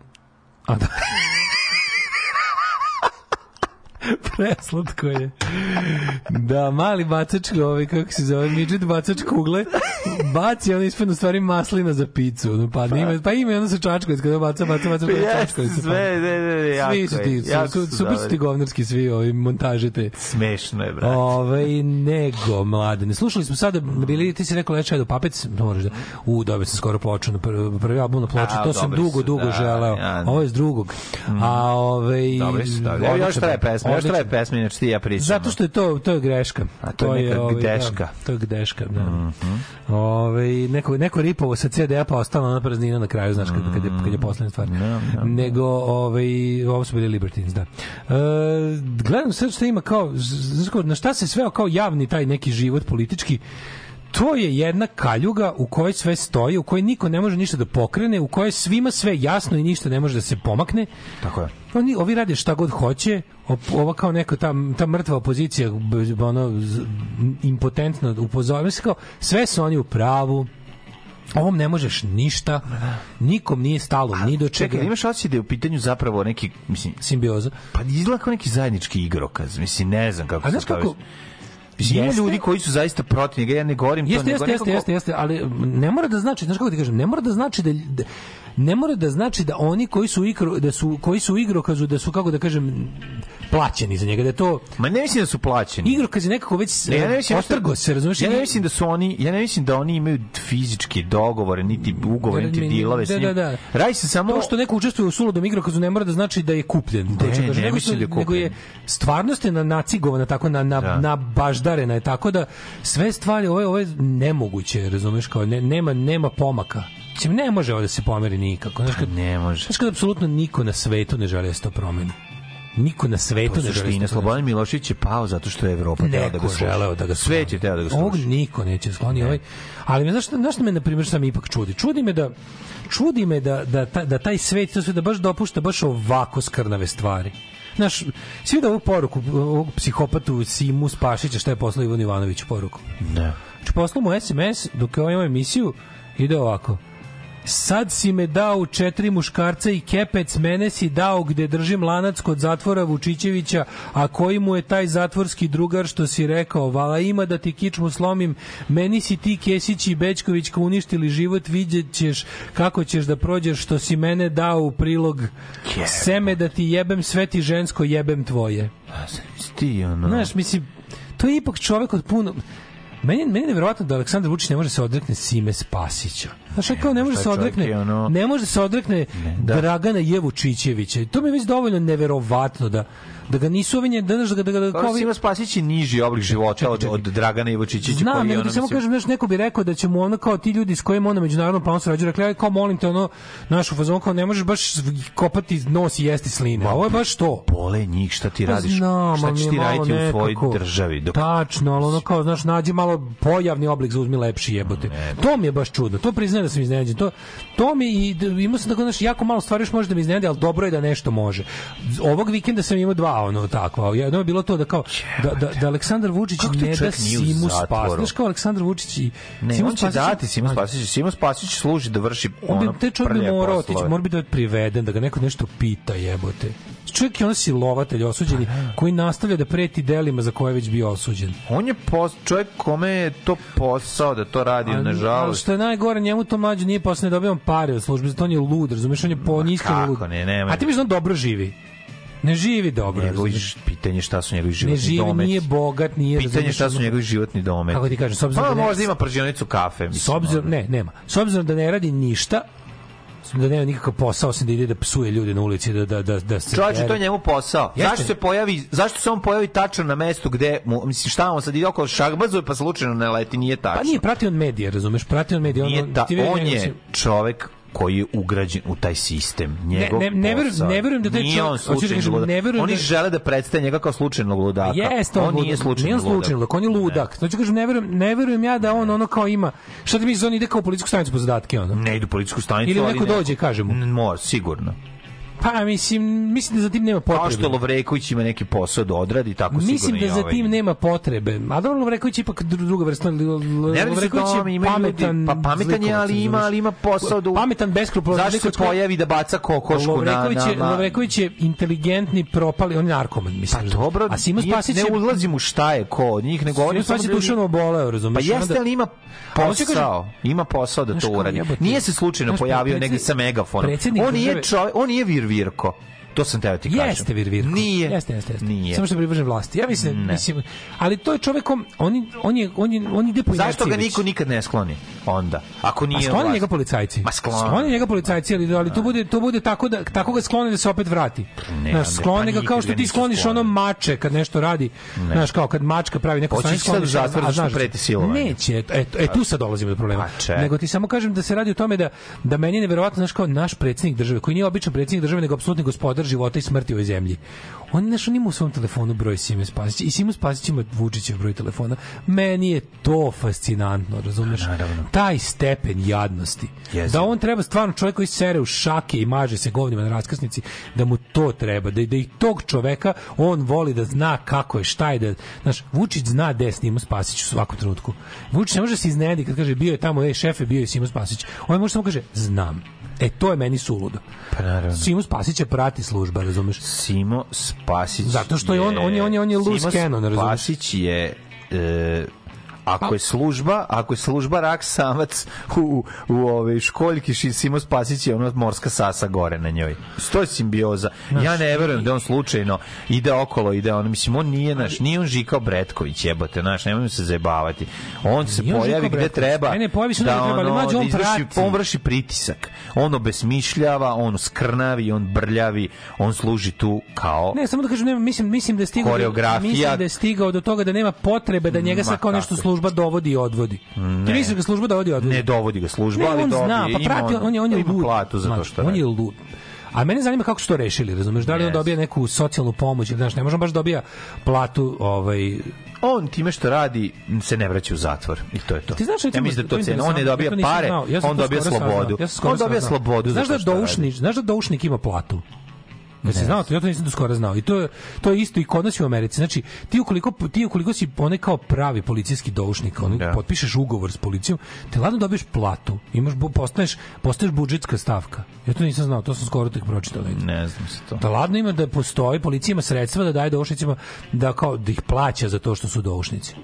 A da... Preslatko je. Da, mali bacač, ovaj, kako se zove, midžet bacač kugle, baci, ono ispadne u stvari maslina za picu. ono, Pa, ima, pa ima ono sa čačkovic, kada baca, baca, baca, baca Jeste, čačkovic. sve, ne, ne, ne, jako Svi su ti, jako su, su super su ti govnarski svi ovi montaže te. Smešno je, brate. Ove, nego, mladene. Slušali smo sada, bili, ti si rekao Leče do Papec, moraš da, u, dobio sam skoro ploču, na prvi, prvi album na ploču, A, to sam dugo, su, dugo da, želeo. ja, Ovo je s drugog. A, ove, Dobri su, dobri. Evo još traje pesma, još traje. Pesma, inače ti ja pričamo. Zato što je to, to je greška. A to je neka ovaj, gdeška. Da, to je gdeška, da. Mhm. Ove, neko, neko ripovo sa CD-a pa ostala ona praznina na kraju, znaš, kad, kad, je, kad je Mhm. poslednja stvar. Nego, ovaj, ovo su bili Libertines, da. E, gledam sve što ima kao, znaš, na šta se sveo kao javni taj neki život politički, to je jedna kaljuga u kojoj sve stoji, u kojoj niko ne može ništa da pokrene, u kojoj svima sve jasno i ništa ne može da se pomakne. Tako je. Oni, ovi rade šta god hoće, ova kao neka ta, ta mrtva opozicija, ono, impotentno upozorava se kao, sve su oni u pravu, ovom ne možeš ništa, nikom nije stalo ni do čega. Čekaj, imaš osjećaj da je u pitanju zapravo neki, mislim, simbioza. Pa izgleda kao neki zajednički igrokaz, mislim, ne znam kako A se znaš kako, Mislim, ima Jeste. ljudi koji su zaista protiv njega, ja ne govorim to, Jeste, nego jeste, jeste, nekako- jeste, jeste, ali ne mora da znači, znaš kako ti kažem, ne mora da znači da, da ne mora da znači da oni koji su igro, da su koji su u igrokazu da su kako da kažem plaćeni za njega da je to Ma ne mislim da su plaćeni. igrokaz je nekako već Ne, ja ne mislim da otrgo se, razumeš? Ja ne mislim da su oni, ja ne mislim da oni imaju fizički dogovore, niti ugovore, niti dilove s da, njim. da, da. Radi se samo to što neko učestvuje u suludom igrokazu ne mora da znači da je kupljen. Ne, da kažem, ne nego, mislim da je kupljen. nego je stvarnost je na nacigovana tako na na, Da. na baždarena je tako da sve stvari ovo je ovo je nemoguće, razumeš kao ne, nema nema pomaka. Mislim, ne može ovo da se pomeri nikako. Znaš, kad, ne može. Znaš kad apsolutno niko na svetu ne želi da se to promeni. Niko na svetu ne želi da. Slobodan Milošević je pao zato što je Evropa tela da ga sluša. želeo da ga Sve će teo da ga Ovog sluša. niko neće skloni ovaj. Ali me znaš, šta- znaš šta me na primjer sam ipak čudi. Čudi me da čudi me da, da, da taj svet to sve da baš dopušta baš ovako skrnave stvari. Znaš, svi da ovu poruku, ovog psihopatu Simu Spašića, šta je poslao Ivan Ivanović poruku? Ne. Znači, poslao mu SMS, dok je ovaj imao emisiju, ide ovako. Sad si me dao u četiri muškarca i kepec, mene si dao gde držim lanac kod zatvora Vučićevića, a koji mu je taj zatvorski drugar što si rekao, vala ima da ti kičmu slomim, meni si ti Kesić i Bećkovićka uništili život, vidjet ćeš kako ćeš da prođeš što si mene dao u prilog seme da ti jebem sve ti žensko jebem tvoje. Ti, ono... Znaš, mislim, to je ipak čovek od puno... Meni, meni je nevjerovatno da Aleksandar Vučić ne može se odrekne Sime Spasića. Znaš, ne, kao ne može šta se odrekne, ono- ne može se odrekne da. Dragana Jevučićevića. To mi je već dovoljno neverovatno da da ga nisu ovi nje- da, da, da, da, Kao kao ovi- Sima Spasić je niži oblik života od, od Dragana Ivočićića. Znam, koji ono, ti samo kažem, znaš, neko bi rekao da će mu ono kao ti ljudi s kojima on na međunarodnom planu sarađuje, rekli, aj, kao molim te, ono, našu fazon, kao ne možeš baš kopati nos i jesti sline. Ovo je baš to. Bole njih, šta ti Pa radiš? znam, šta ćeš ti raditi u svojoj državi? Dok... Tačno, ali ono kao, znaš, nađi malo pojavni oblik, zauzmi lepši jebote. To mi je baš čudno. To priznajem da sam iznenađen. To, to mi i imao sam tako, znaš, jako malo stvari još može da me iznenadi, ali dobro je da nešto može. Ovog vikenda sam imao dva ono takva. Jedno je bilo to da kao da, da, da Aleksandar Vučić Kako ne da Simu zatvoru? spas. Znaš kao Aleksandar Vučić i Ne, Simu on će Spasić- dati Simo Spasić. Simo Spasić služi da vrši on bi ono te čovjek bi morao otići, mora bi da je priveden, da ga neko nešto pita, jebote. Čovjek je on silovatelj osuđeni koji nastavlja da preti delima za koje je već bio osuđen. On je pos, čovjek kome je to posao da to radi, Ali nažalost. što je najgore, njemu to mlađe nije posle ne dobijam pare od službe, zato on je lud, razumeš, on je po niskom lud. ne, nema. A ti misliš da on dobro živi? Ne živi dobro. Njegovi pitanje šta su njegovi Ne životni živi, dometi. nije bogat, nije... Pitanje šta su njegovi životni dometi. Kako ti kažem, s obzirom Pa da ne- možda ima pržionicu kafe. Mislim, S obzirom, ne, nema. S obzirom da ne radi ništa, da nema nikakav posao osim da ide da psuje ljude na ulici da da da da se Čovječe, to je njemu posao. Jeste. Zašto se pojavi, zašto se on pojavi tačno na mestu gde mu, mislim, šta on sad ide oko šahbazuje pa slučajno ne leti, nije tačno. Pa nije pratio on medije, razumeš? Pratio on medije, Nije on, ta, ti vidi on je čovek koji je ugrađen u taj sistem. Njegov ne- ne verujem- posao. ne verujem da taj Nije čovjek- on da slučajni kažem, ludak. ne verujem Oni da- žele da predstave njega kao slučajnog ludaka. Jeste on, on nije ludak. slučajni Nije ludak. slučajni ludak, on je ludak. Znači kažem ne verujem, ne verujem ja da on ono kao ima. Šta ti misliš on ide kao u policijsku stanicu po zadatke ono? Ne ide u policijsku stanicu, Ili ali neko dođe i kaže mu. Mora, sigurno. Pa mislim, mislim da za tim nema Kao što potrebe. Lovreković ima neki posao da odradi, tako Mislim sigurno da i za ovaj tim nema potrebe. A dobro, Lovreković je ipak dru- druga vrsta. Lovreković je ljudi, pametan, pa pametan je, ali ima, ali ima posao da... Pametan, beskrupulozan. Zašto se pojavi da baca kokošku na... Lovreković je, je inteligentni, propali, on je narkoman, mislim. Pa dobro, a Simo Spasić ne je... ulazim u šta je ko od njih, nego Simo govorim samo da je duševno oboleo, Pa razumeš? jeste, Onda- ali ima A hoću kažem- posao. Ima posao da to uradi. Nije se slučajno pojavio negde sa megafonom. On čovjek, on nije vir virko. To sam teo ti kažem. Jeste Vir Virko. Nije. Jeste, jeste, jeste. Nije. Samo što je privržen vlasti. Ja mislim, Ne. mislim, ali to je čovekom, on, on, je, on, je, on ide po Zašto ga inerciji niko nikad ne skloni onda? Ako Pa nije sklone vlast. njega policajci. Ma sklone. Sklone njega policajci, ali, ali to bude to bude tako da tako ga sklone da se opet vrati. Ne, Znaš, ne, sklone pa ga kao što ti skloniš ono sklonili. mače kad nešto radi. Znaš, kao kad mačka pravi neko stanje, ići sad u skloniš, zatvor a- a zato što da- preti silovanje. Neće, e, e, tu sad dolazimo do problema. Pa. Nego ti samo kažem da se radi o tome da da meni je neverovatno znaš kao naš predsjednik države, koji nije običan predsjednik države, nego apsolutni gospodar života i smrti u ovoj zemlji. On znaš, on ima u svom telefonu broj Sime Spasića i Simo Spasić ima Vučićev broj telefona. Meni je to fascinantno, razumeš? Taj stepen jadnosti. Jezivo. Da on treba stvarno čovjek koji sere u šake i maže se govnima na raskrsnici, da mu to treba, da, da i tog čoveka on voli da zna kako je, šta je, da, znaš, Vučić zna gde je Simo Spasić u svakom trenutku. Vučić ne može se iznenadi kad kaže bio je tamo, ej šefe, bio je Simo Spasić. On može samo kaže, znam. E, to je meni suludo. Pa naravno. Simo Spasića prati služba, razumeš? Simo Spasić Zato što je on- on je- on je- on je loose Simo cannon, razumeš? Spasić je e, Ako je služba, ako je služba rak samac u, u ove školjki ši Simo Spasić je ono morska sasa gore na njoj. To je simbioza. Ja ne verujem da on slučajno ide okolo, ide on, mislim, on nije naš, nije on Žika Bretković, jebote, naš, nemojmo se zajebavati. On se Nije pojavi gde treba Ne, ne, pojavi se da gde treba, ali ono, mlađe on izvrši, on vrši pritisak. On obesmišljava, on skrnavi, on brljavi, on služi tu kao Ne, samo da kažem, nema, mislim, mislim da je stigao mislim da je stigao do toga da nema potrebe da njega sad kao nešto kako? Služba dovodi i odvodi. Ti Ne. misliš da ga služba dovodi i odvodi? Ne dovodi ga služba, Ne, ali on dobije, zna, pa prati, on, je on je ima lud. platu za to što On je lud. A mene zanima kako su to rešili, razumeš? Da li on Yes. dobija neku socijalnu pomoć ili znaš, ne možemo baš dobija platu, ovaj on time što radi se ne vraća u zatvor i to je to. Ti znaš, ja mislim da to je cena. On ne dobija pare, ja on dobija slobodu. ja on dobija slobodu Znaš da doušnik, znaš da doušnik ima platu? Ja Ne. znao to, ja to nisam do skoro znao. I to je, to je isto i kod nas i u Americi. Znači, ti ukoliko, ti ukoliko si onaj kao pravi policijski doušnik, onaj, Da. potpišeš ugovor s policijom, te ladno dobiješ platu, imaš, postaneš, postaješ budžetska stavka. Ja to nisam znao, to sam skoro tek pročitao. Ne znam se to. Da ladno ima da postoji, policija ima sredstva da daje doušnicima, da kao da ih plaća za to što su doušnici.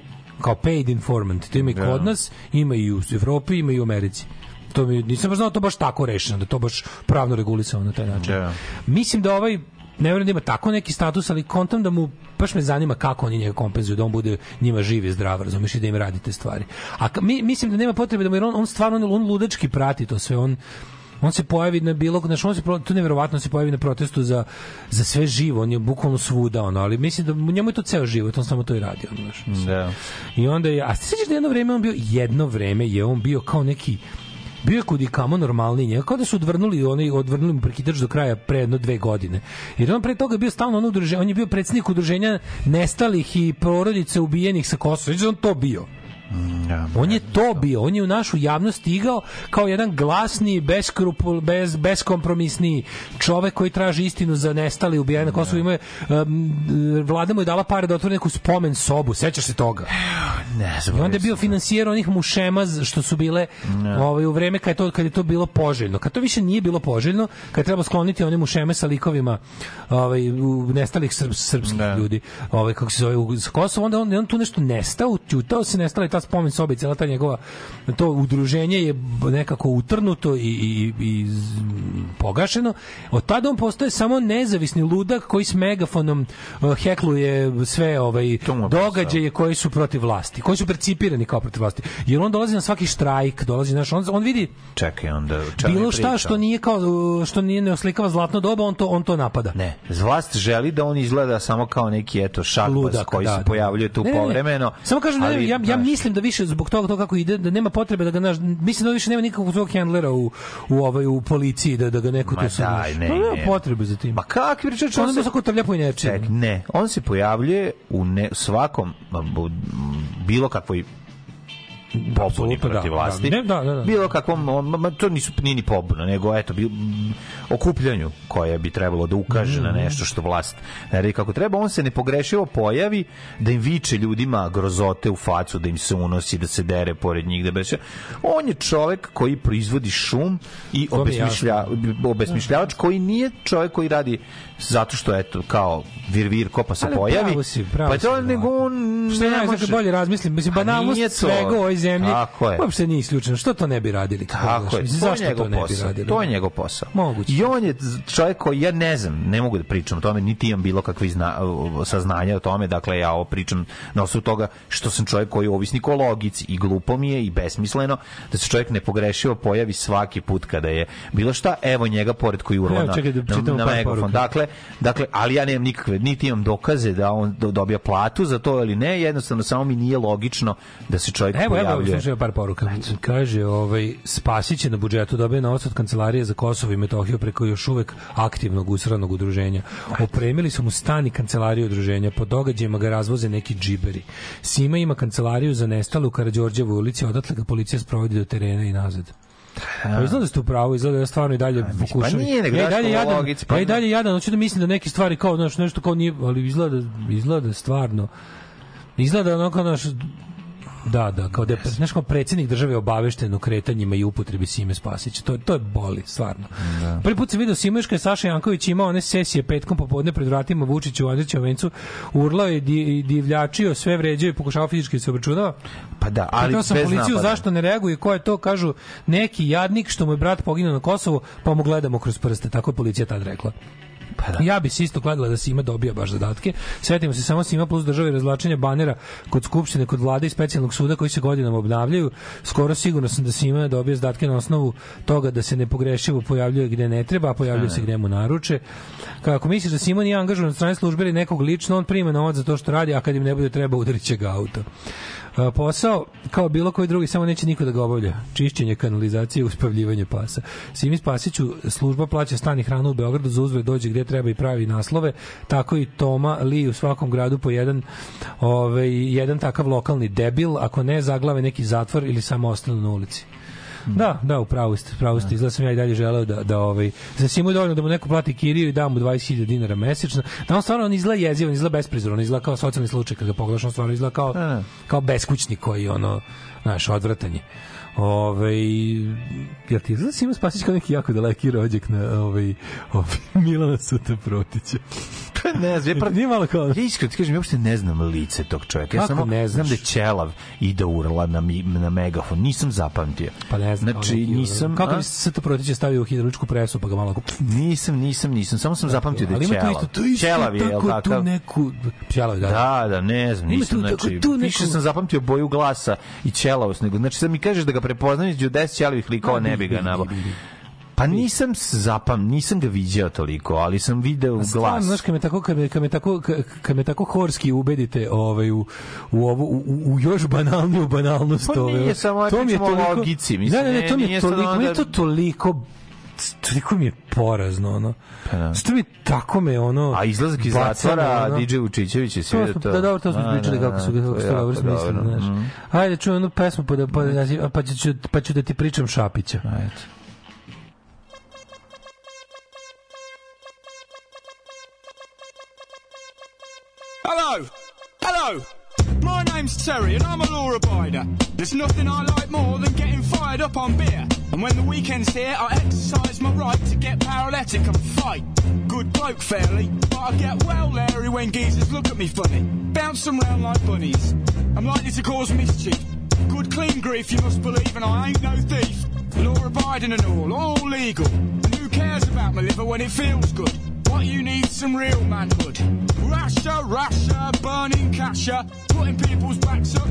Kao paid informant. To ima i Da. kod nas, ima i u Evropi, ima i u Americi. To mi, nisam baš znao da to baš tako rešeno, da to baš pravno regulisano na taj način. Da. Mislim da ovaj ne verujem da ima tako neki status, ali kontam da mu baš me zanima kako oni njega kompenzuju, da on bude njima živ i zdrav, razumiješ, i da im radi te stvari. A mi, mislim da nema potrebe da mu, jer on, on stvarno, on ludački prati to sve, on, on se pojavi na bilo, znači on se to neverovatno on se pojavi na protestu za, za sve živo, on je bukvalno svuda ono, ali mislim da mu- njemu je to ceo život, on samo to i radi, ono, znaš. Da. I onda je, a se sjećaš da jedno vreme on bio, jedno vreme je on bio kao neki bio je kudi kamo normalniji njega, kao da su odvrnuli oni odvrnuli mu prekidač do kraja pre jedno dve godine. Jer on pre toga bio stalno ono udruženje, on je bio predsjednik udruženja nestalih i porodice ubijenih sa Kosova. Znači on to bio. Ja, On je to bio, on je u našu javnost stigao kao jedan glasni, beskrupul, bez, beskompromisni čovek koji traži istinu za nestali ubijene na Kosovu. Ima je, um, vlada mu je dala pare da otvori neku spomen sobu, sećaš se toga? Ne I onda je bio finansijer onih mušema što su bile ovaj, u vreme kad je, to, kad je to bilo poželjno. Kad to više nije bilo poželjno, kad je trebalo skloniti one mušeme sa likovima ovaj, u nestalih srb, srpskih ljudi, ovaj, kako se zove, u, s Kosova, onda on, on tu nešto nestao, utjutao se, nestala i ta spomen soba i cijela ta njegova, to udruženje je nekako utrnuto i, i, i pogašeno. Od tada on postaje samo nezavisni ludak koji s megafonom uh, hekluje sve ovaj događaje koji su protiv vlasti, koji su percipirani kao protiv vlasti. Jer on dolazi na svaki štrajk, dolazi naš on, on vidi Čekaj, onda... bilo šta priča? što nije kao što nije ne oslikava zlatno doba, on to on to napada. Ne, vlast želi da on izgleda samo kao neki eto šakbas koji da, se da. pojavljuje tu Ne, ne, ne. povremeno. Samo kažem, ne, ali, ja, ja znaš, mislim da više zbog toga to kako ide, da nema potrebe da ga naš, mislim da više nema nikakvog svog handlera u, u, ovaj, u policiji, da, da ga neko tu znaš. ne, nema ne. potrebe za tim. Ma kakvi pričač, On on se svako trlja po inerciji. Ne, on se pojavljuje u ne, svakom bilo kakvoj pobuni Apsolutno, protiv da, vlasti. da. Ne, da, da, da. Bilo kakvom, ma, to nisu nije ni pobuna, nego eto, bil, m, okupljanju koje bi trebalo da ukaže Mhm. na nešto što vlast ne radi kako treba, on se nepogrešivo pojavi da im viče ljudima grozote u facu, da im se unosi, da se dere pored njih, da beše. On je čovek koji proizvodi šum i obesmišlja, obesmišljavač koji nije čovek koji radi zato što eto kao vir vir ko pa se Ali pojavi. pravo si, pravo pa to nego on Što ne može- bolje razmislim, mislim banalnost nije to. svega u ovoj zemlji. Tako je. Uopšte nije isključeno. Što to ne bi radili? Tako je, Mislim, zašto to ne bi posao. radili? To je njegov posao. Moguće. I on je čovjek koji, ja ne znam, ne mogu da pričam o tome, niti imam bilo kakve zna, saznanja o tome, dakle ja ovo pričam na osnovu toga što sam čovjek koji je ovisnik o logici i glupo mi je i besmisleno da se čovjek nepogrešivo pojavi svaki put kada je bilo šta, evo njega pored koji urla Evo, na, čekaj da na, na megafon. poruka. Dakle, dakle, ali ja nemam nikakve, niti imam dokaze da on do- dobija platu za to ili ne, jednostavno samo mi nije logično da se čovjek Evo, evo, pojavljuje. slušaj par poruka. Kaže, ovaj, Spasić je na budžetu dobio novac od kancelarije za Kosovo i Metohiju preko još uvek aktivnog usranog udruženja. Opremili su mu stan i kancelariju udruženja. Po događajima ga razvoze neki džiberi. Sima ima kancelariju za nestale u Karađorđevoj ulici, odatle ga policija sprovodi do terena i nazad. Pa izgleda da ste u pravu, izgleda da ja stvarno i dalje pokušam. pa nije, nego ja i dalje jadan, logici, pa ja i dalje jadan, hoću da mislim da neke stvari kao znaš, nešto kao nije, ali izgleda, izgleda stvarno izgleda onako naš Da, da, kao da je, znaš, kao predsjednik države obavešten o kretanjima i upotrebi Sime Spasića. To, to je boli, stvarno. Da. Prvi put sam video Simoška je Saša Janković imao one sesije petkom popodne pred vratima Vučića u Andrićevom vencu, urlao je di, i divljačio, sve vređao i pokušao fizički da se obračunava. Pa da, ali Pitao sam bez policiju napada. zašto ne reaguje, ko je to, kažu neki jadnik što mu je brat poginuo na Kosovu, pa mu gledamo kroz prste, tako je policija tad rekla. Pa da. Ja bi se isto kladila da Sima dobija baš zadatke. Setimo se samo Sima plus države i razvlačenja banera kod Skupštine, kod vlade i specijalnog suda koji se godinama obnavljaju. Skoro sigurno sam da Sima dobije zadatke na osnovu toga da se nepogrešivo pojavljuje gde ne treba, a pojavljuje se gde mu naruče. Kako misliš da Sima nije angažovan od strane službe ili nekog lično, on prima novac za to što radi, a kad im ne bude treba udarit će ga auto. Posao kao bilo koji drugi samo neće niko da ga obavlja. Čišćenje kanalizacije i uspavljivanje pasa. Simi Spasiću služba plaća stan i hranu u Beogradu za uzve dođe gde treba i pravi naslove. Tako i Toma Li u svakom gradu po jedan ovaj, jedan takav lokalni debil ako ne zaglave neki zatvor ili samo ostanu na ulici Da, da, upravo ste, upravo ste. Izgleda sam ja i dalje želeo da, da ovaj, za Simu je dovoljno da mu neko plati kiriju i da mu 20.000 dinara mesečno. Da on stvarno on izgleda jezivo, on izgleda besprizorno, on izgleda kao socijalni slučaj kad ga pogledaš, on stvarno izgleda kao, kao beskućnik koji ono, znaš, odvratan je. Ove, jel ti izgleda Sima Spasić kao neki jako daleki rođak na ovaj, ovaj Milana Suta Protića? Pa ne znam, pra... Nije malo kao... Ja iskreno ti kažem, ja uopšte ne znam lice tog čovjeka. Ja samo ne znam da je ćelav i da urla na, mi, na megafon. Nisam zapamtio. Pa ne znam. Znači, nisam... Kako bi se to Protića stavio u hidrauličku presu pa ga malo... Nisam, nisam, nisam. Samo sam zapamtio da Ali je ima tu ćelav. isto, Ćelav je, tako, tu neku... Ćelav, da. Da, da, ne znam, nisam, znači, tu neku- više sam zapamtio boju glasa i ćelavost, nego, znači, sad mi kažeš da ga prepoznam između 10 ćelavih likova, ne bi ga nabao. Pa nisam zapam, nisam ga viđao toliko, ali sam video Stvarno, glas. znaš, kad me tako, kad me, kad me tako, kad me tako horski ubedite ovaj, u, u, ovu, u, u još banalniju banalnost. Pa ovaj, nije samo, ja to mi je toliko, logici, mislim, ne, ne, ne, ne, to mi je toliko, samo meni je da- to toliko toliko mi je porazno, ono. Pa da. Što mi tako me, ono... A izlazak iz zatvora, ono- DJ Vučićević je sve To da da, dobro, to smo Da, pričali da, kako su da, ga kako su dobro smislili, znaš. Mhm. Ajde, čujem jednu pesmu pa, da, pa, da, pa, ću, pa ću da ti pričam Šapića. Ajde. Hello! Hello! My name's Terry and I'm a law abider. There's nothing I like more than getting fired up on beer. And when the weekend's here, I exercise my right to get paralytic and fight. Good bloke, fairly, but I get well leery when geezers look at me funny. Bounce round like bunnies. I'm likely to cause mischief. Good clean grief, you must believe, and I ain't no thief. Law abiding and all, all legal. And who cares about my liver when it feels good? What you need some real manhood. Rasher, rasher, burning casher, putting people's backs up.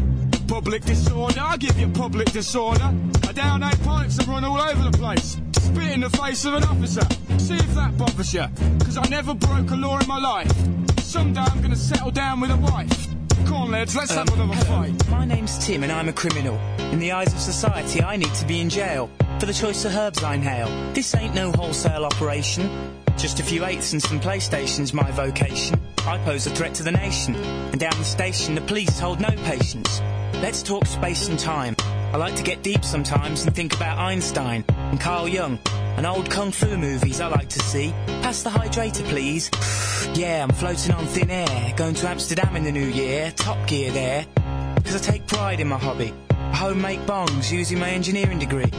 Public disorder, I give you public disorder. I down eight pints and run all over the place. Spit in the face of an officer. See if that bothers you. Cause I never broke a law in my life. Someday I'm gonna settle down with a wife. Come on, lads, let's have um, another fight. My name's Tim and I'm a criminal. In the eyes of society, I need to be in jail for the choice of herbs I inhale. This ain't no wholesale operation. Just a few eights and some PlayStation's my vocation. I pose a threat to the nation. And down the station, the police hold no patience. Let's talk space and time. I like to get deep sometimes and think about Einstein and Carl Jung and old kung fu movies I like to see. Pass the hydrator, please. yeah, I'm floating on thin air. Going to Amsterdam in the new year. Top gear there. Because I take pride in my hobby. I homemade bongs using my engineering degree.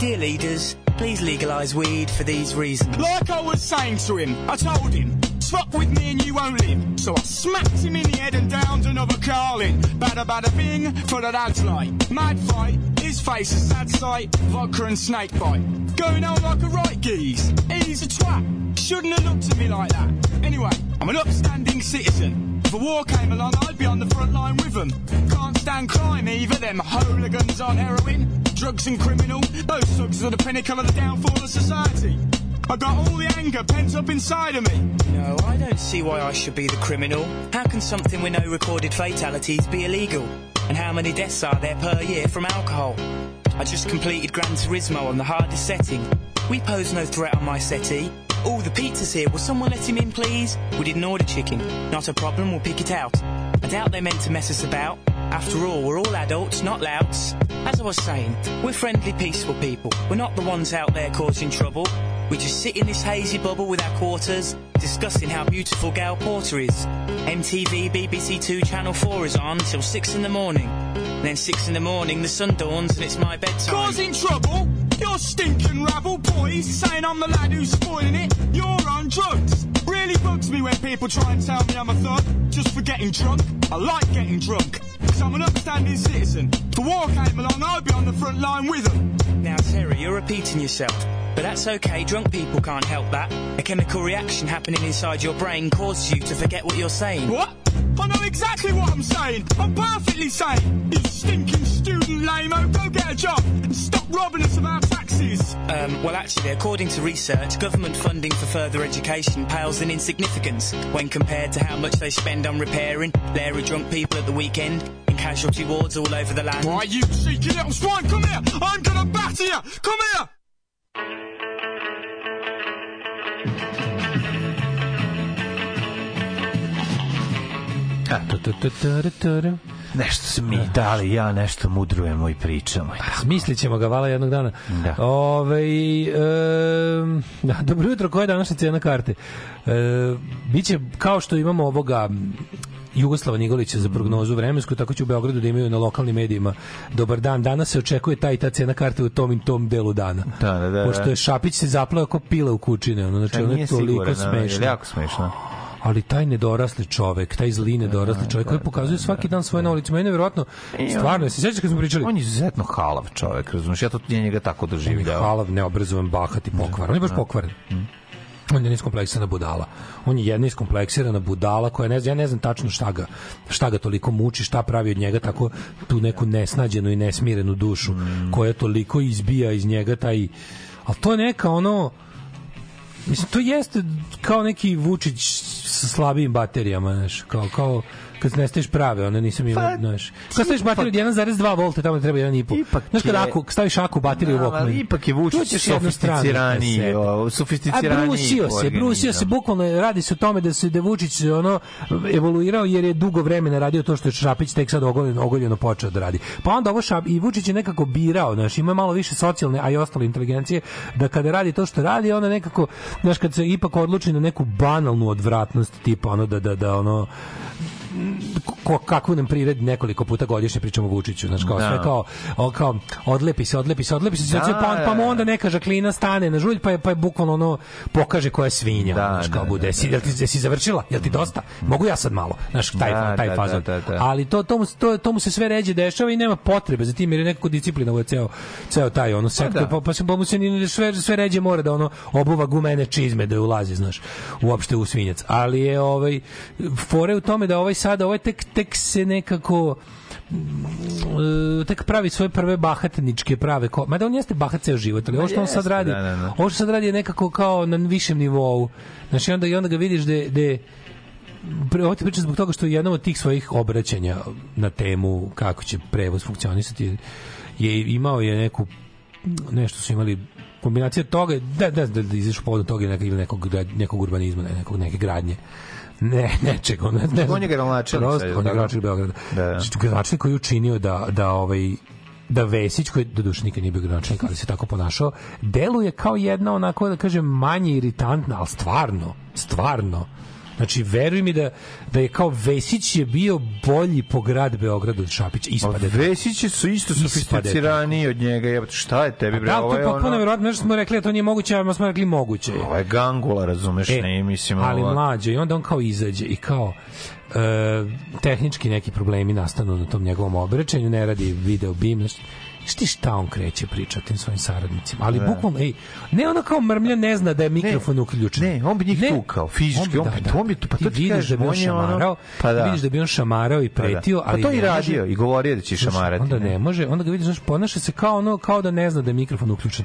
Dear leaders, please legalise weed for these reasons. Like I was saying to him, I told him, swap with me and you won't live. So I smacked him in the head and downed another Carlin. Bada bada bing, for the lads like. Mad fight, his face a sad sight. Vodka and snake bite. Going on like a right geese. He's a twat. Shouldn't have looked at me like that. Anyway, I'm an upstanding citizen. A war came along, I'd be on the front line with them. Can't stand crime either, them hooligans on heroin. Drugs and criminal, those thugs are the pinnacle of the downfall of society. I got all the anger pent up inside of me. No, I don't see why I should be the criminal. How can something with no recorded fatalities be illegal? And how many deaths are there per year from alcohol? I just completed Gran Turismo on the hardest setting. We pose no threat on my settee. Oh, the pizza's here. Will someone let him in, please? We didn't order chicken. Not a problem, we'll pick it out. I doubt they meant to mess us about. After all, we're all adults, not louts. As I was saying, we're friendly, peaceful people. We're not the ones out there causing trouble. We just sit in this hazy bubble with our quarters, discussing how beautiful Gail Porter is. MTV, BBC Two, Channel 4 is on till 6 in the morning. And then 6 in the morning, the sun dawns and it's my bedtime. Causing trouble? You're stinking rabble boys saying I'm the lad who's spoiling it. You're on drugs. Really bugs me when people try and tell me I'm a thug just for getting drunk. I like getting drunk because I'm an upstanding citizen. If the war came along, I'd be on the front line with them. Now, Terry, you're repeating yourself. But that's okay, drunk people can't help that. A chemical reaction happening inside your brain causes you to forget what you're saying. What? I know exactly what I'm saying. I'm perfectly sane. You stinking student lame-o, go get a job and stop robbing us of our taxes. Um, well, actually, according to research, government funding for further education pales in insignificance when compared to how much they spend on repairing lair of drunk people at the weekend in casualty wards all over the land. Why, you cheeky little swine, come here! I'm gonna batter you! Come here! Nešto se mi dali, ja nešto mudrujemo i pričamo. Smislit ćemo ga vala jednog dana. Da. Ove, e, da, dobro jutro, koja je današnja cena karte? E, biće kao što imamo ovoga Jugoslava Nikolića za prognozu vremensku, tako će u Beogradu da imaju na lokalnim medijima. Dobar dan, danas se očekuje ta i ta cena karte u tom i tom delu dana. Da, da, da. Pošto je Šapić se zaplao kao pila u kućine, ono, znači ono je toliko siguran, smešno. Jako smešno. Ali taj nedorasli čovek, taj zli nedorasli čovek koji pokazuje svaki dan svoje na ulici. Meni je verovatno, stvarno, se sećaš kad smo pričali? On je izuzetno halav čovek, razumiješ? Ja to ja njega tako On je doživljavao. halav, neobrazovan, bahat i pokvaran. On je baš pokvaren. On je niskompleksirana budala. On je jedna iskompleksirana budala koja ne znam, ja ne znam tačno šta ga, šta ga toliko muči, šta pravi od njega tako tu neku nesnađenu i nesmirenu dušu koja toliko izbija iz njega taj ali to je neka ono Mislim, to jeste kao neki Vučić sa slabijim baterijama, znaš, kao, kao kad ne staviš prave, one nisam imao, Pa, znaš. Kad staviš bateriju od 1,2 volta, tamo treba 1,5. Ipak Znaš, kad aku, staviš aku bateriju u Da, ali ipak je Vučić sofisticiraniji, sebe. o, A brusio se, brusio se, organizam. bukvalno radi se o tome da se da Vučić ono evoluirao jer je dugo vremena radio to što je Šapić tek sad ogoljeno, ogoljeno počeo da radi. Pa onda ovo Šap, i Vučić je nekako birao, znaš, ima malo više socijalne, a i ostale inteligencije, da kada radi to što radi, onda nekako, znaš, kad se ipak odluči na neku banalnu odvratnost, tipa ono da, da, da ono, ko, kakvu nam priredi nekoliko puta godišnje pričamo Vučiću, znači kao Da. sve kao, o, kao odlepi se, odlepi se, odlepi se, Da, pa, pa mu da, onda neka žaklina stane na žulj, pa je, pa je bukvalno ono pokaže koja je svinja, Da, znaš, kao da, bude, da, jesi, jel ti, jesi završila, jel ti dosta, mogu ja sad malo, znaš, taj, Da, taj da, fazon. da, da, da. Ali to, to, to, to mu se sve ređe dešava i nema potrebe za tim, jer je nekako disciplina je ceo, ceo taj ono sektor, da. pa, pa, se, pa mu se ni sve, sve ređe mora da ono obuva gumene čizme da ulazi, znaš, uopšte u svinjac. Ali je ovaj, fore u tome da ovaj sada, ovaj tek, tek se nekako e, tek pravi svoje prve bahatničke prave ko mada on jeste bahat ceo život ali ovo što on sad radi da, da, da. ovo što sad radi je nekako kao na višem nivou znači onda i onda ga vidiš da da ovo ti pričam zbog toga što je jedno od tih svojih obraćanja na temu kako će prevoz funkcionisati je imao je neku nešto su imali kombinacija toga da da da, da izašao povodom toga nekog ili nekog grad- nekog urbanizma ne, nekog neke gradnje ne, nečeg, on, ne, ne, On je gradonačelnik Prosto, on je gradonačelnik Beograda. Da, da. Znači, gradonačelnik koji je učinio da, da ovaj da Vesić, koji do duše nikad nije bio gradonačelnik, ali se tako ponašao, deluje kao jedna onako, da kažem, manje iritantna, ali stvarno, stvarno. Znači, veruj mi da, da je kao Vesić je bio bolji po grad Beogradu od Šapića. Ispade. tako. Vesići su isto Ispade sofisticiraniji od njega. Jebote, šta je tebi, bre? Da, to je je potpuno ono... nevjerojatno, nešto smo rekli, a to nije moguće, a smo rekli moguće. je. Ovo je gangula, razumeš, E, ne, mislim... ali ovo- mlađe i onda on kao izađe i kao e, tehnički neki problemi nastanu na tom njegovom obraćanju, ne radi video bim, nešto. Šti šta on kreće pričati tim svojim saradnicima. Ali Ne. bukvalno, ej, ne ono kao mrmlja ne zna da je mikrofon uključen. Ne, on bi njih tukao, fizički, on bi- on bi- pa ti to ti vidiš da bi on je ono- šamarao, pa da. vidiš da bi on šamarao i Pa da. pretio, Pa ali to i ne može- radio i govorio da će šamarati, Onda ne. ne može, onda ga vidiš, znaš, ponaša se kao ono, kao da ne zna da je mikrofon uključen.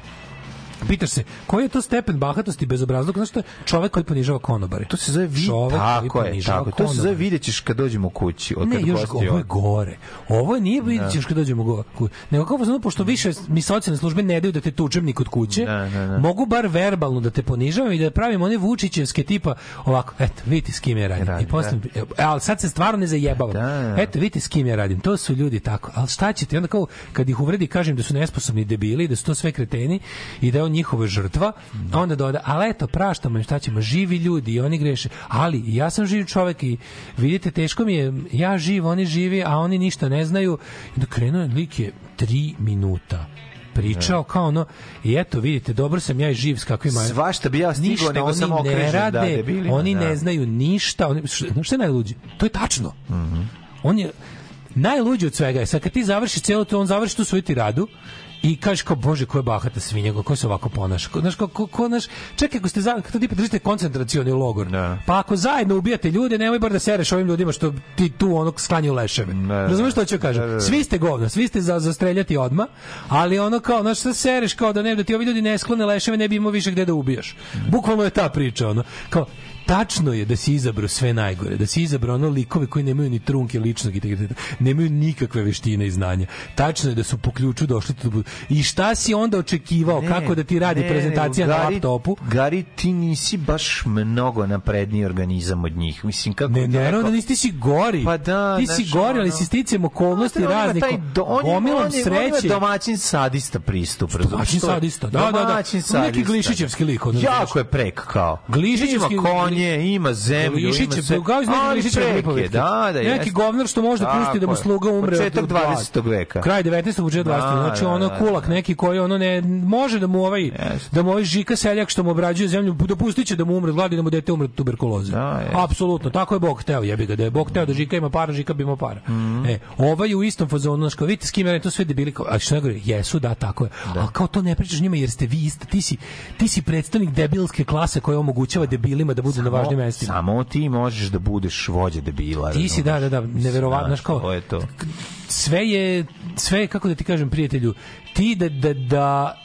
Pitaš se, koji je to stepen bahatosti bez obrazluka? Znaš što je čovek koji ponižava konobare? To se zove vid, Čovek tako je, tako. To se zove konobare. vidjet ćeš kad dođemo kući. Od Ne, kad još ovo je gore. Ovo nije vidjet ćeš kad dođemo go. ku- Nego kao zato pošto više mi socijalne službe ne daju da te tučem ni kod kuće, Da, da, da. mogu bar verbalno da te ponižavam i da pravim one Vučićevske tipa ovako, eto, vidite s kim ja radim. Radi, I posle, e, ali sad se stvarno ne zajebavam. Da. Eto, vidite s kim ja radim. To su ljudi tako. Ali šta ćete? I onda kao, kad ih uvredi, kažem da su nesposobni debili, da su to sve kreteni i da on on njihova žrtva, a onda doda, ali eto, praštamo im, šta ćemo, živi ljudi i oni greše, ali ja sam živ čovek i vidite, teško mi je, ja živ, oni živi, a oni ništa ne znaju. I da krenuo je, lik je tri minuta pričao kao ono i eto vidite dobro sam ja i živ s kakvim Svašta bi ja stigao, Ništa nego oni sam ne okrežen, da, rade, debilima, oni da. ne znaju ništa oni što, što je najluđe to je tačno Mhm. on je najluđi od svega je sad kad ti završiš celo to on završi tu svoju tiradu i kažeš kao bože ko je bahata svinja ko se ovako ponaša? Ko, znaš, ko, ko, ko, znaš, čekaj ako ste za, kad ti držite koncentracioni logor pa ako zajedno ubijate ljude nemoj bar da sereš ovim ljudima što ti tu onog sklanjaju leševe. Razumeš što ću kažem? Da, da, da. svi ste govna svi ste za zastreljati odma ali ono kao znaš šta sereš kao da ne da ti ovi ljudi ne sklone leševe ne bi imao više gde da ubijaš bukvalno je ta priča ono. Kao tačno je da si izabrao sve najgore, da si izabrao ono likove koji nemaju ni trunke ličnog integriteta, nemaju nikakve veštine i znanja. Tačno je da su po ključu došli tu. I šta si onda očekivao, Ne, kako da ti radi ne, prezentacija ne, na Gari- laptopu? Gari, ti nisi baš mnogo napredniji organizam od njih. Mislim, kako... Ne, naravno rekao- da nisi ti si gori. Pa da, ti si gori, ali si sticajem okolnosti On ima raznih. taj do- on Gomilom on on ima sreće. domaćin sadista pristup? Domaćin sadista, da, da, da. Domaćin Neki sadista. Glišićevski lik, Jako je prek, kao. Glišićevski- Ima konje, ima zemlju, ima Glišićev, sve. kao iz prek je, pripovetke. Da, da, Neki jeste. govnar što može da pusti da mu je. sluga umre od- Početak od gladi. 20. veka. Kraj 19. početak 20. Da, znači da, ono da, kulak neki koji ono ne može da mu ovaj da mu ovaj žika seljak što mu obrađuje zemlju dopustiće da mu umre gladi da mu dete umre od tuberkuloze. Apsolutno, tako je Bog hteo, jebi ga da je Bog hteo da žika ima para, žika bi imao para. Mhm. E, ovaj u istom fazonu, znači vidite s kim je to sve debili, a što ne govori, jesu, da, tako je. Ali kao to ne pričaš njima jer ste vi isti, ti si, ti si predstavnik debilske klase koja omogućava debilima da budu na važnim mestima. Samo ti možeš da budeš vođa debila. Ti si, da, da, da, neverovatno, znaš kao, je to. sve je sve je kako da ti kažem prijatelju ti da da da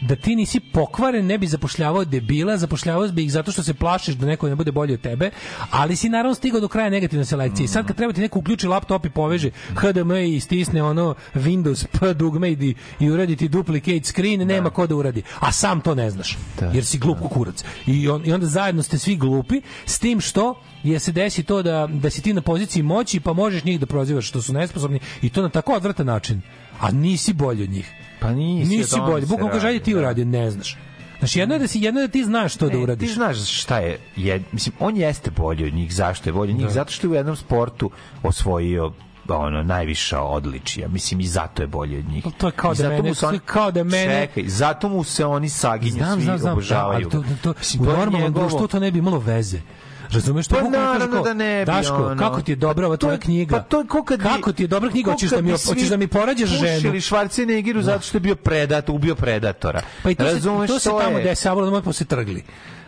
da ti nisi pokvaren, ne bi zapošljavao debila, zapošljavao bi ih zato što se plašiš da neko ne bude bolji od tebe, ali si naravno stigao do kraja negativne selekcije. Sad kad treba ti neko uključi laptop i poveže HDMI i stisne ono Windows P dugme i, i uradi ti duplicate screen, nema ko da uradi. A sam to ne znaš, jer si glup ko kurac. I, on, I onda zajedno ste svi glupi, s tim što je se desi to da, da si ti na poziciji moći pa možeš njih da prozivaš što su nesposobni i to na tako odvratan način. A nisi bolji od njih. Pa nisi, Nisi bolji. Bukvalno kaže, ajde ti da. uradi, ne znaš. Znači, jedno je da si, jedno je da ti znaš što da Ne, uradiš. Ti znaš šta je, je, mislim, on jeste bolji od njih. Zašto je bolji od njih? Da. Zato što je u jednom sportu osvojio ono najviša odličija. Mislim i zato je bolji od njih. To je kao I da mene- oni- kao da mene- Čekaj, zato mu se oni saginju Znam, svi znam, znam, da, obožavaju. to, to, to, Mislim, u normalnom društvu to ne bi imalo veze. Razumeš što Pa naravno da ne bi, Daško, ono. kako ti je dobra ova tvoja knjiga? pa to je ko kad bi- kako ti je dobra knjiga? ko Hoćeš da mi hoćeš da mi porađaš ženu? Pušili Schwarzeneggeru zato što je bio predat, ubio predatora. Pa i to se, Razumeš, to se to tamo je- desavalo, da mu se trgli.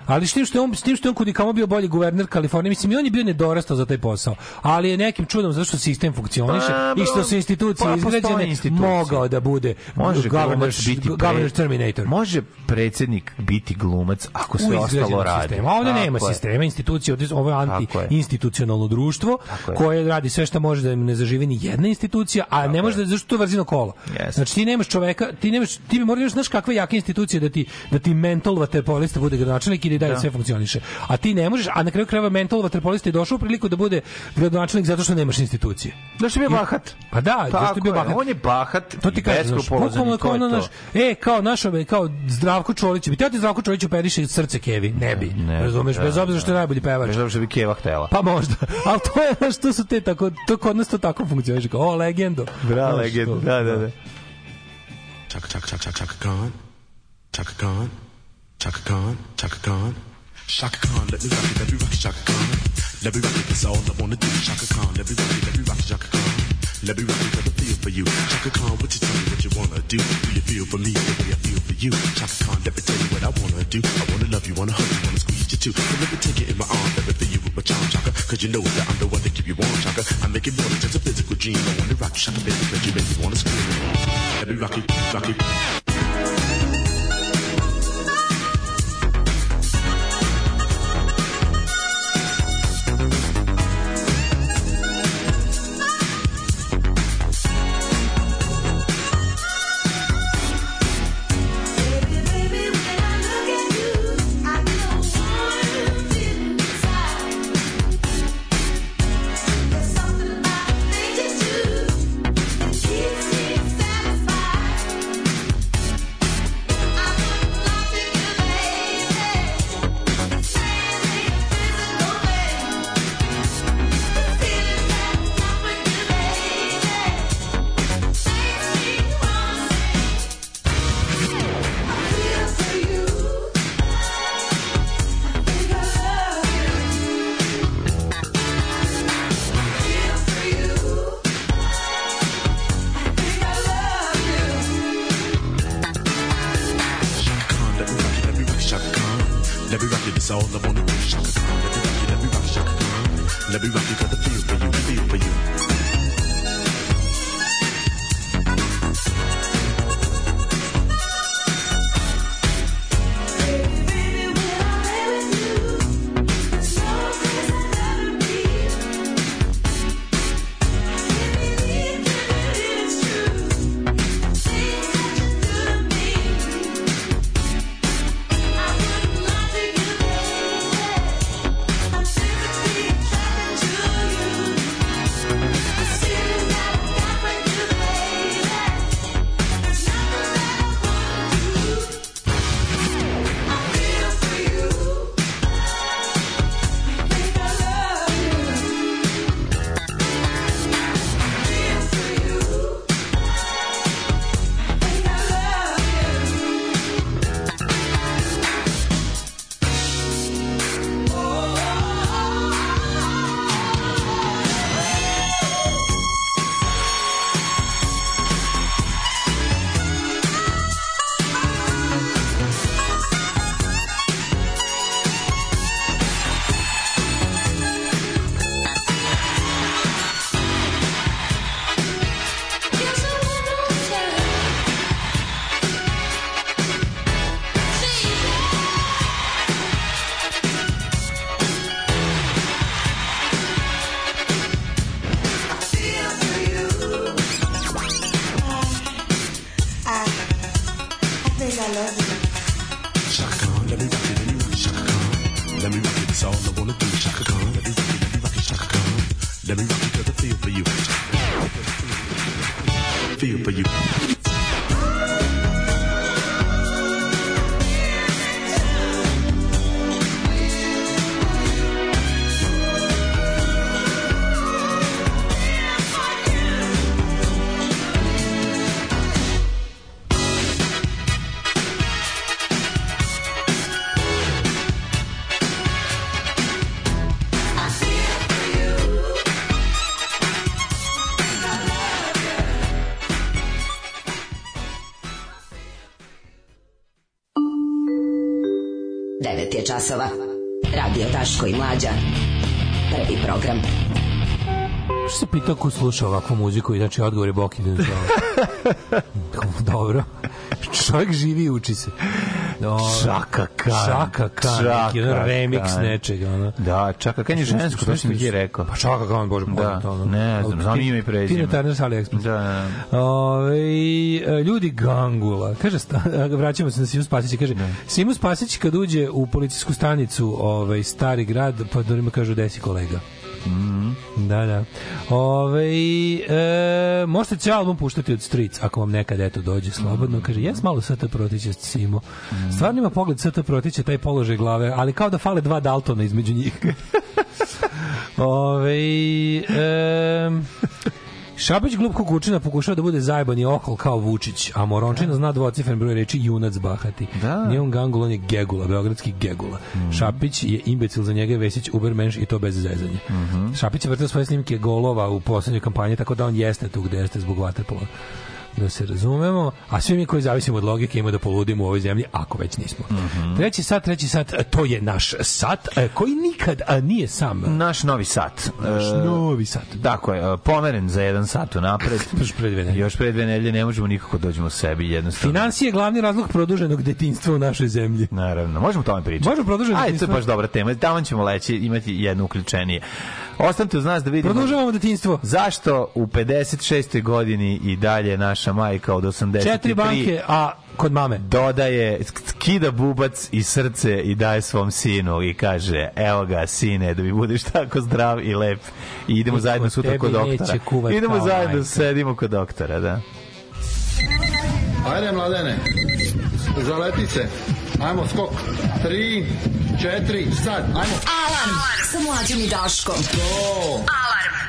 Ali s tim što je on, s tim što je on kudi kamo bio bolji guverner Kalifornije, mislim i on je bio nedorastao za taj posao. Ali je nekim čudom zato što sistem funkcioniše Pa, i što su institucije pa, izgrađene, institucije. mogao da bude Može governor, biti governor Terminator. Može predsjednik biti glumac ako sve ostalo radi. sistemu. A ovde Tako nema je. sistema, institucije, ovde ovo je Tako je. anti-institucionalno društvo Tako je. koje radi sve što može da im ne zaživi ni jedna institucija, a ne može da zašto to je vrzino kola. Jeste. Znači ti nemaš čoveka, ti nemaš ti bi morao imaš znaš kakve jake institucije da ti da ti mental vaterpolista bude gradonačelnik i da i dalje Da. sve funkcioniše. A ti ne možeš, a na kraju krajeva mental vaterpolista je došao u priliku da bude gradonačelnik zato što nemaš institucije. Zašto je bio bahat? Pa da, Tako zašto je bio bahat? On je bahat To ti beskrupulozan bukvalno kao to je ono, to. znaš, e, kao naš, kao Zdravko Čolić, bi teo ti Zdravko Čolić operiše srce Kevi? Ne bi, Ne, razumeš, da, bez obzira što je najbolji pevač. Bez obzira što bi Keva htela. Pa možda. Ali to je, znaš, to su te tako, to kod nas to tako funkcioniše. Kao, o, legendo. Bra, Znaš, legend. to. Da, da, da. Chaka Chaka Chaka Chaka Khan. Chaka Khan. Chaka Khan. Chaka Khan. Chaka Khan, let me rock it, let me rock it, Chaka Khan. Let me rock it, that's all I wanna do. Chaka Khan, let me rock it, let me rock it, Chaka Khan. Let me rock it, let me feel for you. Chaka Khan, what you tell me what you wanna do? Do you feel for me the way I feel for you? Chaka Khan, let me tell you what I wanna do. I wanna love you, wanna hug you, wanna squeeze you too. So let me take it in my arms, let me feel you with my charm, Chaka. Cause you know that I'm the one to keep you warm, Chaka. I make it more than just a physical dream. I wanna rock you, Chaka, baby, cause you make me wanna scream. Let me rock it, rock it. Časova. Radio Daško i Mlađa. Prvi program. Što se pitao ko sluša ovakvu muziku i znači odgovor je Boki Dobro. Čovjek živi i uči se. No, Čaka Khan. Čaka Khan, neki ono remix nečega. Ono. Da, Čaka Khan je žensko, to što mi je rekao. Pa Čaka Khan, bože, Da, poznato, ono. ne znam, znam ime i prezime. Tina Turner sa AliExpress. Da, da. Ove, e, ljudi Gangula. Kaže, sta, vraćamo se na Simu Spasića. Kaže, Simu Spasić kad uđe u policijsku stanicu ovaj, stari grad, pa da ima kažu, desi kolega. Da, da. Ove, e, možete cijel album puštati od Streets, ako vam nekad eto dođe slobodno. Kaže, jes malo ST Protića Simo. Stvarno ima pogled ST Protića, taj položaj glave, ali kao da fale dva Daltona između njih. Ove, e, Šapić glup kukučina pokušava da bude zajebani ohol kao Vučić, a Morončina zna dvocifren broj reči junac bahati. Da. Nije on gangul, on je gegula, beogradski gegula. Šapić je imbecil, za njega je Vesić ubermenš i to bez zezanja. Šapić je vrtao svoje snimke golova u poslednjoj kampanji, tako da on jeste tu gde jeste zbog vaterpola da se razumemo, a svi mi koji zavisimo od logike ima da poludimo u ovoj zemlji, ako već nismo. Treći sat, treći sat, e, to je naš sat, e, koji nikad a, nije sam. Naš novi sat. Naš E, novi sat. Tako je, e, pomeren za jedan sat unapred. Još pre dve nedelje. Još pre dve nedelje ne možemo nikako dođemo sebi, jednostavno. Financije je glavni razlog produženog detinjstva u našoj zemlji. Naravno, možemo o tome pričati. Možemo produženo Ajde, to je baš dobra tema. Tamo ćemo leći, imati jedno uključenije. Ostanite uz nas da vidimo Produžavamo detinjstvo. zašto u 56. godini i dalje naša majka od 83 Četiri banke, a kod mame. dodaje, skida bubac i srce i daje svom sinu i kaže, evo ga sine, da mi budeš tako zdrav i lep. I idemo Niko zajedno sutra kod doktora. Idemo zajedno, majka. sedimo kod doktora, da. Ajde, mladene. Zaleti se. Ajmo, skok. Tri, četiri, sad. Ajmo. Alarm sa mlađom i Daškom. To. Alarm.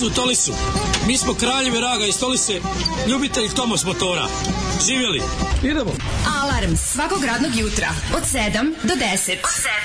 su u Tolisu. Mi smo kraljevi raga iz Tolise, ljubitelj Tomos motora. Živjeli! Idemo! Alarm svakog radnog jutra od 7 do 10. Od 7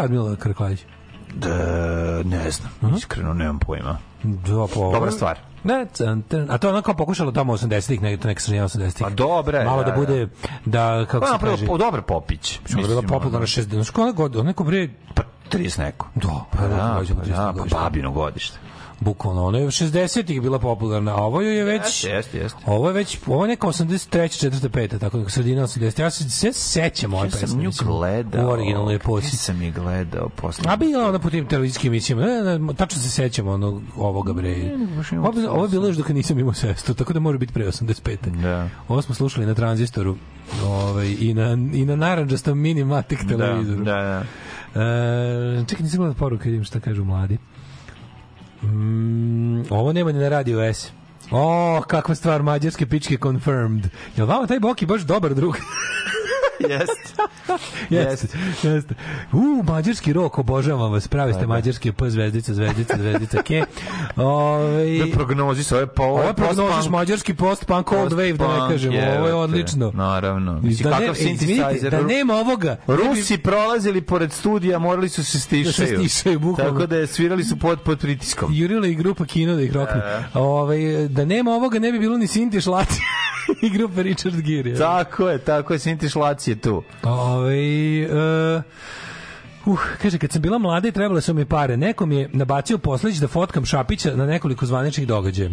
Radmila Karklajić? Da, ne znam, iskreno nemam pojma. Da, pa, Dobra stvar. Ne, a to je ono kao pokušalo tamo 80-ih, negdje to neka sredina 80-ih. Pa dobra je, Malo da da, bude, da, kako Pa se kaže... po, dobar Popić. Što je bila popularna 60, znaš koja god, neko bre... Pa 30 neko. Da, Pa da, godišnje, pa, da, pa 30 babino godište. Bukvalno, ono je u 60-ih bila popularna, a ovo je već... Jeste, jeste, jeste. Ovo je već, ovo je neka 83. 4. 5. tako neka sredina 80. Ja se sve sećam ove Ja sam pesme. nju gledao. U originalnoj eposi. Ja sam je gledao posle. A bila ona po tim televizijskim emisijama. Ne, ne, tačno se sećam onog, ovoga bre. Ovo, ovo je bilo još dok nisam imao sestru, tako da može biti pre 85. Da. Ovo smo slušali na tranzistoru ovaj, i na, i na naranđastom minimatik televizoru. Da, da, E, čekaj, nisam gledao poruke, vidim šta kažu mladi. Mm, ovo nema ni na radio S. O, kakva stvar, mađarske pičke confirmed. Jel vama taj Boki baš dobar drug? Jeste. jeste, jeste. U, mađarski rok, obožavam vas, pravi ste mađarski P, zvezdica, zvezdica, zvezdica, ke. Ove, Da prognozi svoje pa ovo je prognoziš mađarski post-punk cold wave, da ne kažemo, ovo je odlično. Naravno. Mislim, Da ne- kakav izvinite, synthesizer. da nema ovoga, ne bi- Rusi prolazili pored studija, morali su se stišaju. Da se stišaju, bukvalno. Tako da je svirali su pod, pod pritiskom. Jurila i grupa Kino da ih rokne. Ovaj, da nema ovoga ne bi bilo ni Sinti Šlaci i grupa Richard Gere. Tako je, tako je, Sinti Šlac je tu. Ovaj uh, Uh, kaže, kad sam bila mlada i trebale su mi pare, neko mi je nabacio posledić da fotkam Šapića na nekoliko zvaničnih događaja.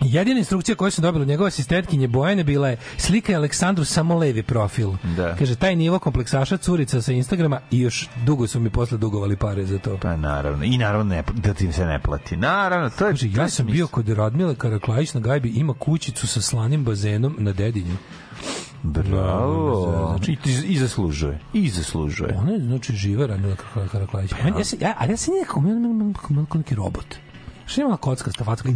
Jedina instrukcija koju sam dobila od njegove asistentkinje Bojane bila je slika Aleksandru samo levi profil. Da. Kaže, taj nivo kompleksaša curica sa Instagrama i još dugo su mi posle dugovali pare za to. Pa naravno. I naravno ne, da ti se ne plati. Naravno, to je... Kaže, ja sam bio kod Radmile Karaklajić na gajbi, ima kućicu sa slanim bazenom na Dedinju. Bravo. Znači, i, i zaslužuje. I zaslužuje. Ona je, znači, živa Radmila Kar- Karaklajić. Ja, ja, sam- ja, ali ja sam nekako, ja kao neki robot. Što ima kocka, stafacka?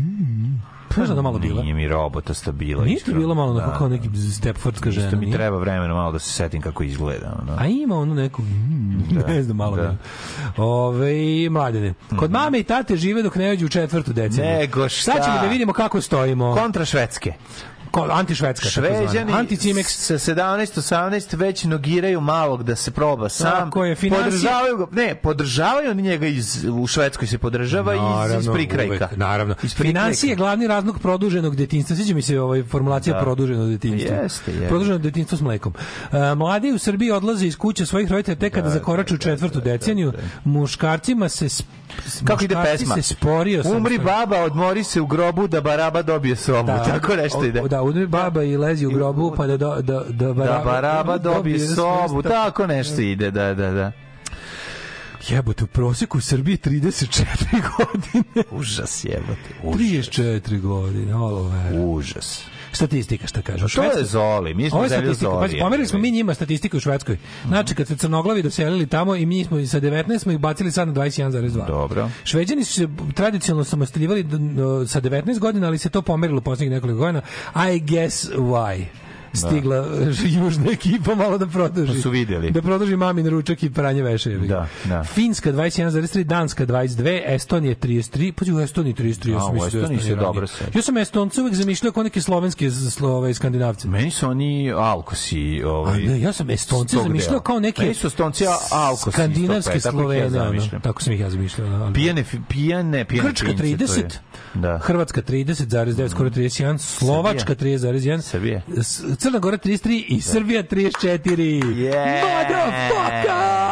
Znaš da malo bila? Nije mi robota stabila. Nije ti bilo malo onako kao neki Stepfordska žena? Isto mi nije? treba vremena malo da se setim kako izgleda. Ono. A ima ono neku, mm, ne znam, malo da. da. Ove, mladene. Kod mame i tate žive dok ne uđu u četvrtu deceniju. Nego šta? Sad ćemo da vidimo kako stojimo. Kontra Švedske. Antišvedska. Šveđani Anti-Cimex. sa 17-18 već nogiraju malog da se proba sam. Tako je, financije- Podržavaju ga, ne, podržavaju oni njega iz, u Švedskoj se podržava iz, iz prikrajka. uvek, naravno. Iz prikrajka. Financije je glavni razlog produženog detinjstva. Sviđa mi se ovaj formulacija Da. produženog detinjstva. Jeste, je. Produženo detinjstvo s mlekom. E, mladi u Srbiji odlaze iz kuće svojih roditelja tek kada Da, u četvrtu deceniju. Muškarcima se Kako ide pesma? se sporio sam Umri što- baba, odmori se u grobu da baraba dobije sobu. Da, Tako nešto ide. Da, udri baba i lezi u grobu pa da do, da, da, baraba, Da baraba dobije sobu. Tako nešto ide, da, da, da. Jebote, u proseku u Srbiji 34 godine. Užas jebote. Užas. 34 godine, olo ve. Užas. Statistika, šta kažu. To je Zoli, mi smo Ovo je zemlja statistika. Zoli. Pazi, pomerili smo mi njima statistiku u Švedskoj. Znači, kad se crnoglavi doselili tamo i mi smo sa 19 smo ih bacili sad na 21,2. Dobro. Šveđani su se tradicionalno samostaljivali n- sa 19 godina, ali se to pomerilo poslednjih nekoliko godina. I guess why stigla južna ekipa malo da produži. Pa su vidjeli. Da produži mamin ručak i pranje ga. Da, da. Finska 21,3, Danska 22, Estonija 33, pa u Estoniji 33, ja A, sam mislio da je Estoniji se dobro seća. Ja sam Estonce uvek zamišljao kao neke slovenske slove skandinavce. Meni su oni alkosi, A ovaj. ne, ja sam Estonce zamišljao kao neke Meni su Estonci alkosi. tog skandinavske ja Slovene, zamišljam. tako sam ih ja zamišljao. da, ali- Pijane, fi- pijane, pijane Grčka pince, to je. 30, Da. Hrvatska 30,9, skoro 31, Slovačka 30,1, Srbija. S- Crna Gora 33 i Srbija 34. Yeah. Motherfucker!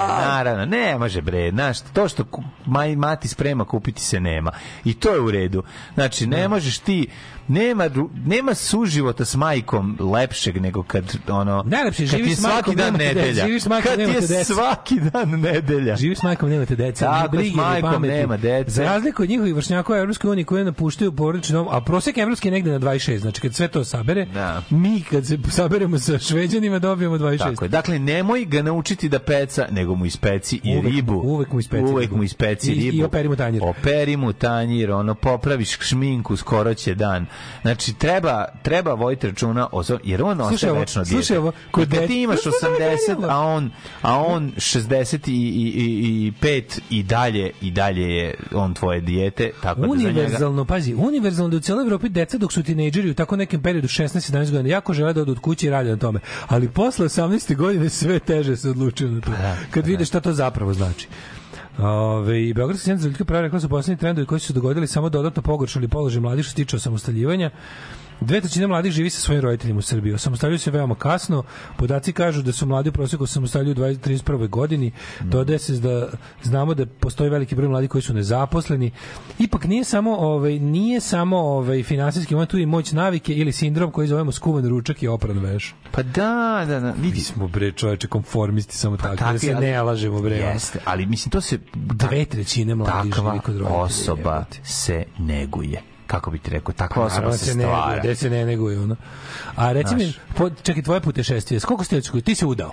Naravno, ne može bre, znaš, to što maj, mati sprema kupiti se nema. I to je u redu. Znači, ne možeš ti, nema, nema suživota s majkom lepšeg nego kad, ono, Najlepše, kad živiš ti je s majkom, svaki dan nedelja. živiš s majkom, kad ti je nemate dece. svaki dan nedelja. Živi s majkom, nemate dece, Tako, brige, s majkom nema dece. Za razliku od njihovih vršnjaka u Evropskoj uniji koji napuštaju porodični dom, a prosjek evropski je negde na 26, znači kad sve to sabere, Da. mi kad se saberemo sa šveđanima dobijemo 26. Tako je. Dakle, nemoj ga naučiti da peca, nego mu ispeci i Uvek ribu. uvek mu ispeci Uvek ribu. mu ispeci I- i ribu. operi mu tanjir. Operi mu tanjir, ono, popraviš šminku, skoro će dan. Znači, treba, treba voditi računa o svom- jer on Slušaj ostaje ovo, večno dijete. slušaj ovo, kod dete- ti imaš Slušaj, ovo je 80, genijalno. a on, a on 60 i, i, i, i 5 i dalje, i dalje je on tvoje dijete, tako da za njega... Univerzalno, pazi, univerzalno da u cijeloj Evropi deca dok su tinejdžeri u tako nekem periodu 16-17 godina jako žele da odu od kuće i rade na tome. Ali posle 18. godine sve teže se odlučuju na to. da, Kad pa vide šta šta to zapravo znači. Ove, Beogradski centar za ljudska prava rekla su poslednji trendovi koji su se dogodili samo dodatno pogoršali položaj mladih što se tiče osamostaljivanja. Dve trećine mladih živi sa svojim roditeljima u Srbiji. Osamostaljuju se veoma kasno. Podaci kažu da su mladi u proseku osamostaljuju u 2031. godini. Dodaje se da znamo da postoji veliki broj mladih koji su nezaposleni. Ipak nije samo ovaj nije samo ovaj finansijski moment tu i moć navike ili sindrom koji zovemo skuvan ručak i opran veš. Pa da, da, da. Mi smo bre čoveče konformisti samo tako, da takvi, se ali- ne lažemo bre. Jeste, ali mislim to se Dve trećine mladih živi kod roditelja. osoba se neguje. Kako bi ti rekao, takva osoba Naravno se ne neguje, stvara. gde se ne neguje, ono. A reci mi, po, čekaj, tvoje putešestvije, koliko ste otišli? Ti se udao?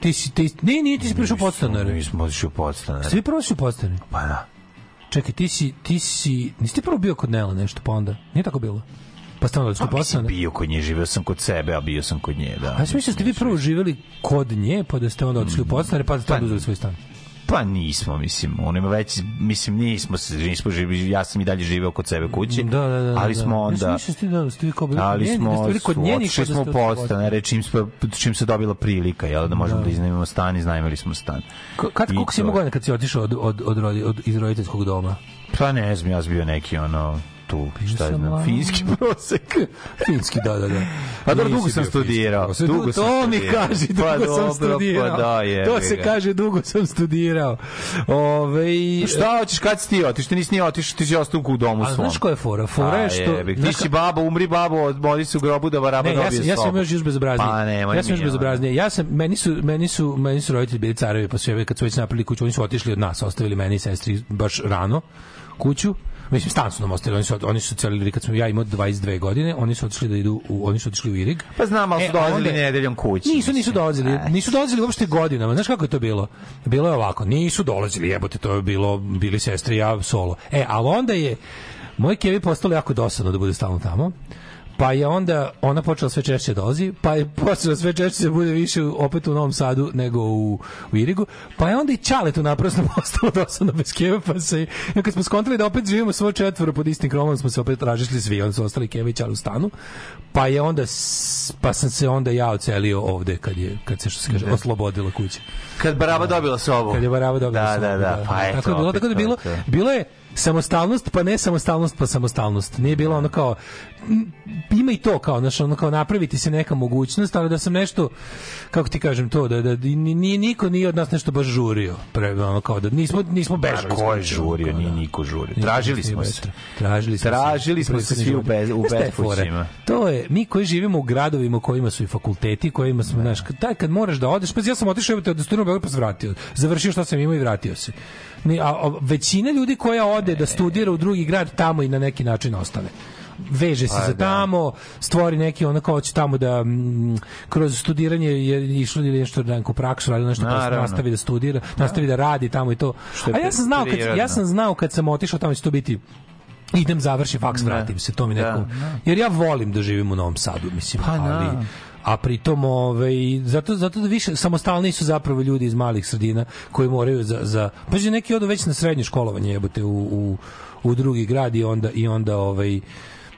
Ti si, ti, ne, nije, ti si prišao podstanare. Mi smo otišli u podstanare. Svi prvo si u podstanare? Pa da. Čekaj, ti si, ti si, nisi ti prvo bio kod Nela nešto, pa onda? Nije tako bilo? Pa stavno da Pa mislim, podstanare? bio kod nje, živeo sam kod sebe, a bio sam kod nje, da. A ja sam mislio da ste vi prvo živjeli kod nje, pa da ste onda otišli u podstanare, pa da ste onda uzeli svoj stan. Pa nismo, mislim, on ima već, mislim, nismo, se, nismo živi, ja sam i dalje živeo kod sebe kući, Da, da, da. ali da. smo Ja sam onda, da ste, da, ste vi kao bili ali da smo, ste bili kod njenih, otišli pa da smo otišli podstanare, čim, čim se dobila prilika, jel, da možemo Da. da, iznajmimo stan, iznajmili smo stan. Kad, koliko si imao godina kad si otišao od, od, od, od, iz roditeljskog doma? Pa ne znam, ja sam bio neki, ono, tu, šta sam znam, finski prosek. Finski, da, da, da. Pa dobro, Nisi dugo sam studirao. finski. Dugo to sam mi studirao. kaže, dugo Pa sam dobro, studirao. pa da, jebi to se ga. kaže, dugo sam studirao. Ove, Pa Šta hoćeš, kad si ti otiš? Ti nisi ni otiš, ti si ostao u domu A svom. znaš koja je fora? Fora je A, što- Ti si babo, umri babo, odmori se u grobu da varaba Ne, ja dobije sam, ja sam još još bezobrazniji. Pa nemoj ja sam još mi, bezobrazniji. Ja sam meni su meni su meni su roditelji bili carevi, pa su kad su već napravili kuću, oni su otišli od nas, ostavili meni i sestri baš rano kuću. Mislim stan su nam ostavili, oni su oni su celili kad smo ja imao 22 godine, oni su otišli da idu u oni su otišli u Irig. Pa znam, ali E, su dolazili onda- nedeljom kući. Nisu, nisu dolazili. Nisu dolazili uopšte godinama. Znaš kako je to bilo? Bilo je ovako. Nisu dolazili, jebote, to je bilo, bili sestre ja solo. E, ali onda je moj Kevi postalo jako dosadno da bude stalno tamo. Pa je onda ona počela sve češće dolazi, pa je počela sve češće da bude više opet u Novom Sadu nego u, u Irigu, pa je onda i Čale tu naprosto postalo dosadno bez Keve, pa se, i kad smo skontali da opet živimo svo četvoro pod istim kromom, smo se opet tražili svi, onda su ostali Keve i Čale u stanu, pa je onda, pa sam se onda ja ocelio ovde kad je, kad se, što se kaže, Da. oslobodila kuća. Kad Baraba dobila sobu. Kad je Baraba dobila Da, sobu, da, da, pa eto, tako je bilo, opet tako da bilo, bilo je samostalnost, pa ne samostalnost, pa samostalnost. Nije bilo ono kao, ima i to kao, znaš, ono kao napraviti se neka mogućnost, ali da sam nešto, kako ti kažem to, da, da ni- nije, niko nije od nas nešto baš žurio. Pre, ono kao da nismo, nismo bežali. A ko je žurio? kao da. Nije niko žurio. Tražili smo se. Tražili smo Tražili smo se svi u bez- u Znaš bespućima. To je, mi koji živimo u gradovima u kojima su i fakulteti, kojima smo, znaš, kad- taj kad moraš da odeš, pa ja sam otišao evo te, da studiram u Beograd pa se vratio. Završio šta sam imao i vratio se. Ni, a, a većina ljudi koja ode da studira u drugi grad tamo i na neki način ostane veže se Pa za da. tamo, stvori neki ono kao će tamo da mm, kroz studiranje je išlo ili nešto na neku praksu, radilo nešto pa nastavi da studira, nastavi da radi tamo i to. Što A ja sam znao kad ja sam znao kad sam otišao tamo će to biti idem završim faks, vratim se, to mi Da, neko. da. Jer ja volim da živim u Novom Sadu, mislim, Pa, da. ali a pritom ovaj zato zato da više samostalni su zapravo ljudi iz malih sredina koji moraju za za pa neki odu već na srednje školovanje jebote u u u drugi grad i onda i onda ovaj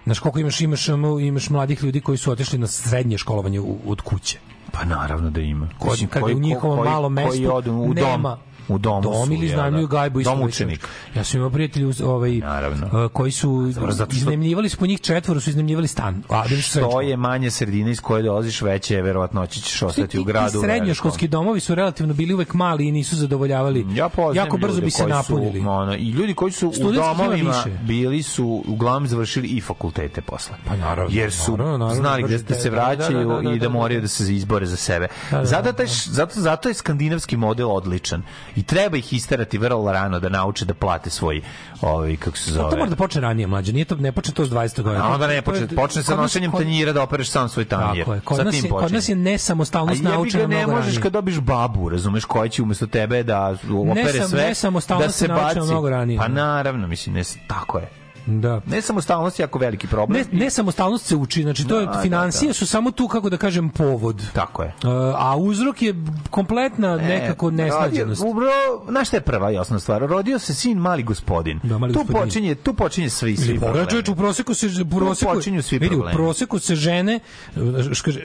Znaš koliko imaš, imaš, imaš mladih ljudi koji su otišli na srednje školovanje u, od kuće. Pa naravno da ima. Kod, Mislim, kad koji- u njihovom koji- malom mestu koji odu u dom. nema, U domu dom ili iznajmljuju da? gajbu isto Dom učenika. Ja sam imao prijatelji uz, ovaj, Naravno. koji su zato što- iznajmljivali su po njih četvoro su iznajmljivali stan. A, srednje Što je manje sredina iz koje dolaziš, veće je verovatnoći ćeš ostati u gradu. Srednjoškolski domovi su relativno bili uvek mali i nisu zadovoljavali. Ja poznajem jako brzo bi se koji su, napunili. ono, I ljudi koji su u domovima bili su uglavnom završili i fakultete posle. Pa naravno. Jer su naravno, naravno, znali gde da se vraćaju da, da, da, i da da, moraju da. da se izbore za sebe. Da, da, zato, da. taj, zato, zato je skandinavski model odličan. I treba ih isterati vrlo rano da nauče da plate svoj, ovaj, kako se Pa to zove. mora da počne ranije, mlađe. Nije to, ne počne to s 20 godina. A onda ne To počne, počne sa nošenjem kod- tanjira da opereš sam svoj tanjir. Tako je. Kod nas je, kod nas je nesamostalnost naučena ne mnogo možeš ranije. kad dobiš babu, razumeš, koja će umesto tebe da opere sam- sve, nesamostalnost da se baci. mnogo ranije. Pa naravno, mislim, ne, tako je. Da. Ne samostalnost je jako veliki problem. Ne, ne samostalnost se uči, znači to je Da, da, financije da. su samo tu kako da kažem povod. Tako je. Uh, a uzrok je kompletna nekako nesnađenost. Rodio, bro, znaš šta je prva i osnovna stvar? Rodio se sin mali gospodin. Da, mali tu gospodin. počinje, tu počinje svi svi problemi. čoveče, u proseku se u proseku počinju svi vidi, u proseku se žene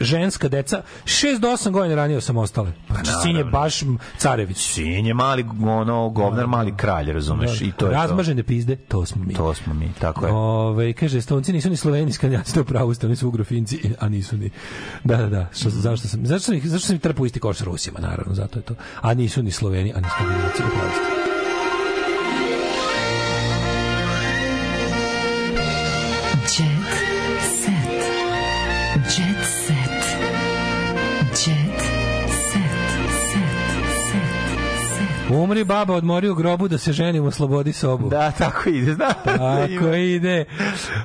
ženska deca 6 do 8 godina ranije sam ostale. Znači sin je baš carević. Sin je mali ono govnar, mali kralj, razumeš? I to je to. Razmažene pizde, to smo mi. To smo mi, tako je. Ove, kaže, Estonci nisu ni Sloveni, ni Skandinavci, to pravo ste, oni su ugrofinci, a nisu ni... Da, da, da, što, zašto sam, zašto sam, zašto sam trpao isti koš s Rusima, naravno, zato je to. A nisu ni Sloveni, a ni Skandinavci, upravo ste. Jet set. Jet set. Umri baba, odmori u grobu da se ženimo, oslobodi sobu. Da, tako ide, znam. Tako ide.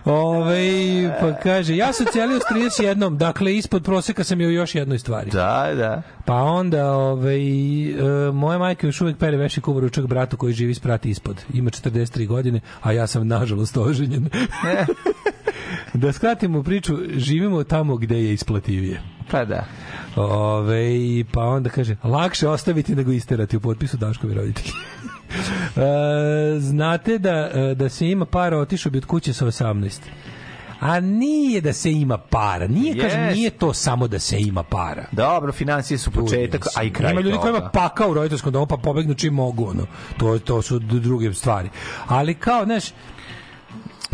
Ove, pa kaže, ja socijalio s 31, dakle ispod proseka sam je u još jednoj stvari. Da, da. Pa onda, ove, e, moja majka još uvijek pere veši kuvar ručak bratu koji živi sprati ispod. Ima 43 godine, a ja sam nažalost oženjen. da skratimo priču, živimo tamo gde je isplativije. Pa da. Ove, pa onda kaže, lakše ostaviti nego isterati u potpisu Daškovi roditelji. E, znate da, e, da se ima para otišao bi od kuće sa 18. A nije da se ima para. Nije, kažem, Jest. nije to samo da se ima para. Dobro, financije su početak, a i kraj Ima ljudi koji ima pakao u roditeljskom domu, pa pobegnu čim mogu. Ono. To, to su druge stvari. Ali kao, znaš,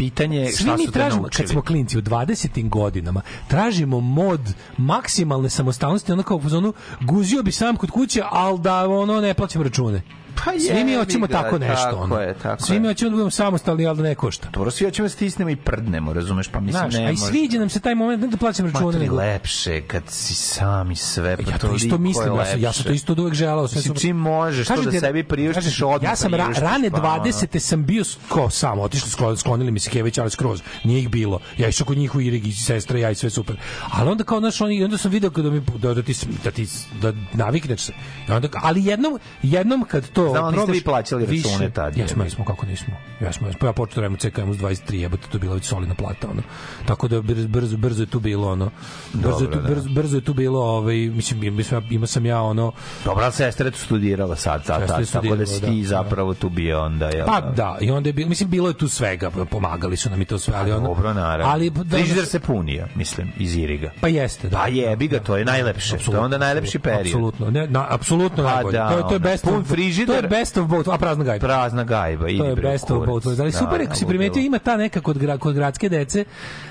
Pitanje je svi šta mi su tražimo, naučili. kad smo klinci u 20. godinama, tražimo mod maksimalne samostalnosti, ono kao u fazonu, guzio bi sam kod kuće, ali da ono ne plaćam račune. Pa Svi mi hoćemo ga, tako nešto. tako ono. je, tako Svi mi je. hoćemo da budemo samostalni, ali da ne košta. Dobro, svi hoćemo da stisnemo i prdnemo, razumeš? Pa mislim, Znaš, ne a i sviđa nam se taj moment, ne da plaćam Ma račune, to je lepše kad si sam i sve. Pa Ja to isto mislim, je ja sam, ja sam to isto uvek želao. Sve Mislim, čim možeš to Kažem da sebi priuštiš, odmah Ja sam ra, rane pa, ono. 20. sam bio ko sam, otišli sklon- sklonili mi se Kević, ali skroz. Nije ih bilo. Ja išao kod njih u Irig i sestra, ja i sve super. Ali onda kao, znaš, oni, onda sam video kada mi, da, da ti, da ti, da navikneš se. Onda, ali jednom, jednom kad to Znam, ali niste probaš vi plaćali više- račune tad, Jesmo, jesmo, kako nismo. Jesmo, jesmo. Ja počeo da radim u CKM uz 23, jebote, to je bila već solidna plata, ono. Tako da brzo, brzo, brzo je tu bilo, ono. Brzo, je tu, da. brzo, brzo je tu bilo, ovaj, mislim, mislim, ima sam ja, ono, Dobra, sestra je tu studirala sad, je sad, tako da si ti da, zapravo tu bio onda. Jel, Pa da, i onda je bilo, mislim, bilo je tu svega, pomagali su nam i to sve, ali ono... Dobro, naravno. Ali, da, Frižider se punio, mislim, iz Iriga. Pa jeste, da. Pa jebi ga, to je najlepše. To je onda najlepši period. Apsolutno, ne, na, apsolutno Pa najbolje. da, to je to je best pun of, to je best of both, a prazna gajba. Prazna gajba, idi To je best of both. Ali Da, super, da, ako si primetio, ima ta neka kod, kod gradske dece,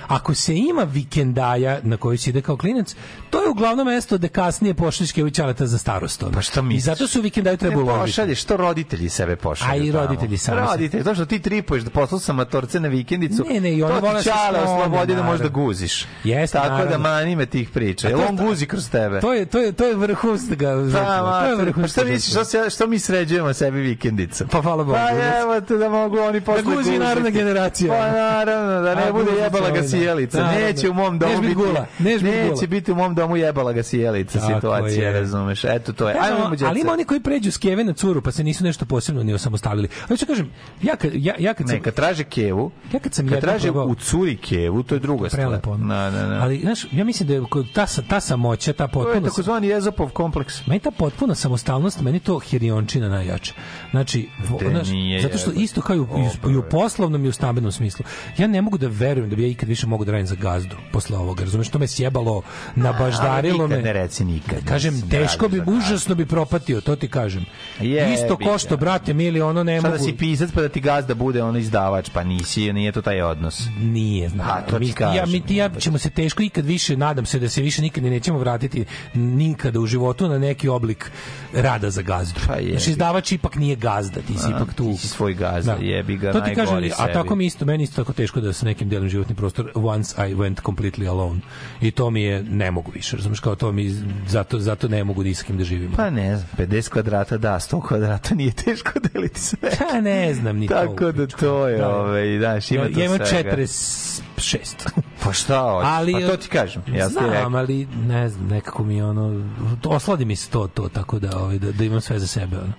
ako se ima vikendaja na koji se ide kao klinac, to je uglavnom mesto gde kasnije pošliš Kevićaleta za starost. Pa šta I misliš? zato su vikendaju treba Ne uložiti. pošalješ, što roditelji sebe pošalju A i roditelji sami. Roditelji, to što ti tripuješ da poslao sam matorce na vikendicu, Ne, ne, i oni to ti da čale oslobodi da možda guziš. Jeste, Tako da naravno. mani me tih priča. Jel on guzi kroz tebe? To je, to je, to je vrhunska Pa. To je pa šta misliš, što, se, što mi sređujemo sebi vikendica? Pa hvala Bogu. Pa evo te da mogu oni posle guzi guziti. narodna generacija. Pa naravno, da ne bude guzi jebala ga ovdje. Sjelica. Naravno. Neće u mom domu biti gula, neće biti u mom domu jebala ga sjelica Tako situacija, je. razumeš? Eto to je. Ajmo ali ima oni koji pređu s keve na curu, pa se nisu nešto posebno ni osamostalili. Ali što kažem, ja kad, ja, ja kad sam... Kad traže kevu, Ja kad sam kad traže u curi kevu, to je druga stvar. Prelepo. Na, na, na. Ali, znaš, ja mislim da je kod ta, ta samoća, ta to je potpuno... takozvani Ezopov kompleks. Meni ta potpuna samostalnost, meni to hiriončina najjača. Znači, znaš, zato što isto kao i u, i u- i u poslovnom i u stambenom smislu. Ja ne mogu da verujem da bi ja ikad više mogu da radim za gazdu posle ovoga. Razumeš, to me sjebalo, nabaždarilo me. ne reci nikad. Kažem, teško bi, užasno bi propatio, to ti kažem. Jebi Isto ga. ko što, brate, mili, ono ne Šta mogu... da si pisac pa da ti gazda bude ono izdavač, pa nisi, nije to taj odnos. Nije, znam. A, to mi, kažem. ja, mi, ti ja ćemo se teško ikad više, nadam se da se više nikad ni nećemo vratiti nikada u životu na neki oblik rada za gazdu. Pa jebi. znači, izdavač ipak nije gazda, ti si A, ipak tu. ti si svoj gazda, jebi ga, To ti kažem, a tako mi isto, meni isto tako teško da sa nekim delim životni prostor once I went completely alone. I to mi je, ne mogu više, razumiješ, kao to mi, zato, zato ne mogu ni sa kim da živim. Pa ne znam, 50 kvadrata da, 100 kvadrata nije teško deliti sve. Pa ne znam ni to. Tako da to je, Da. ovaj, znaš, ima ja, to ja imam svega. 46. Pa šta hoćeš? Ali, pa to ti kažem. Ja znam, rekao. ali ne znam, nekako mi ono, osladi mi se to, to, tako da, ovaj, da, da imam sve za sebe, ono.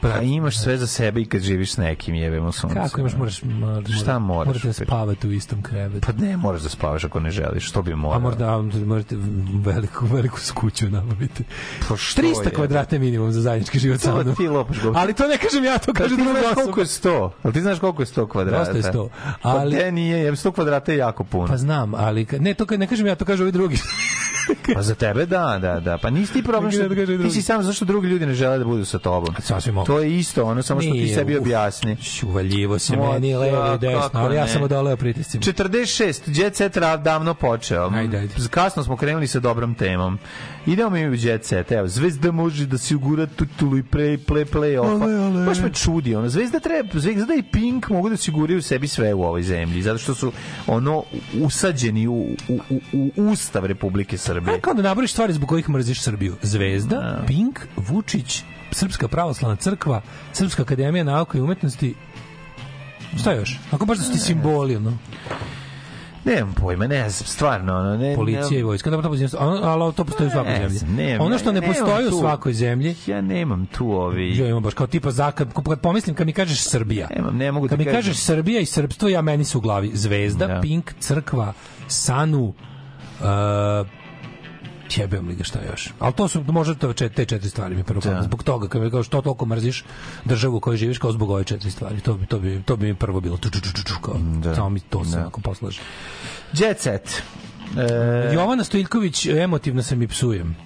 Pa imaš sve za sebe i kad živiš s nekim, jebemo sunce. Kako imaš, moraš, mora, Šta moraš? Morate da spavate u istom krevetu. Pa ne moraš da spavaš ako ne želiš, što bi morao? A možda a, morate veliku, veliku skuću nabaviti. Pa što 300 je? kvadrata minimum za zajednički život sa mnom. ti lopaš govno. Ali to ne kažem ja, to kaže ti druga znaš osoba. koliko je 100? Ali ti znaš koliko je 100 kvadrata? Dosta je 100, Ali... ali- Pa gde nije, jer 100 kvadrata je jako puno. Pa znam, ali ne, to ne kažem ja, to kažu ovi drugi. Pa za tebe da, da, da. Pa nisi ti problem što ti si sam zašto drugi ljudi ne žele da budu sa tobom. Sasvim. To je isto, ono samo što ti sebi objasni. Uvaljivo se meni levo i desno, ali ja sam odoleo pritiscima. 46, Jet Set davno počeo. Ajde, ajde. Kasno smo krenuli sa dobrom temom. Idemo mi u Jet Set. Evo, Zvezda može da se ugura tutulu i play, play, play ale. Baš me čudi. Ono, Zvezda, treba, Zvezda i Pink mogu da siguraju sebi sve u ovoj zemlji. Zato što su ono usađeni u, u, u, u ustav Republike Srbije. A kao da naboriš stvari zbog kojih mrziš Srbiju. Zvezda, Pink, Vučić, Srpska pravoslavna crkva, Srpska akademija nauka i umetnosti, Šta još? Ako baš da su ti simboli, ono. Nemam pojma, ne znam, stvarno. Ono, ne, Policija i vojska, dobro, to postoji, ono, ali to postoji u svakoj Ne zemlji. nemam, ono što ne nemam postoji u svakoj zemlji, Ja nemam tu ovi... ja imam baš kao tipa za, kad, kad pomislim, kad mi kažeš Srbija, Nemam, ne mogu kad ti mi kažem. kažeš Srbija i srpstvo, ja meni su u glavi Zvezda, Da. Pink, Crkva, Sanu, uh, jebem li ga šta još. Ali to su možda to čet, te četiri stvari mi prvo Da. zbog toga kad mi kao što toliko mrziš državu u kojoj živiš kao zbog ove četiri stvari. To bi to bi to bi mi prvo bilo tu, tu, tu, tu, kao, Da. samo mi to se Da. onako poslaže. Jet Set. E, Jovana Stojilković emotivno se mi psujem.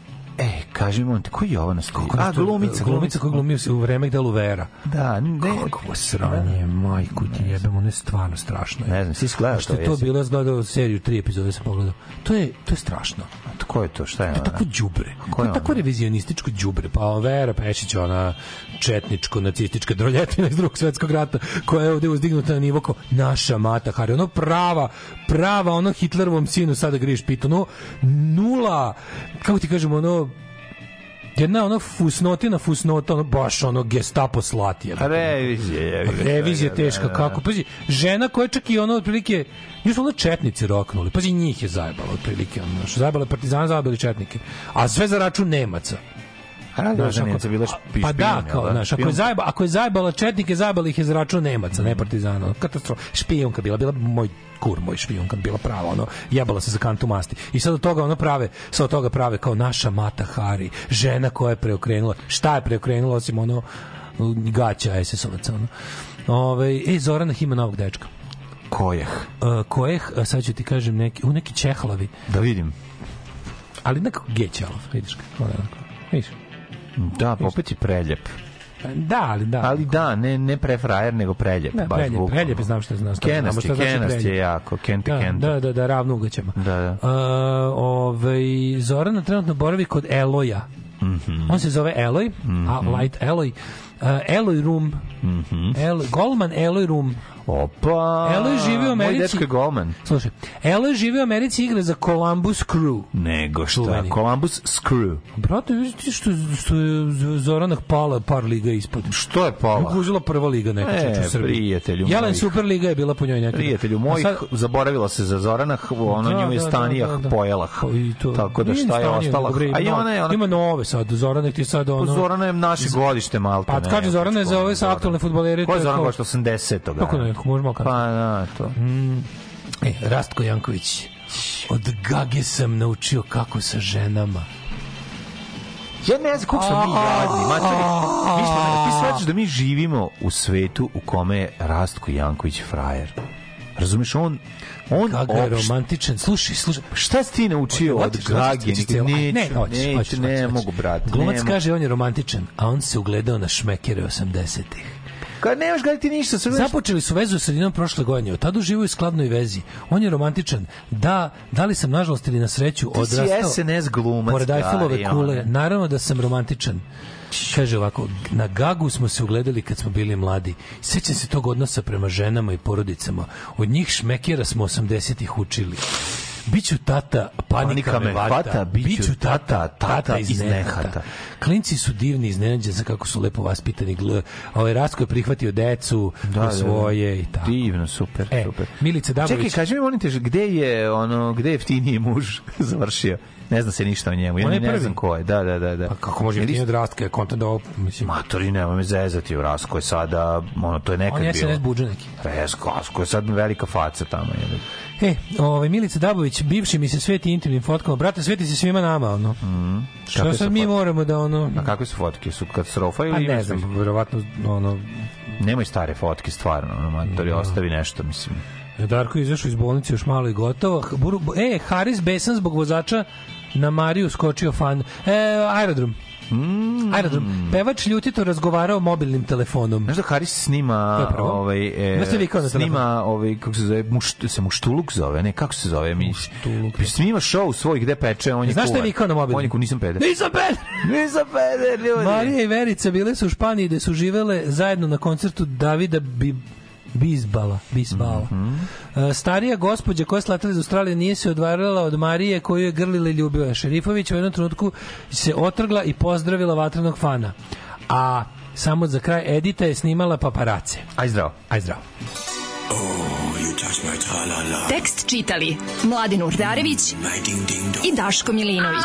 E, kaži mi, ko je Jovana Stojković? A, glumica, glumica koja glumi u vreme gde Luvera. Da, ne, Kakvo sranje, majku ti jebem, ono je stvarno strašno. ne znam, si gledao Što to? je to bilo, ja gledao seriju, tri epizode sam pogledao. To je, to je strašno. Ko je to, šta je ona? tako đubre. Ko To je tako revizionističko đubre. Pa Vera Pešić, ona četničko, nacistička droljetina iz drugog svetskog rata, koja je ovde uzdignuta na nivo kao naša mata Hari. Ono prava, prava, ono Hitlerovom sinu sada griš pita. Ono nula, kako ti kažemo, ono jedna ono fusnotina fusnota, ono baš ono gestapo slati. Revizija je. Revizija Da, teška, da, da. kako? Pazi, žena koja čak i ono otprilike, nju su ono četnici roknuli, pazi, njih je zajebalo otprilike, ono, zajebalo partizana, zajebali četnike, a sve za račun Nemaca. A radila Znaš, za ako- špi- Pa da, kao, znaš, ako je, zajeba, ako je zajebala četnike, zajebala ih je za račun Nemaca, ne partizana. Katastrofa. Špijunka bila, bila moj kur, moj špijunka, bila prava, ono, jebala se za kantu masti. I sad od toga ono prave, sad od toga prave kao naša mata Hari, žena koja je preokrenula. Šta je preokrenula osim ono gaća SS-ovaca, ono. Ove, e, Zorana ima novog dečka. Kojeh. Uh, kojeh, a sad ću ti kažem, neki, u neki čehlavi, Da vidim. ali nekako gećalav, vidiš kako, vidiš. Da, pa opet je preljep. Da, ali da. Ali da, ne, ne prefrajer, nego preljep. Ne, baš preljep, bukvalno. preljep je, znam šta znam. Kenast je, znači kenast je jako, kente, Da, kente. da, da, da, ravno ugaćama. Da, da. Uh, ovaj, Zorana trenutno boravi kod Eloja. Mhm. On se zove Eloj, a Light Eloj. Uh, Eloj Room. Mhm. El, Goldman Eloj Room. Opa! Eloj živi u Americi. Moj dečko je golman. Slušaj, Eloj živi u Americi igra za Columbus Crew. Nego šta, Čuveni. Columbus Screw. Brate, vidite što, što je Z- Zorana pala par liga ispod. Što je pala? Uzela prva liga neka E, u Srbiji. prijatelju Jelen mojih. Super liga je bila po njoj nekada. Prijatelju mojih, sad- zaboravila se za Zorana, h- ono Da, nju je da, da, Stanija da, da. pojela. Pa i to. Tako da šta je ostala? A i ima, ona je ona... ima nove sad, Zorana ti sad ono... Zorana je naše godište malo. Pa kaže Zorana je za ove sa aktualne fudbalere. Ko je to Zorana kao- godište 80. Kako ne, možemo malo Pa kasnije. da, to. E, Rastko Janković. Od Gage sam naučio kako sa ženama. Ja ne znam kako smo mi jadni. Mačari, mi smo, ti shvataš da mi živimo u svetu u kome je Rastko Janković frajer. Razumeš, on on Gaga je romantičan. Slušaj, slušaj. Šta si ti naučio od Gage? ne, neću, hoćeš, ne hoćeš. mogu, brate. Glumac ne kaže on je romantičan, a on se ugledao na šmekere 80-ih. Kad nemaš gledati ništa, sve Započeli su vezu sredinom prošle godine. Od tada uživaju u skladnoj vezi. On je romantičan. Da, da li sam nažalost ili na sreću Ti si odrastao SNS glumac, pored Eiffelove kule. Naravno da sam romantičan. Kaže ovako, na Gagu smo se ugledali kad smo bili mladi. Sećam se tog odnosa prema ženama i porodicama. Od njih šmekera smo 80-ih učili. Biću tata Panika, me hvata, biću tata, tata iz nehata. Klinci su divni, iznenađeni za kako su lepo vaspitani. Ovaj Rastko je prihvatio decu, Da, da, da, da. svoje i tako. Divno, super, E, super. Milica Dabović. Čekaj, kaži mi, molim te, gde je, ono, gde je jeftiniji muž završio? Ne zna se ništa o njemu. Ja ne prvi. znam ko je. Da, da, da. da. Pa kako može jeftinije od Rastka, kontent da ovo, mislim... Matori, nema me zezati u Rasko je sada, ono, to je nekad On je bilo. SNS budža neki. Resko, Rasko je sad velika faca tamo. Je. E, ovaj, Milica Dabović, bivši mi se sveti intimnim fotkama. Brate, sveti se svima nama, ono. Mm. Što sad mi moramo da, ono... A kakve su fotke? Su katastrofa ili Pa ne znam, verovatno, ono... Nemoj stare fotke, stvarno, ono, matori, Da. ostavi nešto, mislim. Darko je izašao iz bolnice još malo i gotovo. E, Haris besan zbog vozača na Mariju skočio fan. E, aerodrom. Mm. Aerodrom. Pevač ljutito razgovarao mobilnim telefonom. Znaš da Haris snima ovaj e, Da snima ovaj kako se zove mušt, se muštuluk zove ne kako se zove mi Muštuluk. snima show svoj gde peče on je Znaš šta je kuvar. vikao na on je ku- nisam peder Nisam peder! nisam peder ljudi Marija i Verica bile su u Španiji gde su živele zajedno na koncertu Davida Bi Bizbala, Bizbala. Mhm. E, starija gospođa koja je sletala iz Australije nije se odvarala od Marije koju je grlila i ljubila. Šerifović u jednom trenutku se otrgla i pozdravila vatrenog fana. A samo za kraj Edita je snimala paparace. aj zdravo Aj zdravo. Tekst čitali Mladin Urdarević i Daško Milinović.